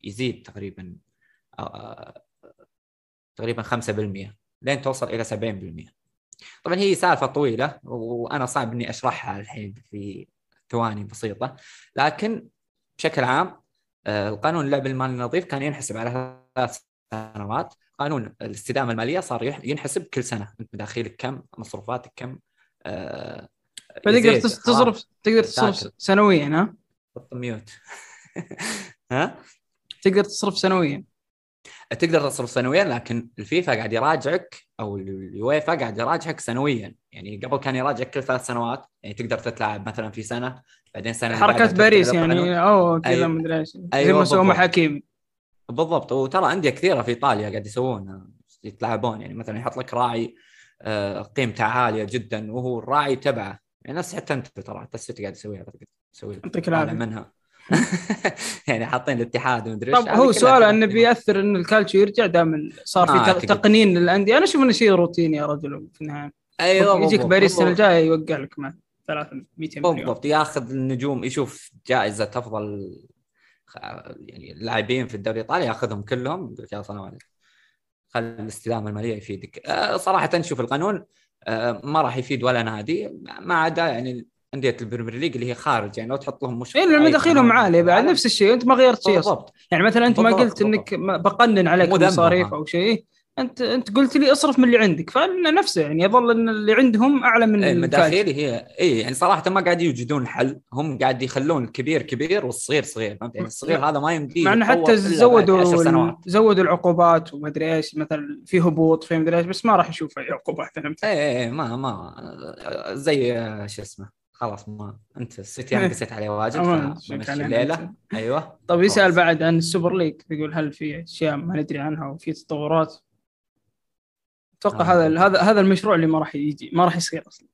S4: يزيد تقريبا آه، تقريبا 5% لين توصل إلى 70% طبعا هي سالفة طويلة وأنا صعب إني أشرحها الحين في ثواني بسيطة. لكن بشكل عام آه، القانون اللعب المالي النظيف كان ينحسب على ثلاث سنوات قانون الاستدامة المالية صار ينحسب كل سنة انت مداخيلك كم مصروفاتك كم آه،
S2: فتقدر
S4: خلاص.
S2: تصرف تقدر تصرف. سنويا ها
S4: حط ميوت (laughs) ها
S2: تقدر تصرف سنويا
S4: تقدر تصرف سنويا لكن الفيفا قاعد يراجعك أو اليويفا قاعد يراجعك سنويا يعني قبل كان يراجعك كل ثلاث سنوات يعني تقدر تتلاعب مثلا في سنة بعدين سنة
S2: حركات باريس. يعني أو كذا
S4: أيوة.
S2: مدري إيش زي
S4: أيوة
S2: ما سووا مع. حكيمي
S4: بالضبط. وترى أندية كثيرة في إيطاليا قاعد يسوون يتلاعبون. يعني مثلا يحط لك راعي آه، قيمته عالية جدا وهو الراعي تبعه. يعني نفس حتى أنت ترى حتى السيتي قاعد يسويها. يسوي
S2: يعطيك العافيه
S4: منها. (laughs) يعني حاطين الاتحاد ومدري
S2: طب هو سؤال. انه بيأثر إن الكالتشيو يرجع دائما صار في
S4: أعتقد.
S2: تقنين للأندية؟ أنا أشوف إنه شيء روتيني يا رجل في النهاية.
S4: أيوه
S2: يجيك باريس
S4: السنة.
S2: الجايه يوقع لك مع 300 200 مليون.
S4: بالضبط. ياخذ النجوم يشوف جائزة أفضل يعني اللاعبين في الدوري الإيطالي ياخذهم كلهم. يقول لك يلا سلام عليكم خلي الاستدامه المالية يفيدك. آه، صراحة نشوف القانون آه، ما راح يفيد ولا نادي ما عدا يعني أندية ال Premier League اللي هي خارج يعني لو تحط لهم مش
S2: اي لأن مداخيلهم عاليه بعد نفس الشيء أنت ما غيرت شيء.
S4: بالضبط.
S2: يعني مثلا أنت ما قلت إنك بقنن عليك مصاريف
S4: ها.
S2: أو شيء. انت أنت قلت لي اصرف من اللي عندك فأنا نفسه يعني يظل إن اللي عندهم أعلى من
S4: إيه،. المداخيل هي اي يعني صراحة ما قاعد يوجدون حل هم قاعد يخلون الكبير كبير والصغير صغير فهمت يعني الصغير هذا ما يمديه
S2: مع
S4: إنه
S2: حتى زودوا زودوا العقوبات ومدري إيش مثلا في هبوط في مدري إيش بس ما راح نشوف أي عقوبات متأكد.
S4: اي اي إيه، ما ما زي آه، شو اسمه خلاص ما أنت السيتي أنا
S2: إيه.
S4: قسيت عليه واجد
S2: علينا الليلة.
S4: أيوه
S2: طيب
S4: يسأل.
S2: بعد عن ال Super League يقول هل في أشياء ما ندري عنها وفي تطورات أتوقع
S4: آه.
S2: هذا هذا هذا المشروع اللي ما راح يجي ما راح يصير أصلا.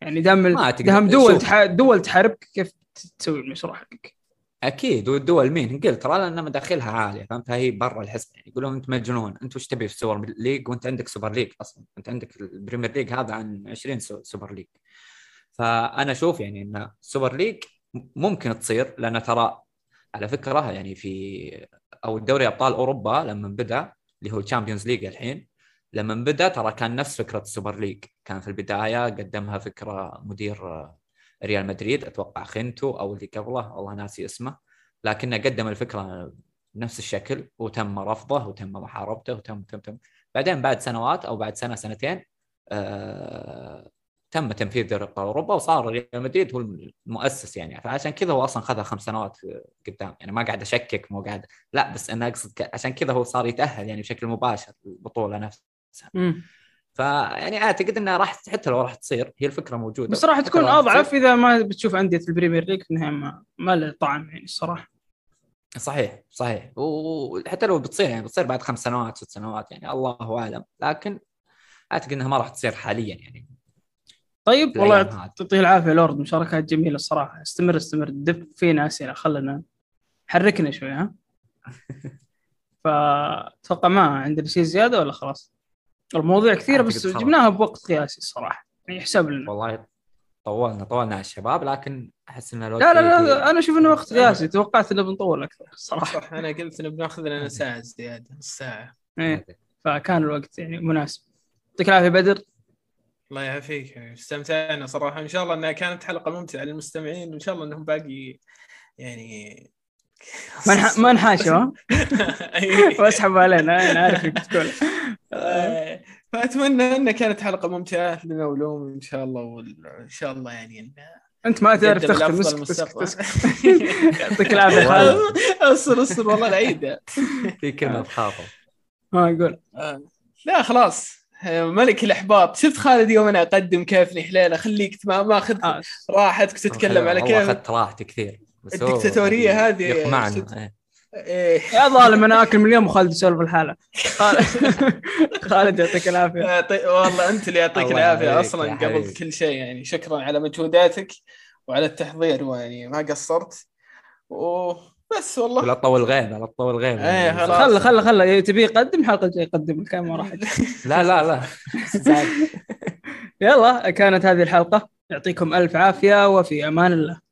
S2: يعني دام دام دول. تح... دول تحاربك كيف تسوي المشروع حقك؟
S4: أكيد. والدول مين؟ انجلترا لأن مداخلها عالية فهمت؟ هي برا الحسبة. يعني يقولون انت مجنون. انت وش تبي في ال Super League؟ وأنت عندك Super League أصلا. أنت عندك ال Premier League هذا عن 20 سو- Super League. فأنا أشوف يعني إن ال super league ممكن تصير لأن ترى على فكرة يعني في أو دوري أبطال أوروبا لما بدأ اللي هو ال Champions League الحين لما بدأ ترى كان نفس فكرة ال super league. كان في البداية قدمها فكرة مدير ريال مدريد أتوقع خنتو أو اللي قبله والله ناسي اسمه لكنه قدم الفكرة بنفس الشكل وتم رفضه وتم محاربته وتم تم تم. بعدين بعد سنوات أو بعد سنة سنتين آه تم تنفيذ دوري أبطال أوروبا وصار ريال مدريد هو المؤسس يعني. فعشان كذا هو أصلا خذها خمس سنوات قدام. يعني ما قاعد أشكك مو قاعد لا بس أنا أقصد عشان كذا هو صار يتأهل يعني بشكل مباشر البطولة نفسها.
S2: مم.
S4: فيعني اعتقد انها راح حتى لو راح تصير هي الفكرة موجودة.
S2: بس راح تكون أضعف إذا ما بتشوف أندية البريمير ليج في النهايه ما, ما له طعم يعني الصراحة.
S4: صحيح صحيح. وحتى لو بتصير يعني بتصير بعد خمس سنوات ست سنوات يعني الله أعلم. لكن أعتقد إنها ما راح تصير حاليا يعني.
S2: طيب والله. يعطيه العافية لورد. مشاركات جميلة الصراحة. استمر استمر. دب فينا اسئله خلنا حركنا شوي ها؟ (laughs) فأتوقع ما عندنا شيء زيادة ولا خلاص؟ المواضيع كثيرة بس
S4: خلاص.
S2: جبناها بوقت قياسي الصراحه يعني يحسب لنا.
S4: والله طولنا طولنا على الشباب لكن أحس ان الوقت
S2: لا لا لا, لا أنا أشوف إنه وقت قياسي توقعت إنه بنطول أكثر الصراحه
S3: صح أنا قلت إنه بناخذ لنا ساعة زيادة نص ساعه
S2: إيه. فكان الوقت يعني مناسب. يعطيك العافية بدر.
S3: الله يعافيك. استمتعنا صراحة. إن شاء الله إنها كانت حلقة ممتعة للمستمعين وإن شاء الله إنهم باقي يعني
S2: ما نح- ما. واسحب (laughs) (laughs) علينا أنا عارف تقول.
S3: آه، (laughs) فأتمنى انها كانت حلقة ممتعة لنا ولهم إن شاء الله وان شاء الله يعني إن
S2: أنت ما تعرف تختم. اسكت يعطيك العافية خالد.
S3: أصبر أصبر والله العيد.
S4: في كلمة تخاطب
S2: ما أقول.
S3: آه، لا خلاص. آه، ملك الأحباط. شفت خالد يوم أنا أقدم كيف حليله خليك ما ماخذ
S2: آه.
S3: راحتك تتكلم على كيف.
S4: أخذت راحتي كثير. بس هو
S3: الدكتاتورية هذه
S4: يقمعنا إيه.
S3: إيه.
S2: يا ظالم أنا آكل من اليوم وخالد يسولف الحالة. خالد. (laughs) خالد يعطيك العافية.
S3: يعطي- والله أنت اللي يعطيك العافية
S4: أصلا
S3: قبل. كل شيء يعني. شكرا على مجهوداتك وعلى التحضير ويعني ما قصرت. وبس والله.
S4: لا تطول غيبه لا تطول غيبه
S3: إيه، خلاص.
S2: خله خله خله تبي يقدم؟ الحلقة الجايه يقدم الكلام ما راح. (laughs)
S4: لا لا لا. (laughs)
S2: يلا كانت هذه الحلقة. يعطيكم ألف عافية وفي أمان الله.